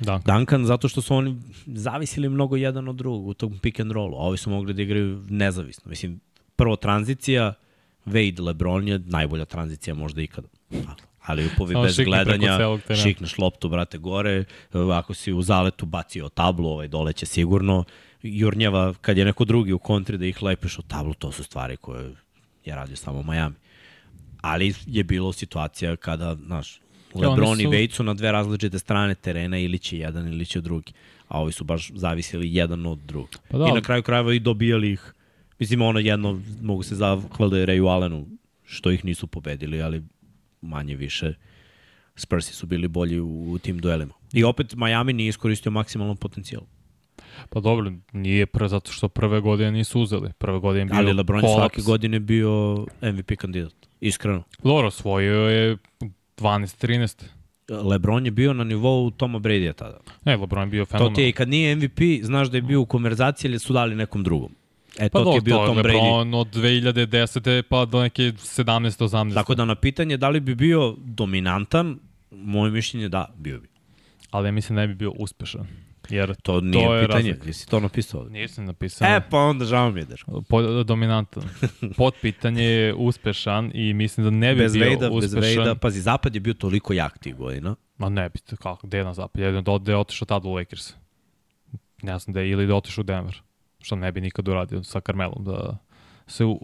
Duncan. Duncan, zato što su oni zavisili mnogo jedan od drugog u tom pick and rollu, a ovi su mogli da igraju nezavisno. Mislim, prvo tranzicija, Wade LeBron je najbolja tranzicija možda ikada ali upovi bez gledanja, šikneš loptu, brate, gore, ako si u zaletu bacio tablu, ovaj dole će sigurno, jurnjava kad je neko drugi u kontri da ih lepeš u tablu, to su stvari koje je radio samo Miami. Ali je bilo situacija kada, znaš, Lebron su... i Wade su na dve različite strane terena ili će jedan ili će drugi. A ovi su baš zavisili jedan od drugog. Pa da, I na kraju krajeva i dobijali ih. Mislim, ono jedno, mogu se zahvaliti Rayu Allenu, što ih nisu pobedili, ali manje više Spursi su bili bolji u, u tim duelima. I opet Miami nije iskoristio maksimalno potencijal. Pa dobro, nije pre, zato što prve godine nisu uzeli. Prve godine bio Ali LeBron kolaps. svake godine bio MVP kandidat, iskreno. Dobro, osvojio je 12-13. LeBron je bio na nivou Toma Brady-a tada. Ne, LeBron je bio fenomenal. To ti je i kad nije MVP, znaš da je bio u konverzaciji ili su dali nekom drugom. E, pa to ti je bio to Tom Lebron Brady. od 2010. pa do neke 17-18. Tako da na pitanje da li bi bio dominantan, moje mišljenje da, bio bi. Ali ja mislim da ne bi bio uspešan. Jer to nije to je pitanje, razlik. jesi to napisao? Nisam napisao. E, pa onda žao mi je, Deško. Po, dominantan. [laughs] Pod pitanje je uspešan i mislim da ne bi bez bio Vejda, uspešan. Bez Vejda, pazi, Zapad je bio toliko jak tih godina. Ma ne bi, kako, gde je na Zapad? Jedno da, da je otišao tada u Lakers. Ne znam da je ili da je otišao u Denver što ne bi nikad uradio sa Carmelom, da se u,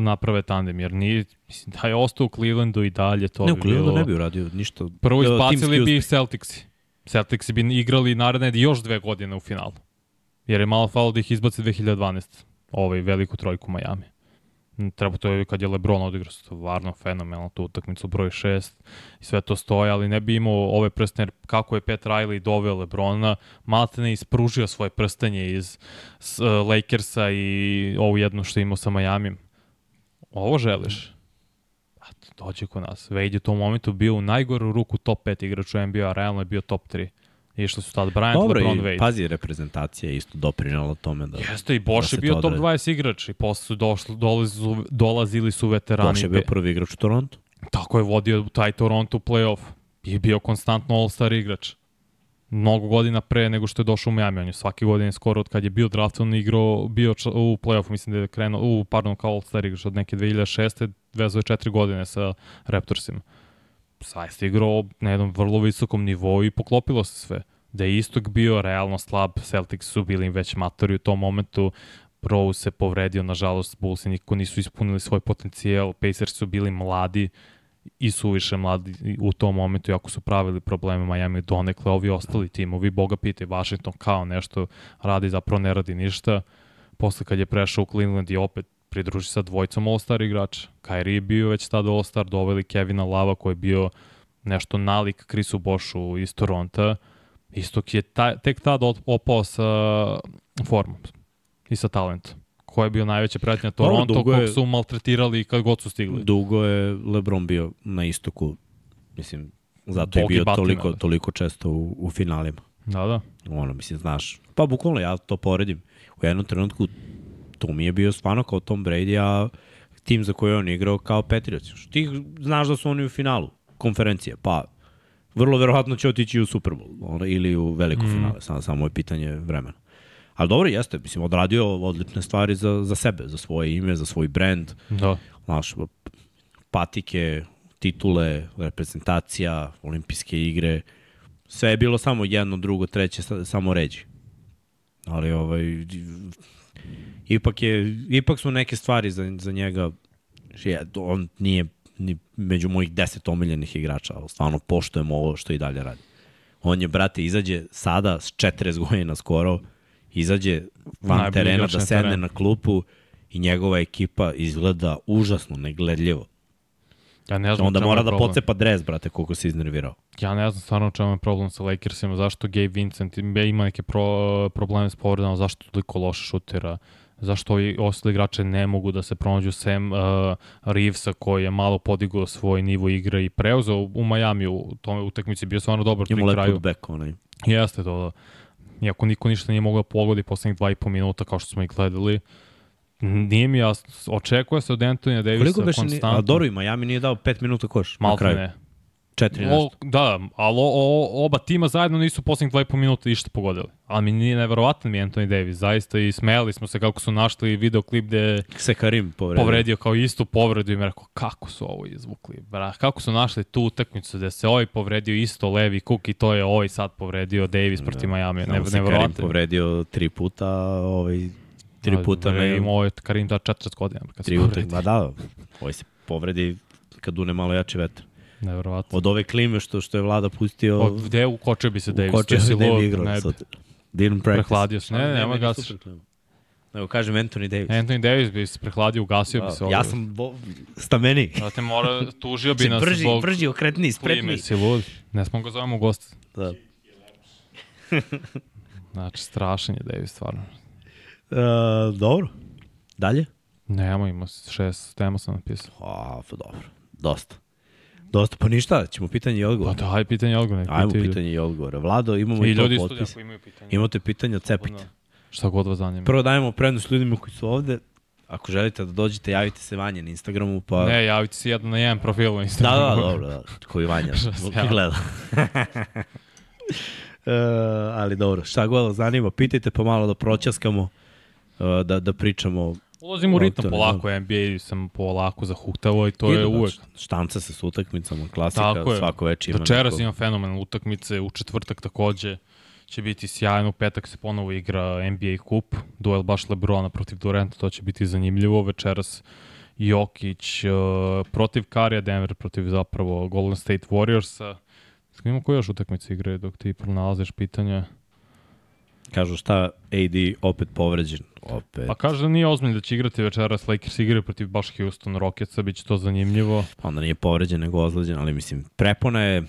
naprave tandem, jer nije, mislim, da je ostao u Clevelandu i dalje, to ne, bi bilo... Ne, u Clevelandu ne bi uradio ništa. Prvo izbacili bi Celticsi. Celticsi bi igrali naredne još dve godine u finalu. Jer je malo falo da ih izbaci 2012. Ovaj veliku trojku Miami. Treba to je kad je LeBron odigrao stvarno fenomenalno tu utakmicu broj 6 i sve to stoje, ali ne bi imao ove prstene, kako je Pat Riley doveo LeBrona, Maltene ispružio svoje prstenje iz uh, Lakersa i ovu jednu što imao sa Miami. Ovo želiš? Dođe kod nas. Wade je u tom momentu bio u najgoru ruku top 5 igrača u NBA, a realno je bio top 3. Išli su tad Bryant, Dobro, LeBron, Wade. pazi, reprezentacija je isto doprinala tome da Jeste, i Boš da je bio top 20 igrač i posle su došli, dolazili, dolazili su veterani. Boš je bio prvi igrač u Toronto. Tako je vodio taj Toronto playoff i bio konstantno all-star igrač. Mnogo godina pre nego što je došao u Miami. On je svake godine skoro od kad je bio draftovan igrao, bio u playoffu, mislim da je krenuo, u, pardon, kao all-star igrač od neke 2006. Vezao je četiri godine sa Raptorsima zaista igrao na jednom vrlo visokom nivou i poklopilo se sve. Da je istok bio realno slab, Celtics su bili već matori u tom momentu, Rose se povredio, nažalost, Bullsi niko nisu ispunili svoj potencijal, Pacers su bili mladi i su više mladi u tom momentu, iako su pravili probleme Miami donekle, ovi ostali timovi, boga pite, Washington kao nešto radi, zapravo ne radi ništa. Posle kad je prešao u Cleveland i opet pridruži sa dvojicom All-Star igrača. Kyrie je bio već tada All-Star, doveli Kevina Lava koji je bio nešto nalik Chrisu Bošu iz Toronta. Istok je ta, tek tada opao sa formom i sa talentom. Ko je bio najveća pretnja Toronto, Dobro, kog su maltretirali kad god su stigli. Dugo je LeBron bio na istoku, mislim, zato Bog je bio toliko, da. toliko često u, u finalima. Da, da. Ono, mislim, znaš, pa bukvalno ja to poredim. U jednom trenutku to mi je bio stvarno kao Tom Brady, a tim za koji on igrao kao Patriots. Ti znaš da su oni u finalu konferencije, pa vrlo verovatno će otići u Super Bowl ono, ili u veliko mm. finale, samo, samo je pitanje vremena. Ali dobro, jeste, mislim, odradio odlične stvari za, za sebe, za svoje ime, za svoj brand. Da. Znaš, patike, titule, reprezentacija, olimpijske igre, sve je bilo samo jedno, drugo, treće, samo ređi. Ali ovaj, ipak, je, ipak su neke stvari za, za njega, on nije ni među mojih deset omiljenih igrača, ali stvarno poštojem ovo što i dalje radi. On je, brate, izađe sada s 40 godina skoro, izađe van Najbolji terena da sedne teren. na klupu i njegova ekipa izgleda užasno, negledljivo. Ja ne znam Onda mora da problem. pocepa dres, brate, koliko se iznervirao. Ja ne znam stvarno čemu je problem sa Lakersima, zašto Gabe Vincent ima neke pro, probleme s povredama, zašto toliko loše šutira, zašto i ostali igrače ne mogu da se pronađu sem uh, Reevesa koji je malo podigao svoj nivo igre i preuzeo u Miami u tome utakmici bio stvarno dobar pri kraju. Ima back onaj. Jeste to da. Iako niko ništa nije mogao da pogodi poslednjih dva i po minuta kao što smo ih gledali. Nije mi jasno. Očekuje se od Antonija Davisa konstantno. A dobro i Miami nije dao 5 minuta koš. Malo ne. Četiri nešto. O, da, ali o, o, oba tima zajedno nisu poslednjih 2,5 minuta išta pogodili. Ali mi nije neverovatan mi Anthony Davis, zaista i smeli smo se kako su našli videoklip gde se Karim povredio. povredio kao istu povredu i mi rekao kako su ovo izvukli, bra, kako su našli tu utakmicu gde se ovaj povredio isto levi kuk i to je ovaj sad povredio Davis da. protiv Miami. Ne, ne, neverovatno. Karim povredio tri puta, ovaj tri puta ne. Ima ovaj Karim da 40 godina. Kad tri utakmice, ma da, ovaj se povredi kad une malo jači vetar. Nevjerovatno. Od ove klime što što je vlada pustio... Od gde ukočio bi se Davis? Ukočio se bi igrao. Ne, sad. Didn't practice. Prehladio se. Ne, ne, nema gas. Nego kažem Anthony Davis. Anthony Davis bi se prehladio, ugasio da, bi se ovdje. Ja sam bo... stameni. Da te mora, tužio bi nas brži, zbog... Brži, okretni, spretni. Klime si lud. Ne smo ga zovemo gost. Da. [laughs] znači, strašan je Davis, stvarno. Uh, dobro. Dalje? Nemo, ima šest tema sam napisao. A, pa dobro. Dosta. Dosta, pa ništa, ćemo pitanje i odgovor. Pa da, hajde pitanje i odgovor. Ajmo pitanje, pitanje i odgovor. Vlado, imamo i, i to potpis. Imaju pitanje. Imate pitanje, cepite. Šta god vas zanima. Prvo dajemo prednost ljudima koji su ovde. Ako želite da dođete, javite se Vanje na Instagramu. Pa... Ne, javite se jedno na jedan profil na Instagramu. Da, da, dobro, da. Koji Vanja [laughs] gleda. uh, [laughs] ali dobro, šta god vas zanima, pitajte pa malo da proćaskamo, uh, da, da pričamo Ulazim u ritam polako, da. NBA sam polako zahuktavo i to Ide, je uvek. Štanca se s utakmicama, klasika, Tako je. svako već ima. Večeras neko... imam fenomenalne utakmice, u četvrtak takođe će biti sjajno, u petak se ponovo igra NBA kup, duel baš Lebrona protiv Duranta, to će biti zanimljivo, večeras Jokić uh, protiv Karija, Denver protiv zapravo Golden State Warriorsa. Imamo koje još utakmice igre dok ti pronalaziš pitanja? Kažu šta AD opet povređen. Opet. Pa kaže da nije ozbiljno da će igrati večeras Lakers igraju protiv baš Houston Rocketsa, bit će to zanimljivo. Pa onda nije povređen nego ozleđen, ali mislim, prepona je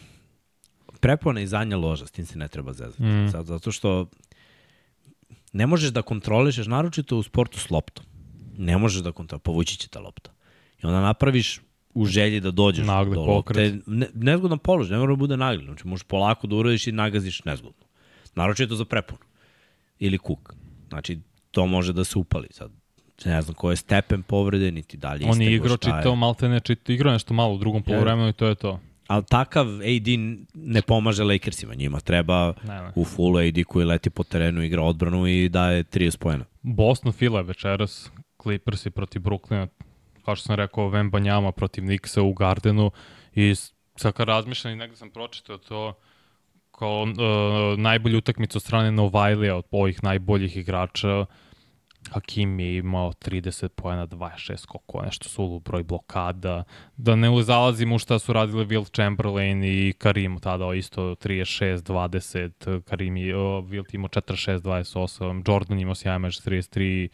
prepona i zadnja loža, s tim se ne treba zezati. Mm. Zato što ne možeš da kontrolišeš, naročito u sportu s loptom. Ne možeš da kontrolišeš, povući će ta lopta. I onda napraviš u želji da dođeš Nagli do lopte. Ne, nezgodan položaj, ne mora da bude nagli. Znači, možeš polako da uradiš i nagaziš nezgodno. Naročito za preponu ili kuk. Znači, to može da se upali. Sad, ne znam koji je stepen povrede, niti dalje On je igrao čitao, malte ne čitao, igrao nešto malo u drugom polovremenu i to je to. Ali takav AD ne pomaže Lakersima, njima treba ne, ne. u full AD koji leti po terenu, igra odbranu i daje 30 pojena. Boston Fila večeras, Clippersi protiv Brooklyna, kao što sam rekao, Vembanjama protiv Nixa u Gardenu i sad kad razmišljam i negde sam pročitao to, kao uh, najbolju utakmicu od strane Novajlija od ovih najboljih igrača. Hakim je imao 30 pojena, 26 skokova, nešto su broj blokada. Da ne zalazimo u šta su radili Will Chamberlain i Karim tada isto 36, 20, Karim je, uh, Wilt imao 46, 28, Jordan imao sjajan meč 33,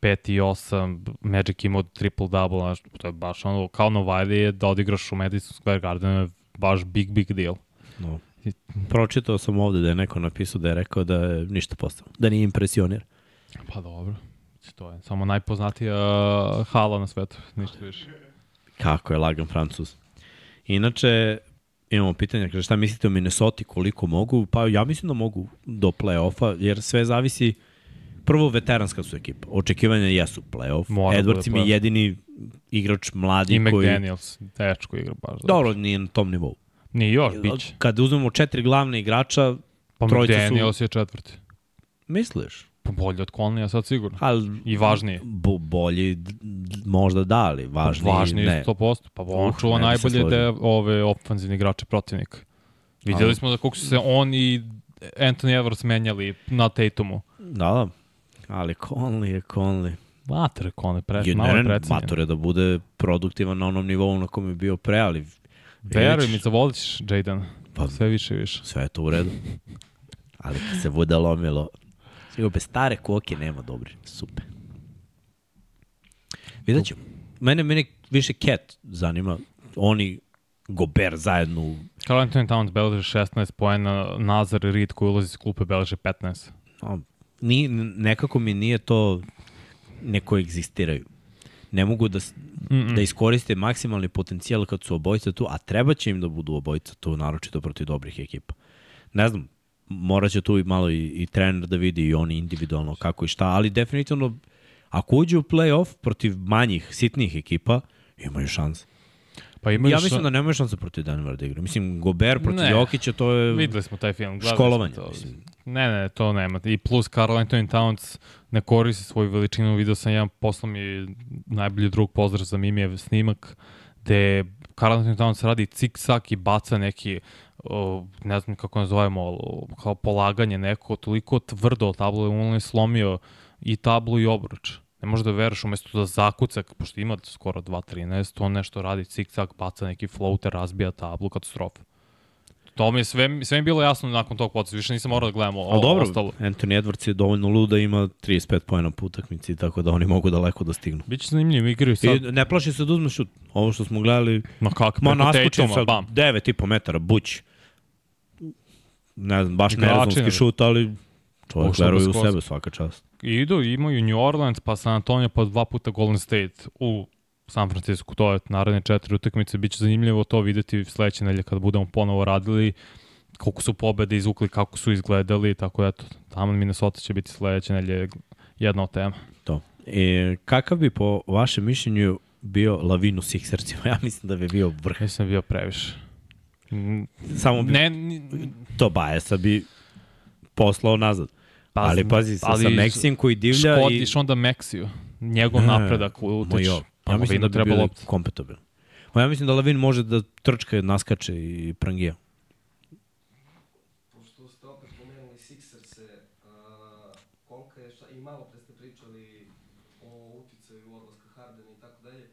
5 i 8, Magic imao triple-double, znaš, to je baš ono, kao Novajli je da odigraš u Madison Square Gardenu, je baš big, big deal. No. Pročitao sam ovde da je neko napisao da je rekao da je ništa postao, da nije impresionir. Pa dobro, to je samo najpoznatija hala na svetu, ništa više. Kako je lagan Francuz. Inače, imamo pitanje, kaže šta mislite o Minnesota koliko mogu? Pa ja mislim da mogu do play-offa, jer sve zavisi prvo veteranska su ekipa. Očekivanja jesu play-off. Mora Edwards im bude je jedini igrač mladi I koji... McDaniels, tečko igra baš. Dobro, nije na tom nivou. Nije još, bit će. Kad uzmemo četiri glavne igrača, Pa trojica su- McDaniels je četvrti. misliš? Pa bolje od Conleya sad sigurno. Ali I važniji. bo, bolji možda da, ali važniji Važni ne. 100%. Pa on Uh, čuva ne najbolje de, ove ofenzivne igrače protivnika. Vidjeli Ali- smo da koliko su se on i Anthony Edwards menjali na Tatumu. Da, da. Ali Conley je Conley. Mater, Conley, pre, malo ne, je ne, precenjen. mator je da bude produktivan na onom nivou na kom je bio pre, ali Veruj mi, zavoliš Jaden. Pa- Sve više i više. sve je to u redu. Ali kad se bude lomilo, sigurno bez stare koke nema dobri. Super. Vidjet ćemo. Mene, mene više Cat zanima. Oni Gober zajedno u Carl Anthony Towns beleže 16 poena, Nazar i Reed koji ulazi iz klupe beleže 15. a, ni, nekako mi nije to neko egzistiraju. Ne mogu da, Mm -mm. da iskoriste maksimalni potencijal kad su obojica tu, a treba će im da budu obojica tu, naročito protiv dobrih ekipa. Ne znam, morat će tu i malo i, i trener da vidi i oni individualno kako i šta, ali definitivno ako uđe u play-off protiv manjih, sitnih ekipa, imaju šanse. Pa imaju Ja mislim da nemaju šanse protiv Denvera da igra. Mislim, Gober protiv Ne. Jokića, to je Videli smo taj film. školovanje. to. Mislim. Ne, ne, to nema. I plus Carl Anthony Towns ne koristi svoju veličinu. Video sam jedan poslao mi najbolji drug pozdrav za Mimijev snimak gde Carl Anthony Towns radi cik-sak i baca neki o, ne znam kako nazovemo, kao polaganje neko, toliko tvrdo od tablu, on je slomio i tablu i obruč. Ne možeš da veruješ umesto da zakuca, pošto ima skoro 2.13, on nešto radi cik-cak, baca neki floater, razbija tablu, katastrofa. To mi je sve, sve mi je bilo jasno nakon tog poteza, više nisam morao da gledamo Ali o, dobro, ostalo. Anthony Edwards je dovoljno lud da ima 35 pojena po utakmici, tako da oni mogu daleko da stignu. Biće zanimljivo, igraju sad, I ne plaši se da uzme šut. Ovo što smo gledali, ma kak, ma Tatuma, sa bam. 9,5 metara, buć. Ne znam, baš Igrači nerazumski ne- šut, ali čovjek veruje u sebe svaka čast. Idu, imaju New Orleans, pa San Antonio, pa dva puta Golden State u San Francisco. To je naredne četiri utakmice. Biće zanimljivo to videti sledeće nelje kada budemo ponovo radili koliko su pobede izvukli, kako su izgledali, tako eto, tamo Minnesota će biti sledeće nelje jedna od tema. To. E, kakav bi po vašem mišljenju bio Lavinu Sixersima? [laughs] Ja mislim da bi bio vrh. Mislim da je bio previše. Samo bi, Ne, ni- to Bajesa bi poslao nazad. Pa, ali pazi, sa, ali sa Meksijem koji divlja škodiš i... onda Meksiju. Njegov Ne, napredak u utiče. jo, Pa ja mislim da bi treba bili lopta. kompatibilni. Ma ja mislim da Lavin može da trčka, naskače i prangija. pošto ste opet pomenuli Sixerse, a, kolika je, šta, i malo pre ste pričali o uticaju odlaska Hardena i tako dalje,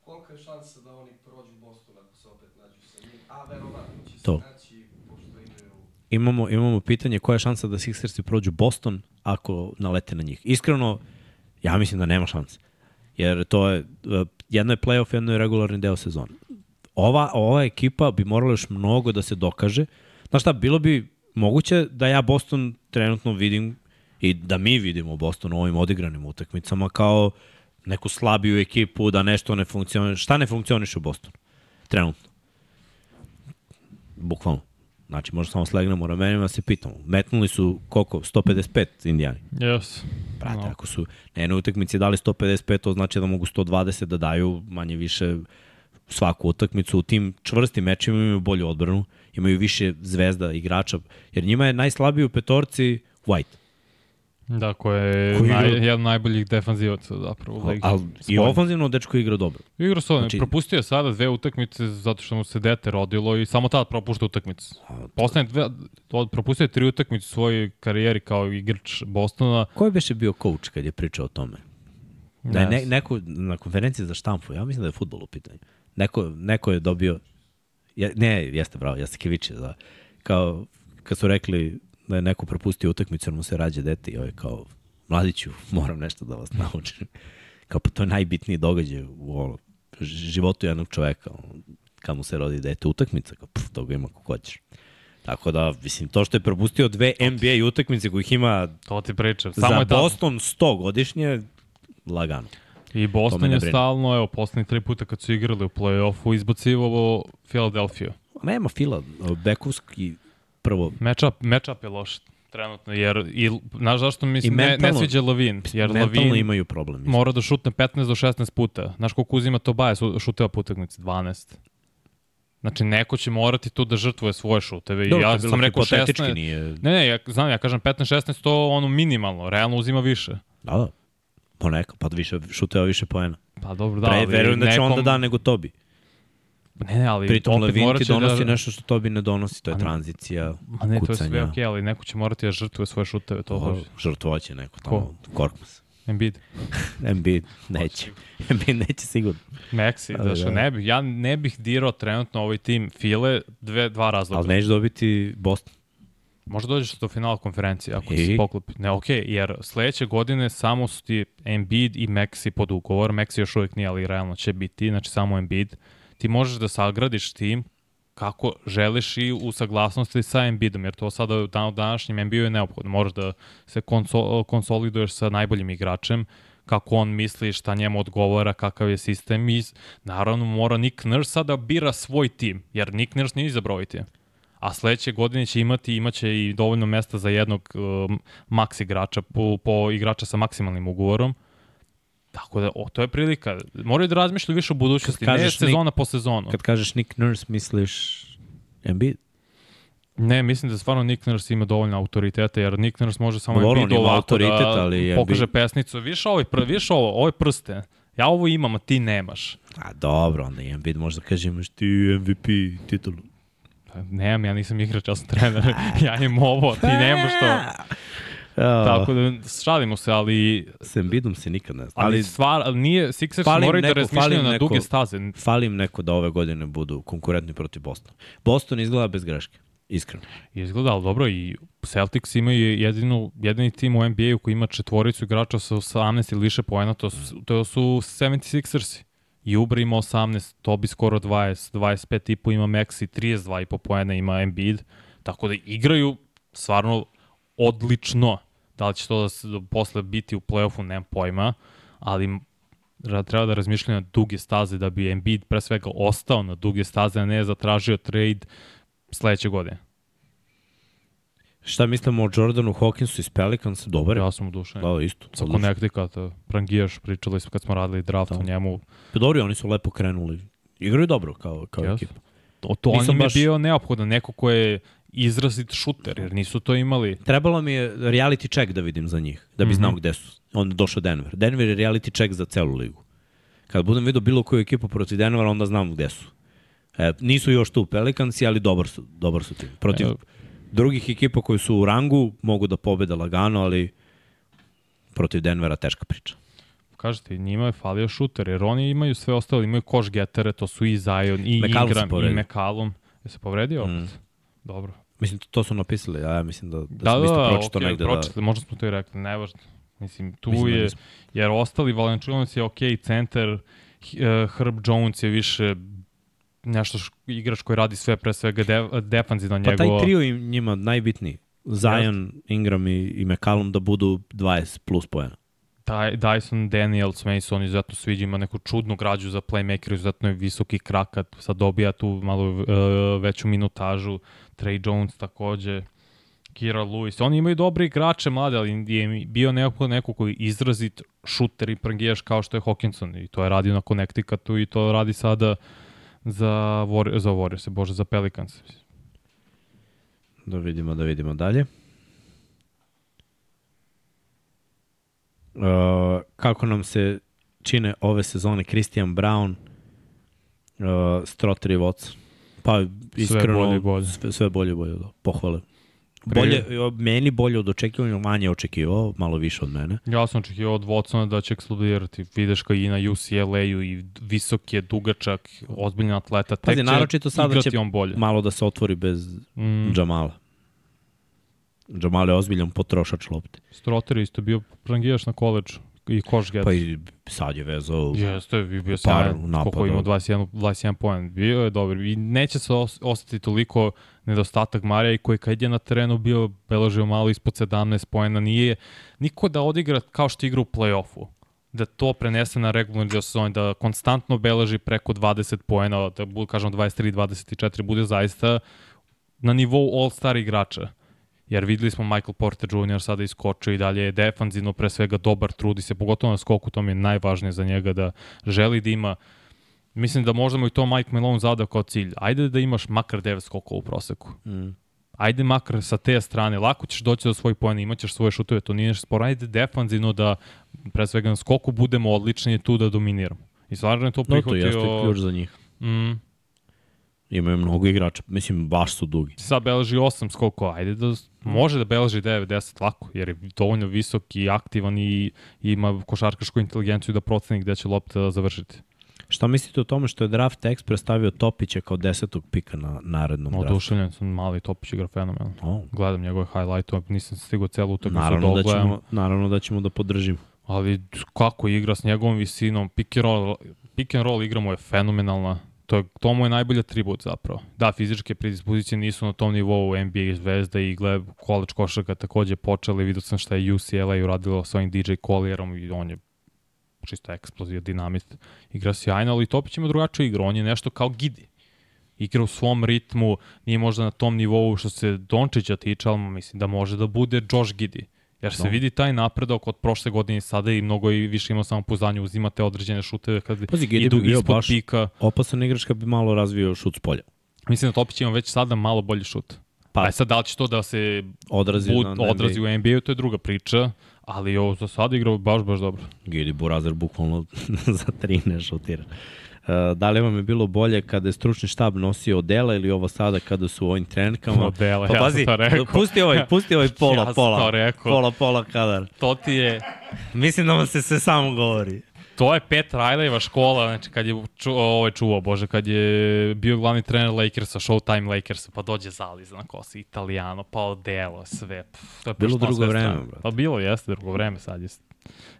kolika je šansa da oni prođu Boston ako se opet nađu sa njim, a verovatno će se To. naći, pošto imaju Imamo, imamo pitanje koja je šansa da Sixersi prođu Boston ako nalete na njih. Iskreno, ja mislim da nema šanse. Jer to je, uh, jedno je playoff, jedno je regularni deo sezone. Ova, ova ekipa bi morala još mnogo da se dokaže. Znaš šta, bilo bi moguće da ja Boston trenutno vidim i da mi vidimo Boston u ovim odigranim utakmicama kao neku slabiju ekipu, da nešto ne funkcioniše. Šta ne funkcioniše u Bostonu? Trenutno. Bukvalno. Znači, možda samo slegnemo ramenima, se pitamo. Metnuli su koliko? 155 Indijani. Yes. Brate, No. ako su na jednoj utakmici dali 155, to znači da mogu 120 da daju manje više svaku utakmicu. U tim čvrstim mečima imaju bolju odbranu, imaju više zvezda igrača, jer njima je najslabiji u petorci White. Da, ko je Koji naj, igra- jedan od najboljih defanzivaca zapravo ligi. al, I ofanzivno dečko igra dobro. Igra se Znači- propustio je sada dve utakmice zato što mu se dete rodilo i samo tad propušta utakmice. Poslednje dve, propustio je tri utakmice u svojoj karijeri kao igrač Bostona. Ko je beše bio coach kad je pričao o tome? Da je ne, neko na konferenciji za štampu, ja mislim da je futbol u pitanju. Neko, neko je dobio, je, ne, jeste bravo, jeste Keviće, da, kao kad su rekli da je neko propustio utakmicu jer mu se rađe dete i ovaj kao mladiću, moram nešto da vas naučim. Kao pa to je najbitniji događaj u ovo, životu jednog čoveka. ono, Kad mu se rodi dete, utakmica, kao, pff, toga ima kako hoćeš. Tako da, mislim, to što je propustio dve NBA utakmice kojih ima To ti pričam. Samo za je. Boston 100 godišnje, lagano. I To Boston je stalno, evo, poslednji tri puta kad su igrali u play-offu, izbacivao Philadelphia. Nema fila, Bekovski prvo, Matchup, matchup je loš trenutno, jer, i, znaš zašto mi se ne, ne sviđa Lavin? Jer Lavin imaju problem. mislim. mora da šutne 15 do 16 puta. Znaš koliko uzima to baje šuteva po utakmici? 12. Znači, neko će morati tu da žrtvuje svoje šuteve. Dobro, ja sam rekao hipotetički, 16. Nije... Ne, ne, ja znam, ja kažem 15-16, to ono minimalno, realno uzima više. Da, da. Poneka, pa više, šuteva više poena. Pa dobro, da, Pre, verujem da će nekom... onda da nego Tobi. Ne, ne, ali Pritom opet Levin ti će donosi da... nešto što Tobi ne donosi, to je A ne- tranzicija, Ma ne, to je kucanja. sve okej, ali neko će morati da žrtvuje svoje šuteve, to To hoće. žrtvoće neko tamo, Korkmas. Embiid. [laughs] Embiid neće. [laughs] Embiid neće sigurno. Maxi, da. ne bih, ja ne bih dirao trenutno ovaj tim File, dve, dva razloga. Ali neće dobiti Boston. Možda dođeš do finala konferencije ako I? se poklopi. Ne, okej, jer sledeće godine samo su ti Embiid i Maxi pod ugovor. Maxi još uvijek nije, ali realno će biti, znači samo Embiid. Ti možeš da sagradiš tim kako želiš i u saglasnosti sa Embiidom, jer to sada u dan- današnjem NBA je neophodno. Moraš da se konso konsoliduješ sa najboljim igračem, kako on misli, šta njemu odgovara, kakav je sistem i naravno mora Nick Nurse sada bira svoj tim, jer Nick Nurse nije izabrao ovaj tim. A sledeće godine će imati, imaće i dovoljno mesta za jednog um, maks igrača, po, po igrača sa maksimalnim ugovorom. Tako da, o, to je prilika. Moraju da razmišljaju više o budućnosti, ne sezona po sezonu. Kad kažeš Nick Nurse, misliš Embiid? Ne, mislim da stvarno Nick Nurse ima dovoljno autoriteta, jer Nick Nurse može samo Dobro, ima ovako da ali pokaže Embiid- pesnicu. Viš ovaj, pr, viš ovo, ovo je prste. Ja ovo imam, a ti nemaš. A dobro, onda Embiid može da kaže imaš ti MVP titulu. Pa, Nemam, ja nisam igrač, ja sam trener. [laughs] ja imam ovo, ti nemaš to. [laughs] [laughs] Tako da, šalimo se, ali, S Embiidom se nikad ne zna. ali, Ali stvar, ali nije, Sixers moraju da razmišljaju na neko- duge staze. fali im neko da ove godine budu konkurentni protiv Bostona. Boston izgleda bez greške. Iskreno. Izgleda, ali dobro, i Celtics imaju jedinu, jedini tim u NBA-u koji ima četvoricu igrača sa 18 ili više poena, to su, to su 76ersi. Jubra ima 18, Tobi skoro 20, 25 i po ima Maxi, 32 i po poena ima Embiid, tako da igraju stvarno odlično. Da li će to da se da posle biti u play-offu, nemam pojma, ali treba da razmišljaju na duge staze da bi Embiid pre svega ostao na duge staze, a ne zatražio trade sledeće godine. Šta mislimo o Jordanu Hawkinsu iz Pelicans? Dobar je. Ja sam udušen. Da, isto. Sa odlično. Connecticuta, Prangijaš, pričali smo kad smo radili draft Da. o njemu. Pa Dobro, oni su lepo krenuli. Igraju dobro kao, kao Yes. ekipa. To, to Nisam on im je baš- bio neophodan, neko ko je izrazit šuter, jer nisu to imali. Trebalo mi je reality check da vidim za njih, da bi Mhm. znao gde su. Onda došao Denver. Denver je reality check za celu ligu. Kad budem vidio bilo koju ekipu protiv Denvera, onda znam gde su. E, nisu još tu Pelicansi, ali dobar su, dobar su tim. Protiv Evo. drugih ekipa koji su u rangu mogu da pobede lagano, ali protiv Denvera teška priča. Kažete, njima je falio šuter, jer oni imaju sve ostalo, imaju koš getere, to su i Zion, i McCallum Ingram, i. McCallum. Je se povredio opet? Mm. Dobro. Mislim, to, to su napisali, a ja mislim da, da, Da, sam da, isto da, pročitao okej, negde pročitali, možda smo to i rekli, nevažno. Mislim, tu Mislim da je, nismo. jer ostali Valenčunac je okej, centar, eh, Herb Jones je više nešto š, igrač koji radi sve pre svega de, defanzivno da... Pa taj trio im njima najbitniji. Zion, Ingram i, i McCallum da budu 20 plus pojena. Dyson Daniels, meni on izuzetno sviđa, ima neku čudnu građu za playmaker, izuzetno je visoki krakat, sad dobija tu malo uh, veću minutažu, Trey Jones takođe, Kira Lewis. Oni imaju dobre igrače mlade, ali je bio neko, neko koji izrazit šuter i prangijaš kao što je Hawkinson i to je radio na Connecticutu i to radi sada za, War, za Warriors, bože, za Pelicans. Da vidimo, da vidimo dalje. Uh, kako nam se čine ove sezone Christian Brown, uh, Strotter i Watson? Pa iskreno, bolje i bolje. Sve, sve bolje i bolje, da. Pohvale. Bolje, meni bolje od očekivanja, manje očekivao, malo više od mene. Ja sam očekivao od Watsona da će eksplodirati. Vidiš kao i na UCLA-u i visok je, dugačak, ozbiljan atleta. Tek Pazi, naročito sada će on bolje. Malo da se otvori bez Mm, Jamala. Jamal je ozbiljan potrošač lopte. Strotter je isto bio rangijaš na koleđu i koš get. Pa i sad je vezao Jeste, i bio Par napada. koliko ima 21, 21 poen, bio je dobar i neće se os ostati toliko nedostatak Marija i koji kad je na terenu bio beležio malo ispod 17 poena, nije niko da odigra kao što igra u play-offu da to prenese na regularni deo sezone, da konstantno beleži preko 20 poena, da kažemo 23-24, bude zaista na nivou all-star igrača. Jer videli smo Michael Porter Jr. sada iskočio i dalje je defanzivno pre svega dobar, trudi se, pogotovo na skoku, to mi je najvažnije za njega da želi da ima Mislim da možda mu i to Mike Malone zadao kao cilj. Ajde da imaš makar 9 skokova u proseku. Mm. Ajde makar sa te strane, lako ćeš doći do svojih pojena, imaćeš svoje šutove, to nije nešto sporo. Ajde defanzivno da, pre svega na skoku, budemo odlični i tu da dominiramo. I stvarno je to No, to prihvatio... jeste ključ za njih. Mm, Imaju mnogo igrača, mislim, baš su dugi. sad beleži 8 skokova, ajde da može da beleži 9-10 lako, jer je dovoljno visok i aktivan i, ima košarkašku inteligenciju da proceni gde će lopta završiti. Šta mislite o tome što je Draft Express stavio Topića kao desetog pika na narednom draftu? Oduševljen sam, mali Topić igra fenomenalno. O, Gledam njegove highlight nisam stigao celu utakmicu da naravno, da ogledam. ćemo, naravno da ćemo da podržimo. ali kako igra s njegovom visinom, pick and roll, pick and roll igra mu je fenomenalna. To, to mu je najbolji atribut zapravo. Da, fizičke predispozicije nisu na tom nivou NBA zvezda i gled, college košarka takođe počeli, vidio sam šta je UCLA uradilo sa ovim DJ Collierom i on je čisto eksplozija, dinamit. Igra sjajno, ali Topić ima drugačiju igru, on je nešto kao Gidi. Igra u svom ritmu, nije možda na tom nivou što se Dončića tiče, ali mislim da može da bude Josh Gidi. Jer se Da. vidi taj napredak od prošle godine i sada i mnogo i više ima samopouzdanje, uzimate određene šuteve kad Pazi, idu bi ispod baš- pika. Opasan igrač kad bi malo razvio šut s polja. Mislim da Topić ima već sada malo bolji šut. Pa, Aj sad da li će to da se odrazi bud, na, na odrazi u NBA, to je druga priča, ali ovo za sada igra baš, baš dobro. Gidi Burazer bukvalno [laughs] za 13 šutira. Uh, da li vam je bilo bolje kada je stručni štab nosio odela ili ovo sada kada su u ovim trenerkama? Odela, pa ja pazi, sam to rekao. pusti ovaj, pusti ovaj [laughs] pola, Ja pola, to rekao. pola, pola kadar. To ti je, Mislim da vam se sve samo govori. to je Pet Rileyva škola, znači kad je ču, ovaj čuvao, bože, kad je bio glavni trener Lakersa, Showtime Lakersa, pa dođe Zaliz na kosi, Italijano, pa Odelo, sve. Pff, to je Bilo drugo vreme, brate. Pa bilo jeste drugo vreme sad. Je.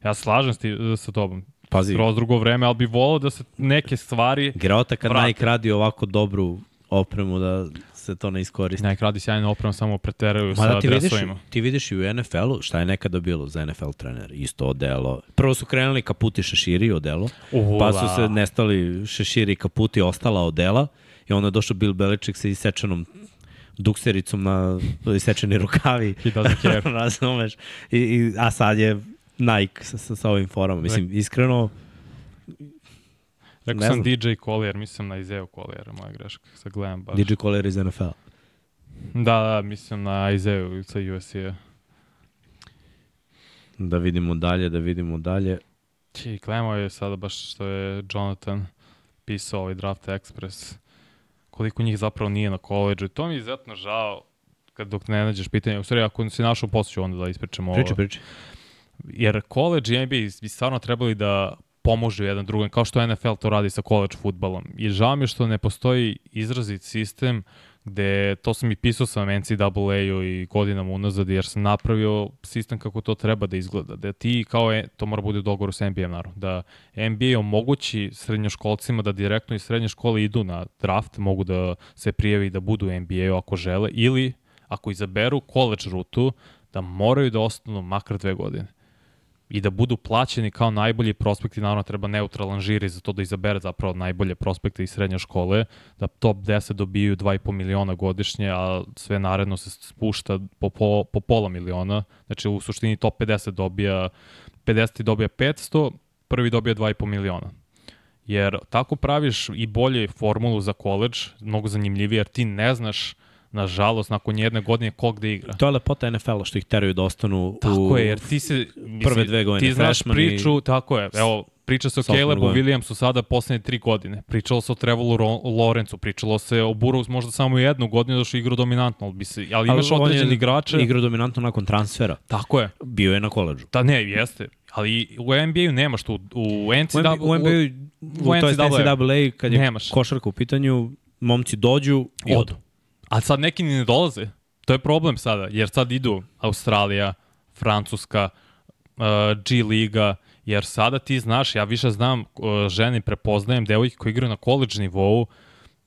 Ja se slažem s ti, sa tobom. Pazi, Skroz drugo vreme, ali bi volao da se neke stvari Greota kad Vrate. Nike radi ovako dobru opremu da se to ne iskoristi. Nike radi sjajno opremu, samo preteraju Ma sa da ti vidiš, dresovima. ti vidiš i u NFL-u šta je nekada bilo za NFL trener. Isto odelo. Prvo su krenuli kaputi šeširi i odelo, U, pa su da. se nestali šeširi i kaputi, ostala odela i onda je došao Bill Belichick sa isečenom duksericom na isečeni rukavi. Doesn't [laughs] care. Razumeš? I, i, a sad je Nike sa, sa, sa ovim forama. Mislim, iskreno, Rekao sam znam. DJ Collier, mislim na Izeo Collier, moja greška, sa gledam baš. DJ Collier iz NFL. Da, da, mislim na Izeo sa USC-a. Da vidimo dalje, da vidimo dalje. Či, gledamo je sada baš što je Jonathan pisao ovaj Draft Express. Koliko njih zapravo nije na koleđu. To mi je izuzetno žao kad dok ne nađeš pitanje. U stvari, ako si našao posle ću onda da ispričamo ovo. Priči, priči. Jer college i NBA bi stvarno trebali da pomožu jedan drugom, kao što NFL to radi sa college futbalom. I žao mi je što ne postoji izrazit sistem gde, to sam i pisao sam NCAA-u i godinama unazad, jer sam napravio sistem kako to treba da izgleda. Da ti kao, e, to mora bude u dogovoru sa NBA naravno, da NBA omogući srednjoškolcima da direktno iz srednje škole idu na draft, mogu da se prijavi da budu u NBA-u ako žele, ili ako izaberu college rutu, da moraju da ostanu makar dve godine i da budu plaćeni kao najbolji prospekti, naravno treba neutralan žiri za to da izabere zapravo najbolje prospekte iz srednje škole, da top 10 dobiju 2,5 miliona godišnje, a sve naredno se spušta po, po, po pola miliona, znači u suštini top 50 dobija 50 dobija 500, prvi dobija 2,5 miliona. Jer tako praviš i bolje formulu za koleđ, mnogo zanimljivije, jer ti ne znaš nažalost, nakon jedne godine ko gde igra. To je lepota NFL-a što ih teraju da ostanu Tako u... je, jer ti se... Prve dve godine Ti znaš freshman i- priču, tako je. Evo, priča se o Calebu. Williamsu sada poslednje tri godine. Pričalo se o Trevolu Ro- Lorencu, pričalo se o Burrows možda samo jednu godinu da što igrao dominantno, ali, bi se, ali imaš on je određeni igrače. Igrao dominantno nakon transfera. Tako je. Bio je na koleđu. Da ne, jeste. Ali u NBA-u nemaš tu. U NCAA... U NBA, u, to je NCAA, kad je Nemaš. košarka u pitanju, momci dođu i odu. A sad neki ni ne dolaze. To je problem sada, jer sad idu Australija, Francuska, uh, G Liga, jer sada ti znaš, ja više znam uh, ženi, prepoznajem devojke koji igraju na koleđ nivou,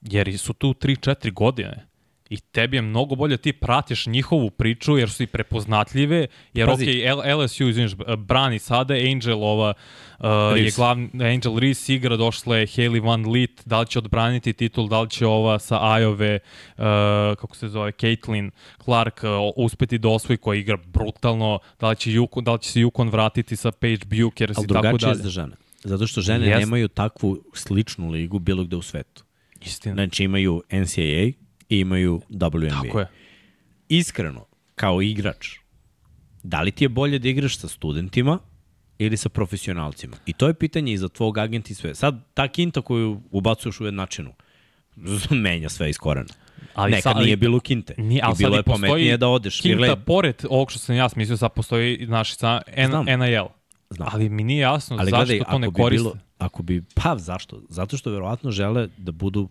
jer su tu 3-4 godine. I tebi je mnogo bolje ti pratiš njihovu priču jer su i prepoznatljive, jer Pazi. ok, LSU, izviniš, brani sada, Angel ova, uh, je Reese. glavni, Angel Reese igra, došla je Haley Van Lit, da li će odbraniti titul, da li će ova sa Ajove, uh, kako se zove, Caitlin Clark uh, uspeti da osvoji koja igra brutalno, da li će, Yukon, da li će se Yukon vratiti sa Paige Bukers Ali i tako drugačije je dalje. za žene. Zato što žene Jest. nemaju takvu sličnu ligu bilo gde u svetu. Istina. Znači imaju NCAA imaju WNBA. Tako je. Iskreno, kao igrač, da li ti je bolje da igraš sa studentima ili sa profesionalcima? I to je pitanje i za tvog agenta i sve. Sad, ta kinta koju ubacuješ u jednačinu, [laughs] menja sve iz korena. Ali Nekad sad- nije bilo kinte. Nije, ali I bilo je pametnije da odeš. Kinta, gledaj, pored ovog što sam ja smislio, sad postoji naši sa N, Znam. NIL. Znam. Ali mi nije jasno Ali zašto gledaj, to ne bi koriste. bilo, ako bi, pa zašto? Zato što verovatno žele da budu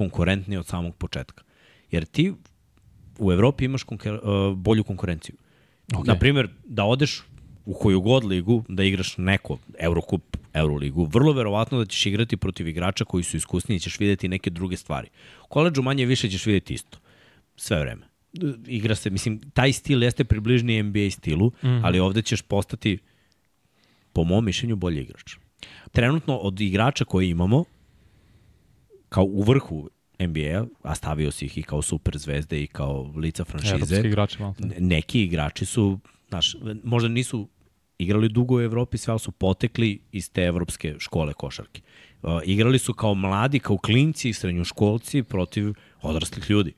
konkurentni od samog početka. Jer ti u Evropi imaš konkur, uh, bolju konkurenciju. Ok. Okay. Naprimer, da odeš u koju god ligu, da igraš neko, Eurocup, Euroligu, vrlo verovatno da ćeš igrati protiv igrača koji su iskusniji i ćeš videti neke druge stvari. U koleđu manje više ćeš videti isto. Sve vreme. Igra se, mislim, taj stil jeste približni NBA stilu, mm -hmm. ali ovde ćeš postati po mom mišljenju bolji igrač. Trenutno od igrača koje imamo, kao u vrhu NBA-a, a stavio si ih i kao super zvezde i kao lica franšize, Evropski igrači malo. ne- neki igrači su, znaš, možda nisu igrali dugo u Evropi, sve su potekli iz te evropske škole košarke. Uh, igrali su kao mladi, kao klinci i srednjoškolci protiv odraslih ljudi.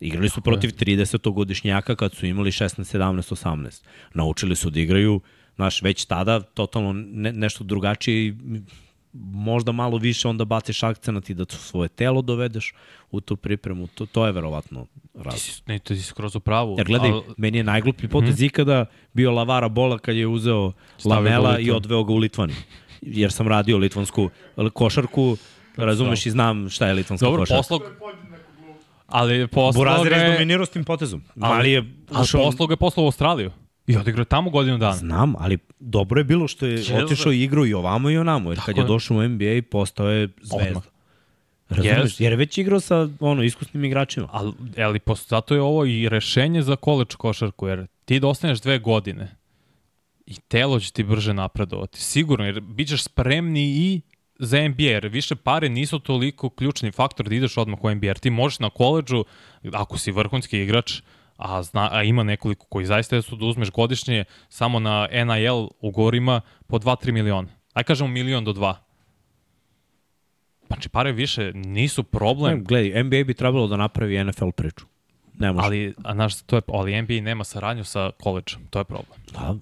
Igrali su protiv 30-godišnjaka kad su imali 16, 17, 18. Naučili su da igraju, znaš, već tada totalno ne, nešto drugačije i možda malo više onda baciš akcenat i da to svoje telo dovedeš u tu pripremu. To, to je verovatno Ti razlog. si, ne, ti si skroz u pravu. Jer gledaj, ali- meni je najgluplji potez mm -hmm. ikada bio Lavara Bola kad je uzeo Stavio Lamela i odveo ga u Litvaniju. Jer sam radio litvansku košarku, razumeš i znam šta je litvanska Dobro, košarka. poslog... Ali poslog Burazir je je... izdominirao s tim potezom. Ali je Ali ušao... poslog je poslao u Australiju. I odigrao tamo godinu dana. Znam, ali dobro je bilo što je Jel- otišao i igrao i ovamo i onamo, jer kad Tako je je. došao u NBA postao je zvezda. Odmah. Razumeš? Jest. Jer je već igrao sa ono, iskusnim igračima. Ali, ali posto, zato je ovo i rešenje za koleč košarku, jer ti da ostaneš dve godine i telo će ti brže napredovati. Sigurno, jer bit ćeš spremni i za NBA, jer više pare nisu toliko ključni faktor da ideš odmah u NBA, jer ti možeš na koleđu, ako si vrhunski igrač, a, zna, a ima nekoliko koji zaista su da uzmeš godišnje samo na NIL ugovorima po 2-3 miliona. Aj kažemo milion do dva. Znači, pare više nisu problem. Ne, gledaj, NBA bi trebalo da napravi NFL priču. Ne može. Ali, a znaš, to je, ali NBA nema saradnju sa koleđom, to je problem. Pa,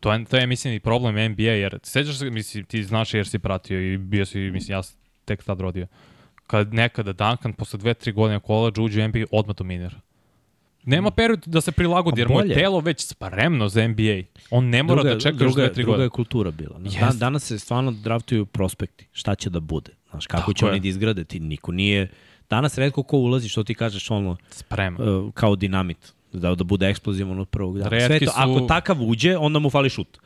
To je, to je mislim, i problem NBA, jer sećaš se, mislim, ti znaš jer si pratio i bio si, mislim, ja tek tad rodio. Kad nekada Duncan posle dve, tri godine koleđa uđe u NBA, odmah dominira. Nema period da se prilagodi, jer mu je bolje. telo već spremno za NBA. On ne mora druga, da čeka još druga, dve, tri druga godine. je kultura bila. Jeste. Dan, danas se stvarno draftuju prospekti. Šta će da bude? Znaš, kako Tako će je. oni da izgrade? Ti niko nije... Danas redko ko ulazi, što ti kažeš, ono, Spremno. uh, kao dinamit. Da, da bude eksplozivan od prvog dana. Sve to, su- ako takav uđe, onda mu fali šut.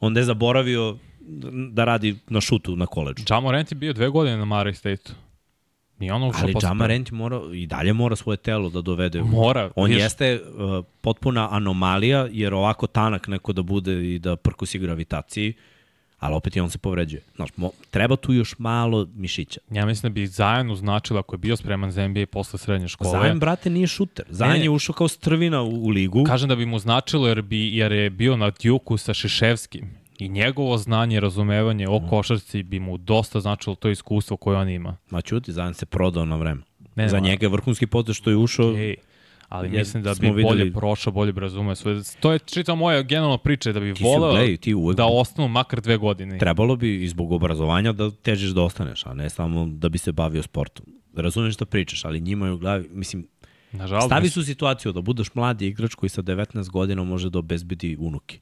Onda je zaboravio da radi na šutu na koleđu. Ja Morant je bio dve godine na Murray State-u. I ono Ali Jama Rent mora, i dalje mora svoje telo da dovede. Mora, On vidiš- jeste uh, potpuna anomalija, jer ovako tanak neko da bude i da prkosi gravitaciji, ali opet i on se povređuje. Znaš, mo, treba tu još malo mišića. Ja mislim da bi Zajan uznačila ako je bio spreman za NBA posle srednje škole. Zajem, brate, nije šuter. Zajem Ne. je ušao kao strvina u, u ligu. Kažem da bi mu značilo jer, bi, jer je bio na Duke-u sa Šiševskim i njegovo znanje i razumevanje o košarci bi mu dosta značilo to iskustvo koje on ima. Ma čuti, Zajem se prodao na vreme. Ne, Za njega je vrhunski potez što je ušao. Ej, ali Jer mislim da bi bolje videli- prošao, bolje bi razumeo svoje. To je čitao moja generalna priča da bi Ti voleo gledaj, ti uvek da ostanu makar dve godine. trebalo bi i zbog obrazovanja da težiš da ostaneš, a ne samo da bi se bavio sportom. Razumeš šta pričaš, ali njima je u glavi, mislim, Nažalost, stavi su situaciju da budeš mladi igrač koji sa 19 godina može da obezbedi unuke.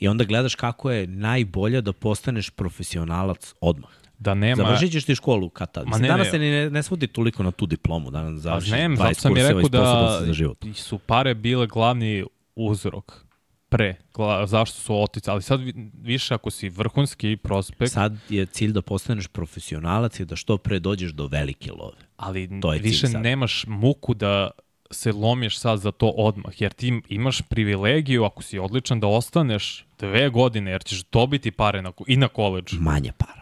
I onda gledaš kako je najbolje da postaneš profesionalac odmah. da nema... Završit ćeš ti školu kad tad. Ma ne, danas ne. se ne, ne svodi toliko na tu diplomu. Danas završiš znam, 20 zato sam kurseva rekao i sposoban da za život. su pare bile glavni uzrok pre, gla, zašto su otice, ali sad vi- više ako si vrhunski prospekt, Sad je cilj da postaneš profesionalac i da što pre dođeš do velike love. ali to je više sad. nemaš muku da se lomiš sad za to odmah, jer ti imaš privilegiju ako si odličan da ostaneš dve godine, jer ćeš dobiti pare na, i na koleđ. Manje para.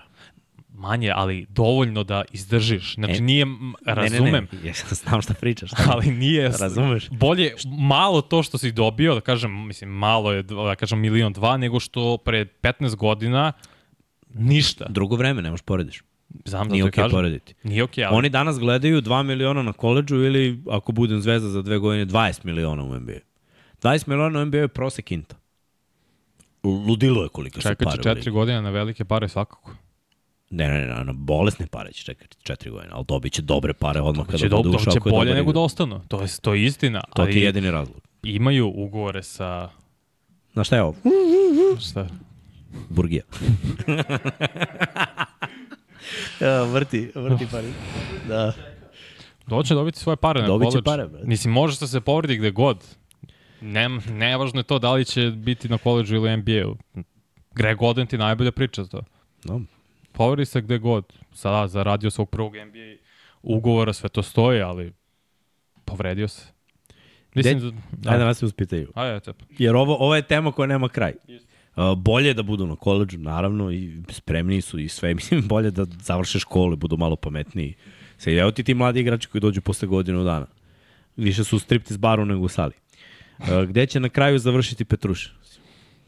Manje, ali dovoljno da izdržiš. Znači, E, nije, razumem, Ne, ne, ne. Ja znam šta pričaš. Šta [laughs] ali nije Razumeš? bolje malo to što si dobio, da kažem, mislim, malo je, da kažem, milion dva, nego što pre 15 godina ništa. Drugo vreme nemaš porediš. Znam Nije okej kažem. porediti. Nije okej, ali Oni danas gledaju 2 miliona na koleđu ili, ako budem zvezda za dve godine, 20 miliona u NBA. 20 miliona u NBA je prosek Inta. Ludilo je koliko su čekat pare. će u četiri godine na velike pare svakako. Ne, ne, ne, na bolesne pare će čekati četiri godine, ali dobit će dobre pare odmah kada Će, do, bude ušao će ako je bolje nego da ostanu. To je, to je istina. To ali ti je jedini razlog. imaju ugovore sa... Znaš šta je ovo? Šta? Burgija. [laughs] vrti, vrti pare. Da. Doće dobiti svoje pare na Dobit pare, brate. Mislim, možeš da se povredi gde god. Ne, nevažno je to da li će biti na koleđu ili NBA-u. Greg Oden ti najbolja priča za to. No. Povredi se gde god. Sada zaradio svog prvog NBA ugovora, sve to stoji, ali povredio se. Mislim da... da. Ajde, nas se uspitaju. Ajde, ajde. Jer ovo, ovo je tema koja nema kraj. Uh, bolje da budu na koleđu, naravno, i spremniji su i sve. Mislim, bolje da završe školu i budu malo pametniji. Sve, evo ti ti mladi igrači koji dođu posle godinu dana. Više su u striptiz baru nego u sali. Gde će na kraju završiti Petruš?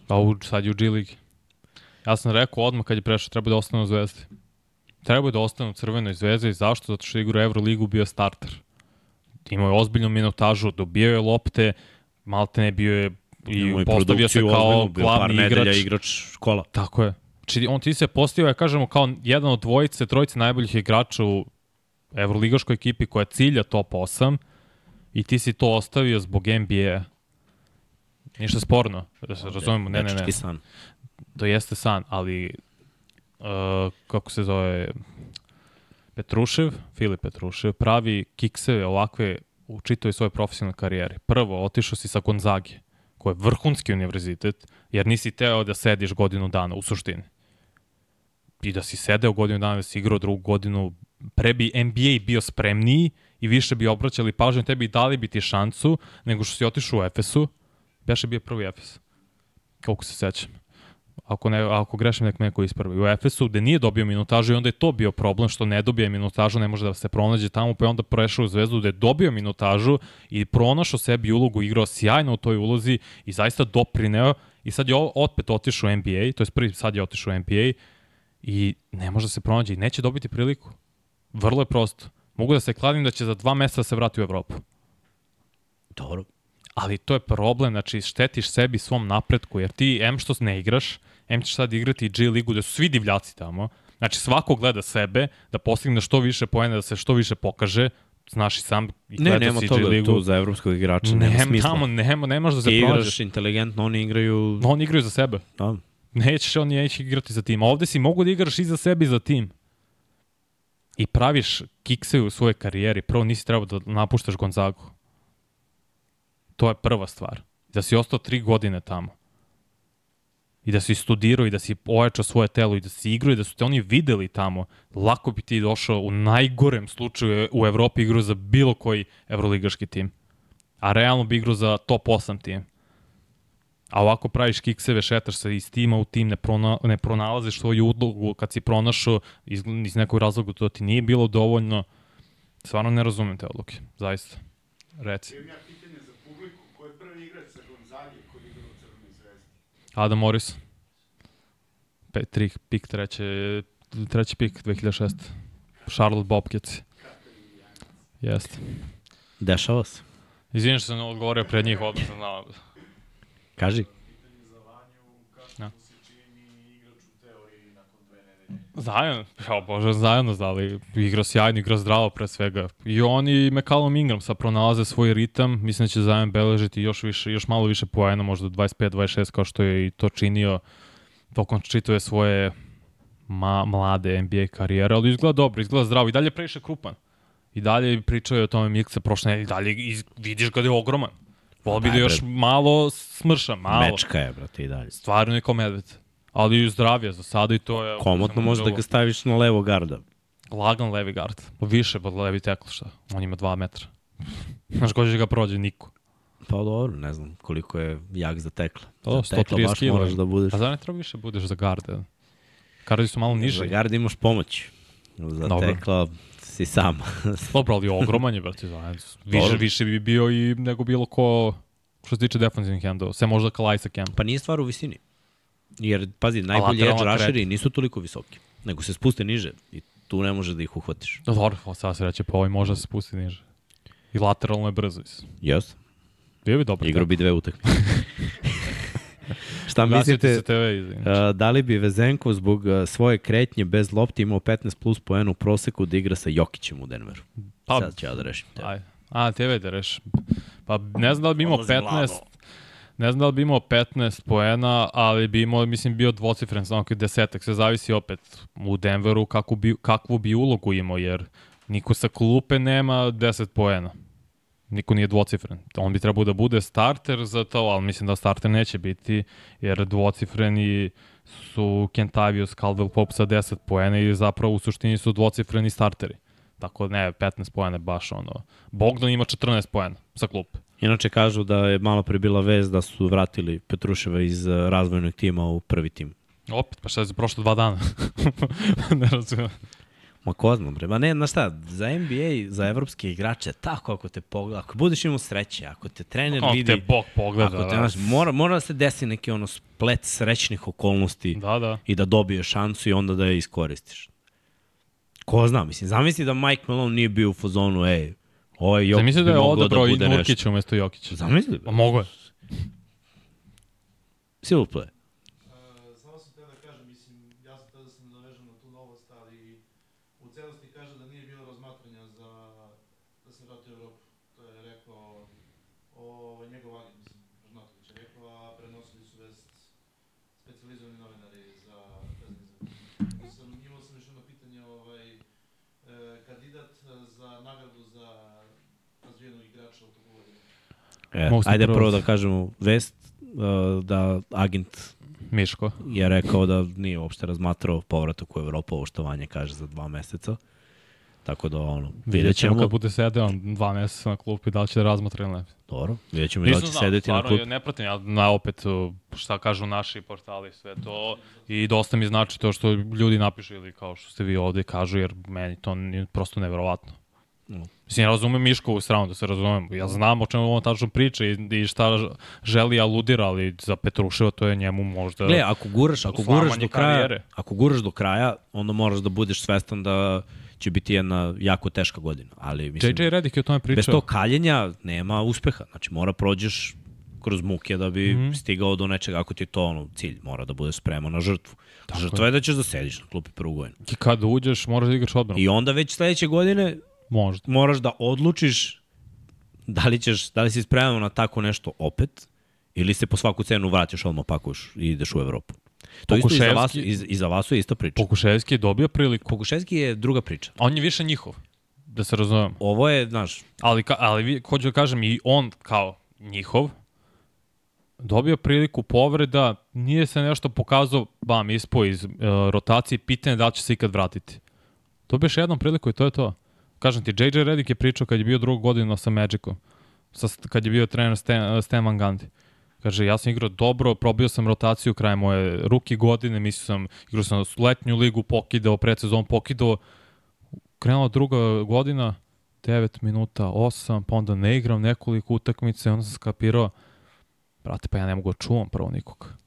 Pa u, sad je u G League. Ja sam rekao odmah kad je prešao, treba da ostane u Zvezdi. Treba da ostane u Crvenoj zvezdi. Zašto? Zato što je igra Euroligu bio starter. Imao je ozbiljnu minutažu, dobio je lopte, malte ne bio je i postavio se kao glavni igrač. igrač škola. Tako je. Znači, on ti se postavio, ja kažemo, kao jedan od dvojice, trojice najboljih igrača u evroligaškoj ekipi koja cilja top 8 i ti si to ostavio zbog NBA. Ništa sporno, razumemo, ne, ne, ne. San. To jeste san, ali uh, kako se zove Petrušev, Filip Petrušev, pravi kikseve ovakve u čitoj svojoj profesionalnoj karijeri. Prvo, otišao si sa Gonzage, koji je vrhunski univerzitet, jer nisi teo da sediš godinu dana, u suštini. I da si sedeo godinu dana, da si igrao drugu godinu, pre bi NBA bio spremniji i više bi obraćali pažnju tebi i dali bi ti šansu, nego što si otišao u Efesu, Beše bio prvi Efes, koliko se sećam ako, ne, ako grešim nek neko ispravi. U Efesu gde nije dobio minutažu i onda je to bio problem što ne dobije minutažu, ne može da se pronađe tamo, pa je onda prešao u Zvezdu gde je dobio minutažu i pronašao sebi ulogu, igrao sjajno u toj ulozi i zaista doprineo i sad je opet otišao u NBA, to je prvi sad je otišao u NBA i ne može da se pronađe i neće dobiti priliku. Vrlo je prosto. Mogu da se kladim da će za dva meseca da se vrati u Evropu. Dobro. Ali to je problem, znači štetiš sebi svom napretku, jer ti M što ne igraš, M ćeš sad igrati G ligu gde su svi divljaci tamo, znači svako gleda sebe, da postigne što više poena, da se što više pokaže, znaš i sam i Ne, nema toga ligu. tu za evropskog igrača, nema Nema smisla. tamo, nema, nemaš da se Ti igraš inteligentno, oni igraju... No, oni igraju za sebe. Da. Nećeš, oni neće igrati za tim. A ovde si mogu da igraš i za sebe i za tim. I praviš kikse u svojoj karijeri. Prvo nisi trebao da napuštaš Gonzagu. To je prva stvar. Da si ostao tri godine tamo. I da si studirao i da si ojačao svoje telo i da si igrao i da su te oni videli tamo. Lako bi ti došao u najgorem slučaju u Evropi igrao za bilo koji evroligaški tim. A realno bi igrao za top 8 tim. A ovako praviš kikseve, šetaš se iz tima u tim, ne, prona, ne pronalaziš svoju udlogu kad si pronašao iz, iz nekog razloga to ti nije bilo dovoljno. Stvarno ne razumem te odluke, zaista. Reci. Imam ja pitanje za publiku, ko je prvi igrač sa Gonzagi koji igra u Crvenoj zvezdi? Adam Morris. Pe, tri, pik treće, treći pik 2006. Charlotte Bobcats. Jeste. Dešava se. Izvini što sam odgovorio pred njih, sam znao. Kaži. Zajan, ja bože, zajedno znali. Igra sjajno, igra zdravo pre svega. I on i McCallum Ingram sad pronalaze svoj ritam. Mislim da će Zajan beležiti još, više, još malo više poena, možda 25-26 kao što je i to činio tokom čitave svoje ma, mlade NBA karijere, ali izgleda dobro, izgleda zdravo i dalje je previše krupan. I dalje pričao je o tome Miksa prošle nedelje, i dalje iz, vidiš ga da je ogroman. Volio bi da još malo smrša, malo. Mečka je, brate, i dalje. Stvarno je kao medved. Ali i zdravije za sada i to je... Komotno možeš da ga staviš na levo garda. Lagan levi gard. Pa više od levi tekl šta. On ima 2 metra. [laughs] Znaš ko će ga prođe? Niko. Pa dobro, ne znam koliko je jak za tekla. To, za tekla 130 baš moraš da budeš. A zar ne treba više budeš za garde? Gardi su malo niže. Za gard imaš pomoć. Za Dobro. tekla si sam. [laughs] Dobro, ali ogroman je, brate, zajedno. Više, Dobro. više bi bio i nego bilo ko što se tiče defensivnih endova. Sve možda Kalajsa Kem. pa nije stvar u visini. Jer, pazi, najbolji edge rusheri nisu toliko visoki. Nego se spuste niže i tu ne možeš da ih uhvatiš. Dobro, sada se reće, pa ovaj može da se spusti niže. I lateralno je brzo. mislim. Jes? Bio bi dobro. Igrao bi dve utakmice. [laughs] Šta Mislite... TV. Uh, da li bi Vezenko zbog uh, svoje kretnje bez lopti imao 15 plus poena u proseku da igra sa Jokićem u Denveru? Pa- Sad ću ja da rešim. Te. Aj. A, TV da reš. Pa ne znam da li bi imao Odlazi 15, glavo. Ne znam da li bi imao 15 poena, ali bi imao, mislim, bio dvocifren, samo kao desetak. Sve zavisi opet u Denveru kakvu bi, kakvu bi ulogu imao, jer niko sa klupe nema 10 poena. Niko nije dvocifren. On bi trebao da bude starter za to, ali mislim da starter neće biti, jer dvocifreni su Kentavius, Caldwell Pope sa 10 poena i zapravo u suštini su dvocifreni starteri. Tako da ne, 15 poena baš ono. Bogdan ima 14 poena sa klupe. Inače kažu da je malo pre bila vez da su vratili Petruševa iz uh, razvojnog tima u prvi tim. Opet, pa šta je za prošlo dva dana? [laughs] ne razumijem. Ma ko zna, bre. Ma ne, znaš šta, za NBA, za evropske igrače, tako ako te pogleda, ako budeš imao sreće, ako te trener On vidi, te bog pogleda. ako te, da. znaš, mora, mora da se desi neki ono splet srećnih okolnosti da, da. i da dobiješ šansu i onda da je iskoristiš. Ko zna, mislim, zamisli da Mike Malone nije bio u fazonu, ej, ovaj Jokić Zamisli da je odabrao da i. Nurkića umesto Jokića. Zamisli, Pa mogo je. Silver play. E, samo sam te da kažem, mislim, ja sam tada da se nadovežem na tu novost, ali u celosti kaže da nije bilo razmatranja za da se vrati u Evropu. To je rekao o, njegov agent, mislim, Žnatović je rekao, a prenosili su vest specializovani novinari za vezani za sam, imao sam još jedno pitanje, ovaj, e, kandidat za nagradu za razvijenog igrača u toku godine. E, ajde prvo da kažemo vest uh, da agent Miško. je rekao da nije uopšte razmatrao povratak u Evropu, ovo što Vanja kaže za dva meseca. Tako da, ono, vidjet ćemo kad bude sedeo on dva meseca na klupi, da li će da razmatra ili ne. Dobro, vidjet ćemo i da li će sedeti na klub. ne pratim, ja na opet uh, šta kažu naši portali, sve to i dosta mi znači to što ljudi napišu ili kao što ste vi ovde kažu, jer meni to nije prosto neverovatno. No. Mislim, ja razumem Miškovu stranu, da se razumem. Ja znam o čemu on tačno priča i, i šta želi aludira, ali za Petruševa to je njemu možda... Gle, ako guraš, ako guraš do kraja, karijere. ako guraš do kraja, onda moraš da budeš svestan da će biti jedna jako teška godina. Ali, mislim, JJ Redick je o tome pričao. bez tog kaljenja nema uspeha. Znači, mora prođeš kroz muke da bi mm. -hmm. stigao do nečega ako ti je to ono, cilj. Mora da budeš spreman na žrtvu. Tako Žrtva je da ćeš da sediš na klupi prvu godinu. I kad uđeš, moraš da igraš odbranu. I onda već sledeće godine Možda. moraš da odlučiš da li, ćeš, da li si spreman na tako nešto opet ili se po svaku cenu vratiš odmah pakuješ i ideš u Evropu. To isto i za, vas, i, i za vas je isto priča. Pokuševski je dobio priliku. Pokuševski je druga priča. On je više njihov, da se razumemo. Ovo je, znaš, Ali, ka, ali hoću da kažem, i on kao njihov, dobio priliku povreda, nije se nešto pokazao, bam, ispo iz uh, rotacije, pitanje je da će se ikad vratiti. Dobiješ jednom priliku i to je to. Kažem ti, JJ Redick je pričao kad je bio drugu godinu sa Magicom, sa, kad je bio trener Stan, Van Gundy. Kaže, ja sam igrao dobro, probio sam rotaciju krajem moje ruki godine, mislio sam, igrao sam letnju ligu, pokidao, predsezon pokidao, krenula druga godina, 9 minuta, 8, pa onda ne igram nekoliko utakmice, onda sam skapirao, brate, pa ja ne mogu da čuvam prvo nikog.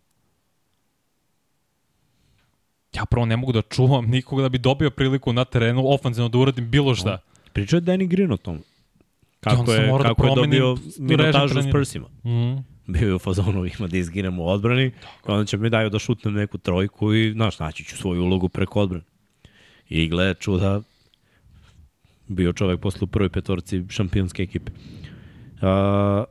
Ja prvo ne mogu da čuvam nikog da bi dobio priliku na terenu ofanzivno da uradim bilo šta. pričao je Danny Green o tom. Kako je, da kako je promenim dobio minutažu s prsima. Mm. Bio je u fazonu, ima da izginem u odbrani, onda će mi daju da šutnem neku trojku i, znaš, naći ću svoju ulogu preko odbrane. I gle, čuda, bio čovek posle u prvoj petorci šampionske ekipe. Uh,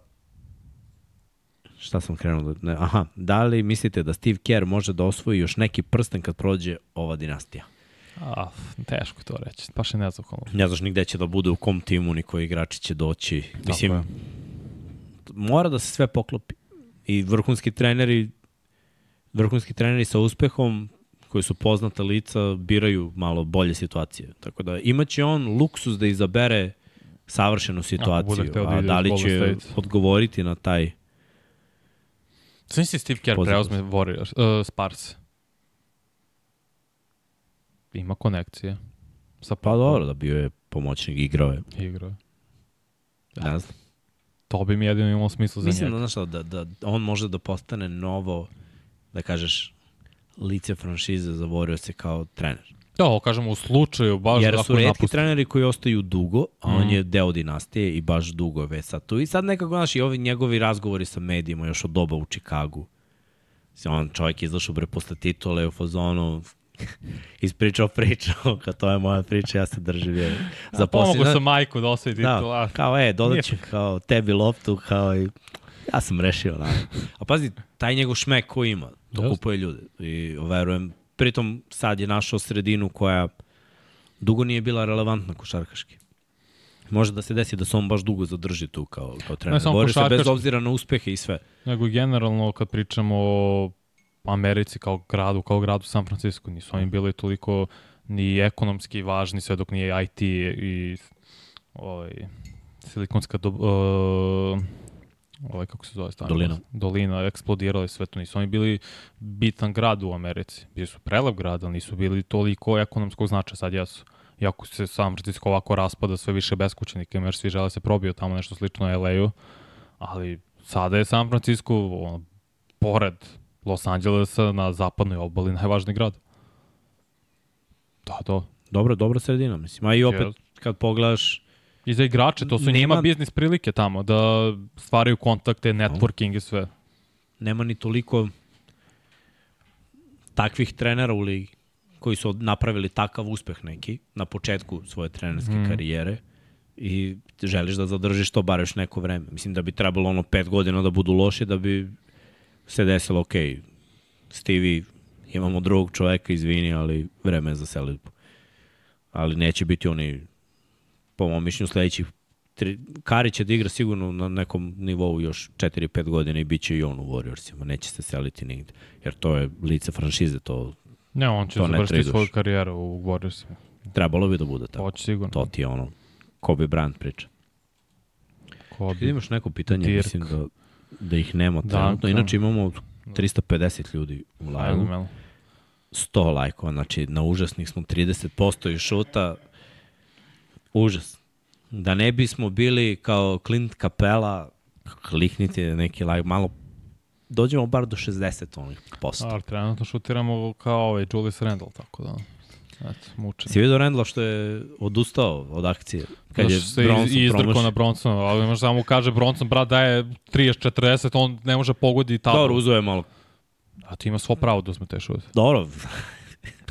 šta sam krenuo da... Ne, aha, da li mislite da Steve Kerr može da osvoji još neki prsten kad prođe ova dinastija? A, teško to reći, baš je nezahvalno. Ne znaš nigde će da bude, u kom timu, ni koji igrači će doći. Mislim, mora da se sve poklopi. I vrhunski treneri, vrhunski treneri sa uspehom, koji su poznata lica, biraju malo bolje situacije. Tako da imaće on luksus da izabere savršenu situaciju, da a da li će odgovoriti na taj Sve si Steve Kerr preuzme Warriors, uh, Spars. Ima konekcije. Sa Pa dobro, da bio je pomoćnik, igrao je. Igrao. je. Ne znam. To bi mi jedino imalo smisla za Mislim da, njega. znaš, šta, da, da on može da postane novo, da kažeš, lice franšize za Warriors kao trener. Da, ovo kažemo u slučaju, baš Jer su redki napusti. treneri koji ostaju dugo, a on Mm. je deo dinastije i baš dugo je već sad tu. I sad nekako, znaš, i ovi njegovi razgovori sa medijima još od doba u Čikagu. On čovjek izašao bre posle titule u fazonu, [laughs] ispričao priču, [laughs] kao to je moja priča, ja se držim. Je. Za Pomogu sam majku da osvoji Da, titula. kao e, dodat ću kao tebi loptu, kao i ja sam rešio. Na. A pazi, taj njegov šmek koji ima, to kupuje ljude. I verujem, pritom sad je našao sredinu koja dugo nije bila relevantna košarkaški. Može da se desi da se on baš dugo zadrži tu kao, kao trener. samo Bori se bez obzira na uspehe i sve. Nego generalno kad pričamo o Americi kao gradu, kao gradu San Francisco, nisu oni bili toliko ni ekonomski važni sve dok nije IT i ovaj, silikonska do, uh, ovaj, kako se zove stavno? Dolina. Dolina, eksplodirala i sve to. Nisu oni bili bitan grad u Americi. Bili su prelep grad, ali nisu bili toliko ekonomskog značaja. Sad jesu. Iako se San Francisco ovako raspada sve više beskućenika, jer svi žele da se probiju tamo nešto slično LA-u. Ali sada je San Francisco ono, pored Los Angelesa na zapadnoj obali najvažniji grad. Da, to. Dobro, dobra sredina, mislim. A i opet, kad pogledaš, I za igrače, to su Nema- njima biznis prilike tamo, da stvaraju kontakte, networking i sve. nema ni toliko takvih trenera u ligi koji su napravili takav uspeh neki na početku svoje trenerske mm. karijere i želiš da zadržiš to bar još neko vreme. Mislim da bi trebalo ono pet godina da budu loši da bi se desilo, ok, Stevie, imamo drugog čoveka, izvini, ali vreme je za selitbu. Ali neće biti oni, po mom mišljenju, sledećih tri, Kari će da igra sigurno na nekom nivou još 4-5 godina i bit će i on u Warriorsima, neće se seliti nigde, jer to je lice franšize, to Ne, on će završiti svoju karijeru u Warriorsima. trebalo bi da bude tako. Hoće sigurno. To ti je ono, Kobe Bryant priča. Ko Ti imaš neko pitanje, Dirk. mislim da, da ih nema trenutno. Inače imamo 350 ljudi u live Fenomenalno. 100 lajkova, znači na užasnih smo 30% i šuta. Užas. Da ne bismo bili kao Clint Capela, kliknite neki lajk, malo dođemo bar do 60 onih posto. Ali trenutno šutiramo kao ovaj Julius Randle, tako da... Eto, muče. Si vidio Randla što je odustao od akcije? Kad je se Bronson iz, izdrko na Bronsona, ali možda samo kaže Bronson, brat, daje 30-40, on ne može pogodi tablu. Dobro, uzeo je malo. A ti ima svo pravo da uzme te šute. Dobro,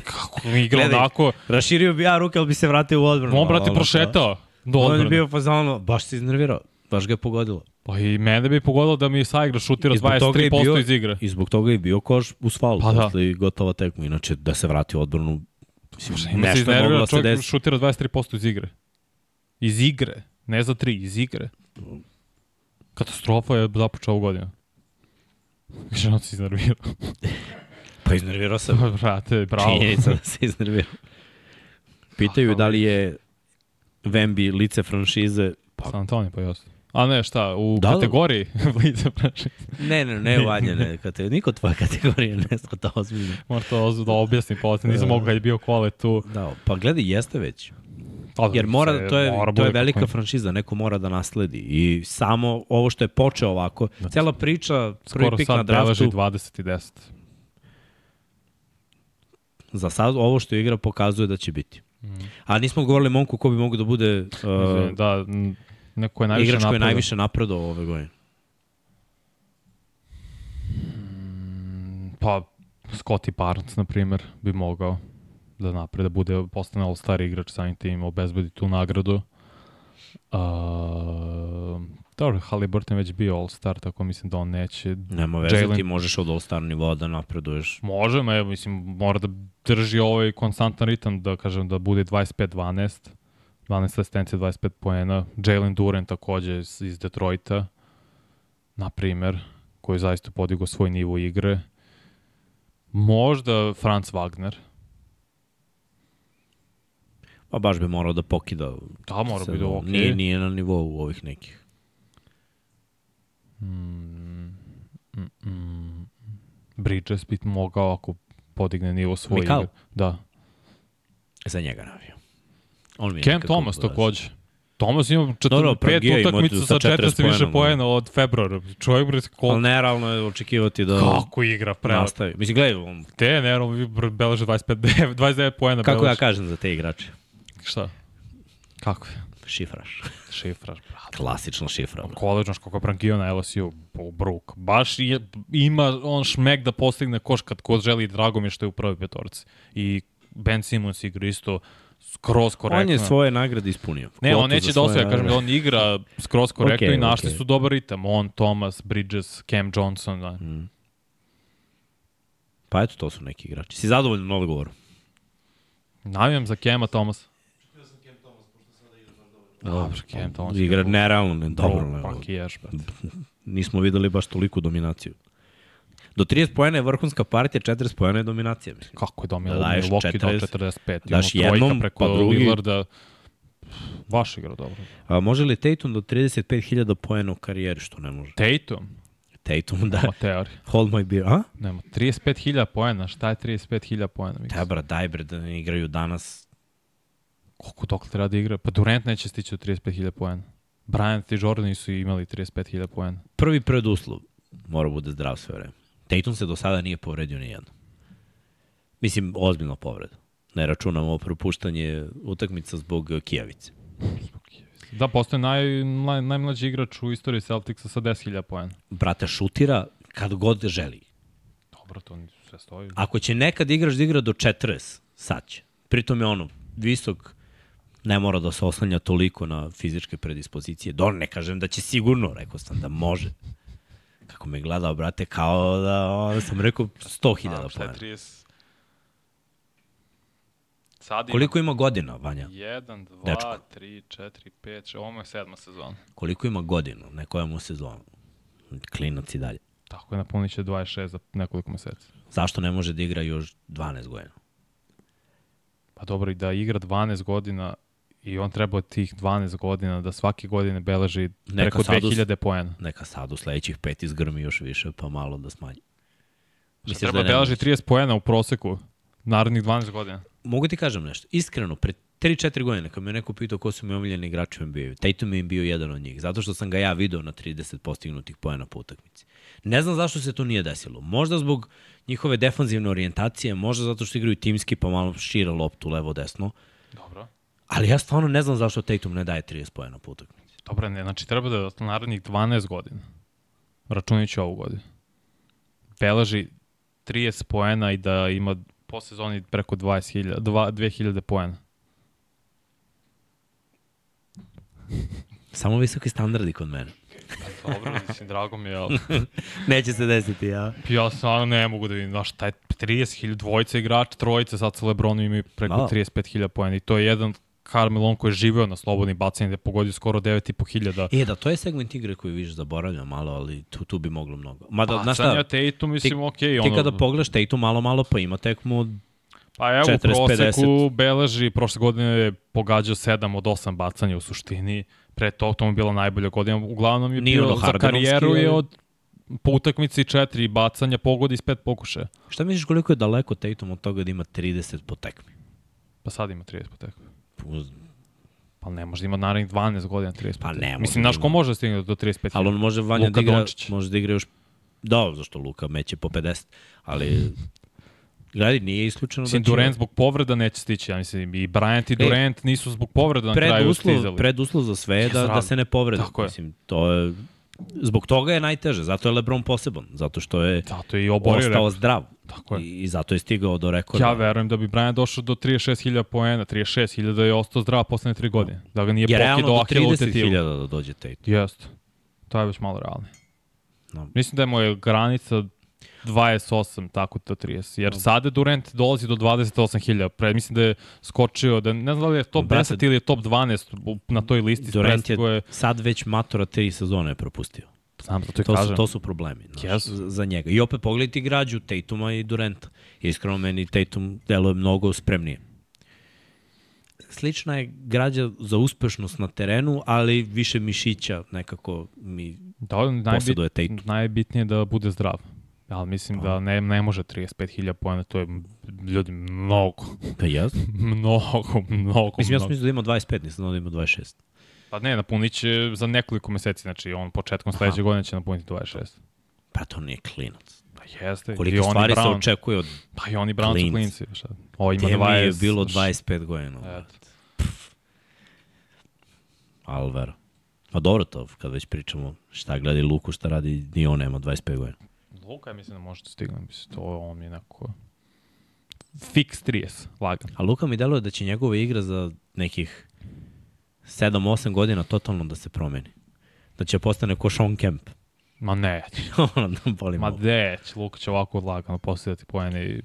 Kako mi igra Gledaj, onako, raširio bi ja ruke, ali bi se vratio u odbranu. on, brate, prošetao do On je odbrane. bio fazano, baš se iznervirao. Baš ga je pogodilo. Pa i mene bi pogodilo da mi Saigra šutira I zbog toga je 23% bio- iz igre. I zbog toga je bio koš uz faul Pa da. posle i gotova tekma. Inače, da se vrati u odbranu, mislim, Ima nešto je moglo da se desi. šutira 23% iz igre. Iz igre. Ne za 3, iz igre. Katastrofa je započeo ovu godinu. [laughs] Više se iznervirao. Pa iznervirao se. [laughs] Brate, bravo. Činjenica da se iznervirao. Pitaju da li je Vembi lice franšize. Pa, San Antonio, pa jasno. A ne, šta, u Da, da. kategoriji [laughs] lice franšize. ne, ne, ne, Vanja, ne. Kate, niko tvoje kategorije ne shvata ozbiljno. Možda to da objasnim posle, nisam mogu kad je bio kvale tu. Da, pa gledaj, jeste već. Pa da, Jer mora, to je, mora to je velika kako- franšiza, neko mora da nasledi. I samo ovo što je počeo ovako, cela priča, prvi Skoro pik na draftu, 20 i 10. za sad ovo što igra pokazuje da će biti. A nismo govorili momku ko bi mogu da bude uh, da, neko je najviše igrač koji je najviše napredao ove godine. Pa, Scotty Barnes, na primjer, bi mogao da napred, da bude postane all-star igrač samim tim, obezbedi tu nagradu. Uh, dobro, Halliburton je već bio All-Star, tako mislim da on neće. Nema veze, Jalen- ti možeš od All-Star nivoa da napreduješ. Može, ma mislim, mora da drži ovaj konstantan ritam, da kažem da bude 25-12, 12 asistencija, 25 poena. Jalen Duren takođe iz, Detroita, na primer, koji zaista podigao svoj nivo igre. Možda Franz Wagner. Pa baš bi morao da pokida. Da, mora bi da ok. Nije, nije na nivou ovih nekih. Mm, mm, mm. Bridges bi mogao ako podigne nivo svoje Mikal? igre. Da. Za njega navio. On mi Cam nekako Thomas baš- takođe. Thomas ima četir, Dobro, pet Prangija ima utakmica sa sa 40 40 više poena, od februara. Čovjek bre, Ali koliko, nerealno je očekivati da kako igra pre. nastavi. Mislim, gledaj, on, Te, ne, on vi br- beleže 25, 29 [laughs] poena. kako ja beleže. kažem za te igrače? Šta? Kako je? Šifraš. Šifraš, brate. Klasična šifra. kako je Prangio na LSU, Brook. Baš je, ima on šmek da postigne koš kad kod želi, drago mi je što je u prvoj petorci. I Ben Simmons igra isto skroz korektno. On je svoje nagrade ispunio. Ne, Kvotu on neće da osvoja, kažem da on igra skroz [laughs] korektno Okej, i našli okej. su dobar ritam. On, Thomas, Bridges, Cam Johnson. Da. Mm. Pa eto, to su neki igrači. Si zadovoljan na odgovoru? Navijam za Cama Thomas. Htio sam Cam Thomas, pošto sada igra baš dobro. Cam Thomas. Igra nerealno, ne, dobro. Pakiješ, brate. [laughs] nismo videli baš toliku dominaciju. Do 30 pojena je vrhunska partija, 40 pojena je dominacija. Mislim. Kako je domio Da daješ Milwaukee do 40, 45. daš jednom, preko pa drugi. Lillarda. Baš igra dobro. A može li Tatum do 35.000 pojena u karijeri, što ne može? Tatum, Tatum, da. nema teorije. Hold my beer, a? Nema, 35.000 poena, šta je 35.000 poena? Tebra, daj bre da ne igraju danas. Koliko dok treba da igra? Pa Durant neće stići do 35.000 poena. Bryant i Jordan nisu imali 35.000 poena. Prvi preduslov mora bude zdrav sve vreme. Tatum se do sada nije povredio ni jedno. Mislim, ozbiljno povreda. Ne računamo propuštanje utakmica zbog Kijavice. Da, postoje naj, naj, najmlađi igrač u istoriji Celticsa sa 10.000 poena. Brate, šutira kad god želi. Dobro, to sve stoji. Ako će nekad igrač da igra do 40, sad će. Pritom je ono, visok, ne mora da se oslanja toliko na fizičke predispozicije. Dobro, ne kažem da će sigurno, rekao sam da može. Kako me gledao, brate, kao da ono, sam rekao 100.000 pojena. 30? Sad ima Koliko ima godina, Vanja? 1, 2, Dečko. 3, 4, 5, ovo je sedma sezona. Koliko ima godina, ne koja mu sezonu? Klinac i dalje. Tako je, napunit će 26 za nekoliko meseci. Zašto ne može da igra još 12 godina? Pa dobro, i da igra 12 godina i on treba od tih 12 godina da svake godine beleži Neka preko sad us- 2000 poena. Neka sad u sledećih pet izgrmi još više, pa malo da smanji. Misliš Treba je beleži nemoguće? 30 poena u proseku narednih 12 godina. Mogu ti kažem nešto. Iskreno, pre 3-4 godine, kad me neko pitao ko su mi omiljeni igrači u NBA, Tatum je bio jedan od njih. Zato što sam ga ja video na 30 postignutih poena po utakmici. Ne znam zašto se to nije desilo. Možda zbog njihove defanzivne orijentacije, možda zato što igraju timski pa malo šire loptu levo-desno. Dobro. Ali ja stvarno ne znam zašto Tatum ne daje 30 poena po utakmici. Dobro, ne, znači treba da narednih 12 godina, računajući ovu godinu, beleži 30 poena i da ima po sezoni preko 20.000, dva- 2000 poena. [laughs] Samo visoki standardi kod mene. Dobro, mislim, drago mi je, ali [laughs] Neće se desiti, ja. ja stvarno ne mogu da vidim, znaš, taj 30.000 dvojica igrača, trojica sad sa Lebronom imaju preko Da. 35.000 poena i to je jedan Carmelo koji je živeo na slobodnim bacanjima gde je pogodio skoro 9.500. E, da, to je segment igre koji više zaboravljam malo, ali tu, tu bi moglo mnogo. Mada, Pa, znaš šta, Tatum, mislim, ti- okej. ti ono, kada pogledaš Tatum malo, malo, pa ima tekmu Pa evo, 40, u proseku 50. beleži, prošle godine je pogađao 7 od 8 bacanja u suštini. Pre to, to mu je bila najbolja godina. Uglavnom je Nije bio ono za karijeru je od po utakmici 4 bacanja, pogodi iz 5 pokušaja. Šta misliš koliko je daleko Tatum od toga da ima 30 po tekmi? Pa sad ima 30 po tekmi. Pa ne može da ima narednih 12 godina 30 Pa ne može Mislim, znaš ko može da stigne do 35 Ali on može Vanja Luka da igra, Dončić. može da igra još, da, zašto Luka meće po 50, ali gledaj, nije isključeno Mislim, da će... Durant zbog povreda neće stići, ja mislim, i Bryant i Durant nisu zbog povreda na kraju preduslov, stizali. preduslov za sve je da, da se ne povrede. Tako je. Mislim, to je zbog toga je najteže, zato je LeBron poseban, zato što je Zato je i oborio ostao rekord. zdrav. Tako je. I, zato je stigao do rekorda. Ja verujem da bi Bryant došao do 36.000 poena, 36.000 je ostao zdrav poslednje tri godine. Da ga nije je realno pokidao do Ahilovu tetivu. 30.000 da dođe Tate. Jeste. To je već malo realno. No. Mislim da je moja granica 28, tako do 30. Jer sada Durant dolazi do 28.000. Pre, mislim da je skočio, da ne znam da li je top Brate, 10 ili je top 12 u- na toj listi. Durant je Koje, sad već matora tri sezone je propustio. znam, To kažem. su, to su problemi znaš, Jesu. za, njega. I opet pogledajte igrađu Tatuma i Duranta. Iskreno meni Tatum deluje mnogo spremnije. Slična je građa za uspešnost na terenu, ali više mišića nekako mi Da, najbit, posjeduje Tatum. najbitnije je da bude zdrav. Ali mislim da ne, ne može 35.000 pojena, to je ljudi mnogo, Pa jas? [laughs] mnogo, mnogo. Mislim, ja sam mislio da ima 25, nisam da ima 26. Pa ne, napunit će za nekoliko meseci, znači on početkom sledeće godine će napuniti 26. Pa to nije klinac. Pa jeste. Koliko on i stvari se Brown. očekuje od Pa i oni Brown su Klinci. klinci. Šta? Ovo ima Gde mi 20. je bilo 25 godina. Alvaro. Pa dobro to, kad već pričamo šta gleda Luku, šta radi, ni on nema 25 godina. Luka je mislim da može da stigne, mislim, to on mi je neko... Fix 30, lagan. A Luka mi deluje da će njegova igra za nekih 7-8 godina totalno da se promeni. Da će postane ko Sean Kemp. Ma ne, [laughs] ono da boli ma deć, Luka će ovako lagano postavljati pojene i...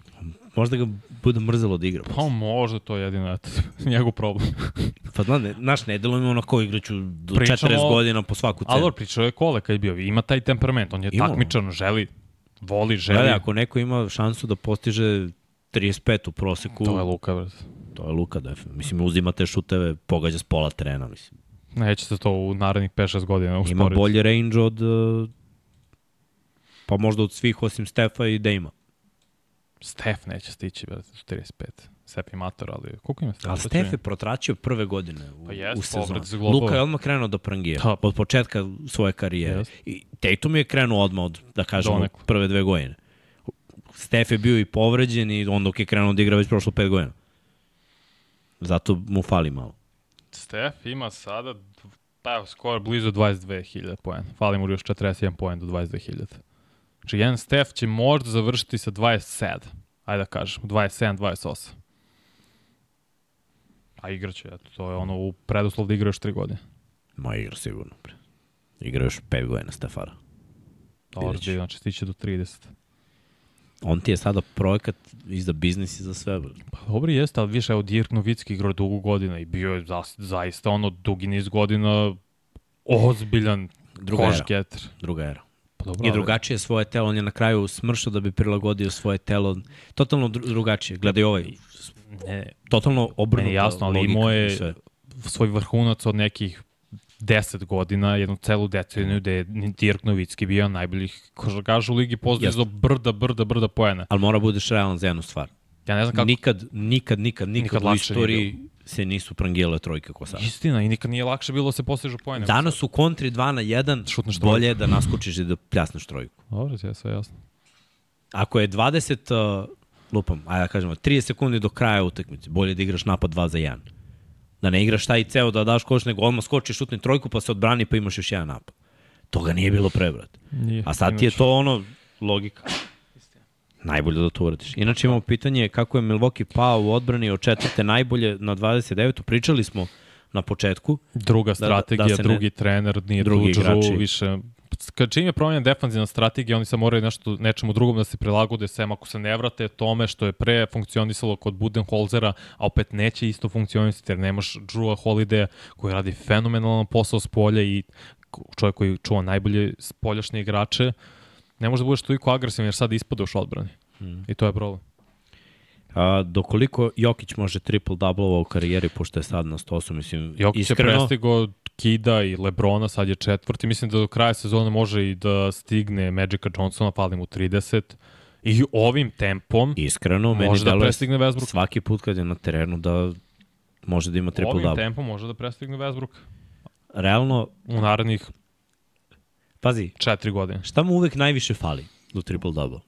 Možda ga bude mrzelo da igra. Pa možda to je jedino, eto, [laughs] njegov problem. [laughs] Pa znam, ne, naš ne mi onako igraću do Pričamo 40 o- godina po svaku cenu. Ali pričao je Kole kad je bio, ima taj temperament, on je Ima. takmičan, želi, Voli, želi. Gledaj, ako neko ima šansu da postiže 35 u proseku... To je Luka, brate. To je Luka, da Mislim, uzima te šuteve, pogađa s pola trena, mislim. Neće se to u narednih 5-6 godina usporiti. Ima bolje range od... Pa možda od svih osim Stefa i Dejma. Stef neće stići, brate, 45. Sepi Mator, ali koliko ima Stefe? Ali Stef je protračio prve godine u, pa jest, u sezonu. Luka je odmah krenuo da prangije, da. od početka svoje karijere. Yes. I Tatum je krenuo odmah od, da kažemo, Donekle. prve dve godine. Stef je bio i povređen i on dok je krenuo da igra već prošlo pet godina. Zato mu fali malo. Stef ima sada pa evo, skoro blizu 22.000 poena. Fali mu još 41 poen do 22.000. Znači, jedan Stef će možda završiti sa 27, ajde da kažem, 27, 28. A igraće, eto, to je ono u preduslov da igra još 3 godine. Ma igra sigurno. bre. Igra još pet godina Stefara. Dobro, znači stiće do 30. On ti je sada projekat i za biznis i za sve. Pa dobro jeste, ali više, evo Dirk Novicki igrao dugo godina i bio je za, zaista ono dugi niz godina ozbiljan Druga košketer. Druga era. Dobro, I ali- drugačije svoje telo, on je na kraju smršao da bi prilagodio svoje telo. Totalno dru- drugačije. Gledaj ovaj, Ne, totalno obrnuta Meni je jasno, ali imao je svoj vrhunac od nekih 10 godina, jednu celu deceniju da je Dirk Novicki bio najboljih košarkaša u ligi pozdizao brda, brda, brda poena. Ali mora budeš realan za jednu stvar. Ja ne znam kako... Nikad, nikad, nikad, nikad, Nikad u istoriji se nisu prangijele trojke ko sad. Istina, i nikad nije lakše bilo da se postižu poene. Danas u kontri 2 na 1 Šutneš bolje je da naskočiš i da pljasneš trojku. Dobro, ti je sve jasno. Ako je 20, uh, lupam, ajde da kažemo, 30 sekundi do kraja utakmice, bolje da igraš napad 2 za 1. Da ne igraš taj ceo da daš koš, nego odmah skočiš, šutni trojku, pa se odbrani, pa imaš još jedan napad. Toga nije bilo pre, brate. Nije. A sad ti je to ono, logika. Najbolje da to uradiš. Inače imamo pitanje kako je Milwaukee pao u odbrani od četvrte najbolje na 29. Pričali smo na početku. Druga da strategija, se ne- drugi trener, nije drugi drugi igrači. Više... Kad čim je promenjena defanzivna strategija, oni sad moraju nešto, nečemu drugom da se prilagode, sem ako se ne vrate tome što je pre funkcionisalo kod Budenholzera, a opet neće isto funkcionisati, jer nemaš Drewa Holiday koji radi fenomenalan posao s polja i čovjek koji čuva najbolje spoljašnje igrače, ne može da budeš toliko agresivan jer sad ispadaš odbrani. Hmm. I to je problem. A, dokoliko Jokić može triple-double u karijeri, pošto je sad na 108, mislim, Jokić iskreno, je prestigo Kida i Lebrona, sad je četvrti. Mislim da do kraja sezone može i da stigne Magica Johnsona, fali mu 30. I ovim tempom iskreno, meni može da deluje prestigne Westbrook. svaki put kad je na terenu da može da ima Ovim triple-double. tempom može da prestigne Westbrook Realno, u narednih pazi, četiri godine. šta mu uvek najviše fali do triple-double?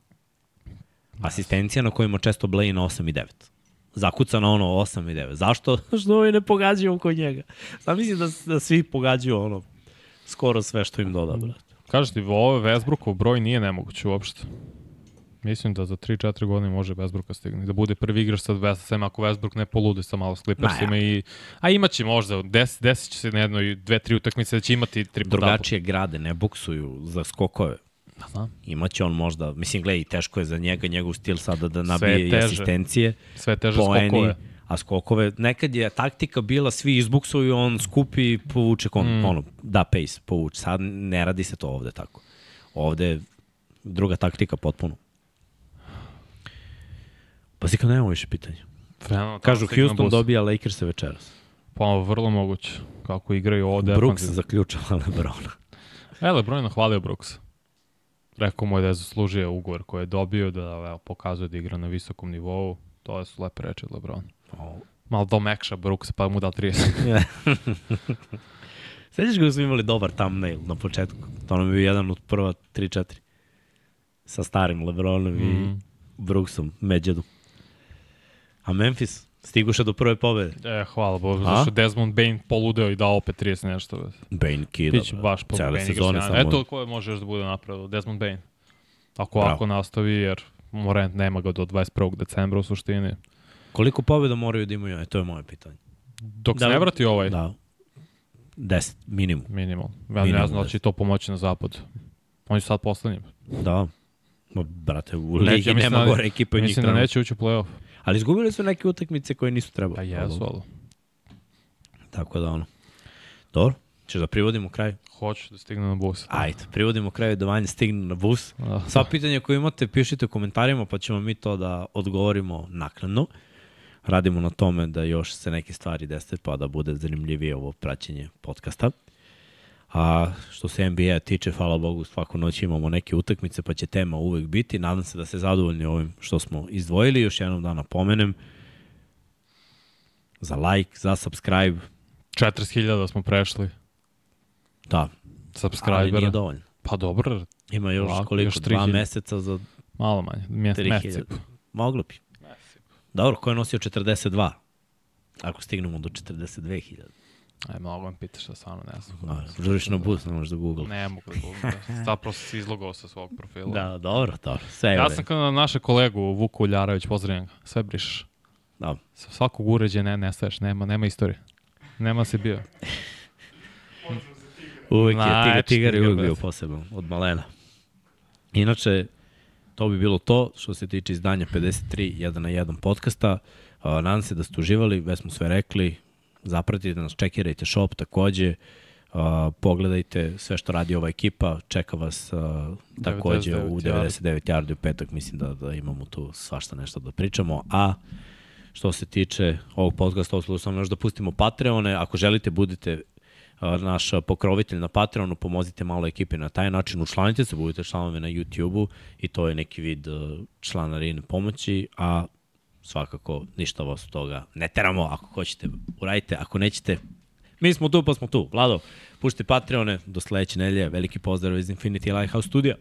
Asistencija na kojima često bleji na 8 i 9. Zakuca na ono 8 i 9. Zašto? [laughs] Što ovi ne pogađaju kod njega. Sam mislim da, da svi pogađaju ono skoro sve što im doda, brate. Kažeš ti, ovo Westbrookov broj nije nemoguće uopšte. Mislim da za 3-4 godine može Westbrooka stigne. Da bude prvi igrač sa sem ako Westbrook ne polude sa malo s Clippersima. I, a imaće možda, des, desit će se na jednoj, dve, tri utakmice da će imati double. Drugačije grade, ne buksuju za skokove. Pa znam. Imaće on možda, mislim, gledaj, teško je za njega, njegov stil sada da nabije i teže. asistencije, Sve teže poeni, skokove. a skokove, nekad je taktika bila, svi izbuksuju, on skupi, povuče, kon, mm. ono, da pace, povuče. Sad ne radi se to ovde tako. Ovde je druga taktika potpuno. Pa si kao nemamo više pitanja. Fenomenalno, Kažu, Houston bus. dobija Lakers večeras. Pa vrlo moguće. Kako igraju ovo Brooks zaključava [laughs] Lebrona. E, Lebron je nahvalio Brooksa. Rekao mu je da je zaslužio ugovor koji je dobio, da evo, pokazuje da igra na visokom nivou. To su lepe reči od Lebrona. Malo domekša Brooksa, pa mu dao 30. [laughs] Sećaš ga da smo imali dobar thumbnail na početku? To nam je bio jedan od prva 3-4. Sa starim Lebronom mm. i Mhm. Brooksom, Međedu. A Memphis stiguše do prve pobede. E, hvala Bogu, A? zašto Desmond Bain poludeo i dao opet 30 nešto. Bane kida. Biće baš po Cele Bain sezone samo. Eto ko je može još da bude napravio, Desmond Bain. Ako Bravo. ako nastavi, jer Morant nema ga do 21. decembra u suštini. Koliko pobeda moraju da imaju? E, to je moje pitanje. Dok Da se ne vrati ovaj, Da. 10, minimum. minimal. Ja Minimum ne znam da će to pomoći na zapad. Oni su sad poslednji. Da. Ma, brate, u ligi nema da- gore ekipe Mislim da neće ući u play-off. Ali izgubili su neke utakmice koje nisu trebali. Pa jesu, ali Tako da ono. Dobro, ćeš da privodimo kraj? hoću da stigne na bus. Ajde, privodimo kraj da vanje stigne na bus. Sva pitanja koje imate pišite u komentarima pa ćemo mi to da odgovorimo naknadno. Radimo na tome da još se neke stvari dese pa da bude zanimljivije ovo praćenje podcasta. A što se NBA tiče, hvala Bogu, svaku noć imamo neke utakmice pa će tema uvek biti. Nadam se da ste zadovoljni ovim što smo izdvojili. Još jednom da napomenem za like, za subscribe. 40.000 smo prešli. Da, ali nije Subscribera. dovoljno. Pa dobro, Ima još Lako, koliko? još dva 3000. meseca za malo manje. Mje, 3000. mesec. Moglo bi. Dobro, ko je nosio 42? Ako stignemo do 42.000. Aj, mnogo me pitaš da stvarno ne znam. Da, žuriš na bus, ne možeš da google. Ne mogu da govorim. [laughs] Zapravo si izlogao sa svog profila. Da, dobro, dobro. Sve Ja sam kao na naše kolegu Vuku Uljarević, pozdravljam ga. Sve brišeš. Da. Sa svakog uređaja ne nestaješ, nema, nema istorije. Nema si bio. [laughs] Uvek je, tigar, Znači, tigar je uvek bio poseban, od malena. Inače, to bi bilo to što se tiče izdanja 53 1 na 1 podcasta. Uh, nadam se da ste uživali, već smo sve rekli, zapratite nas, čekirajte shop takođe, uh, pogledajte sve što radi ova ekipa, čeka vas uh, takođe 99 u 99 yardi u petak, mislim da, da imamo tu svašta nešto da pričamo, a što se tiče ovog podcasta, ovo samo još da pustimo Patreone, ako želite budite naš pokrovitelj na Patreonu, pomozite malo ekipi na taj način, učlanite se, budite članovi na YouTube-u i to je neki vid članarine pomoći, a svakako ništa vas toga ne teramo, ako hoćete uradite, ako nećete, mi smo tu pa smo tu. Vlado, pušite Patreone, do sledeće nedelje, veliki pozdrav iz Infinity Lighthouse studija.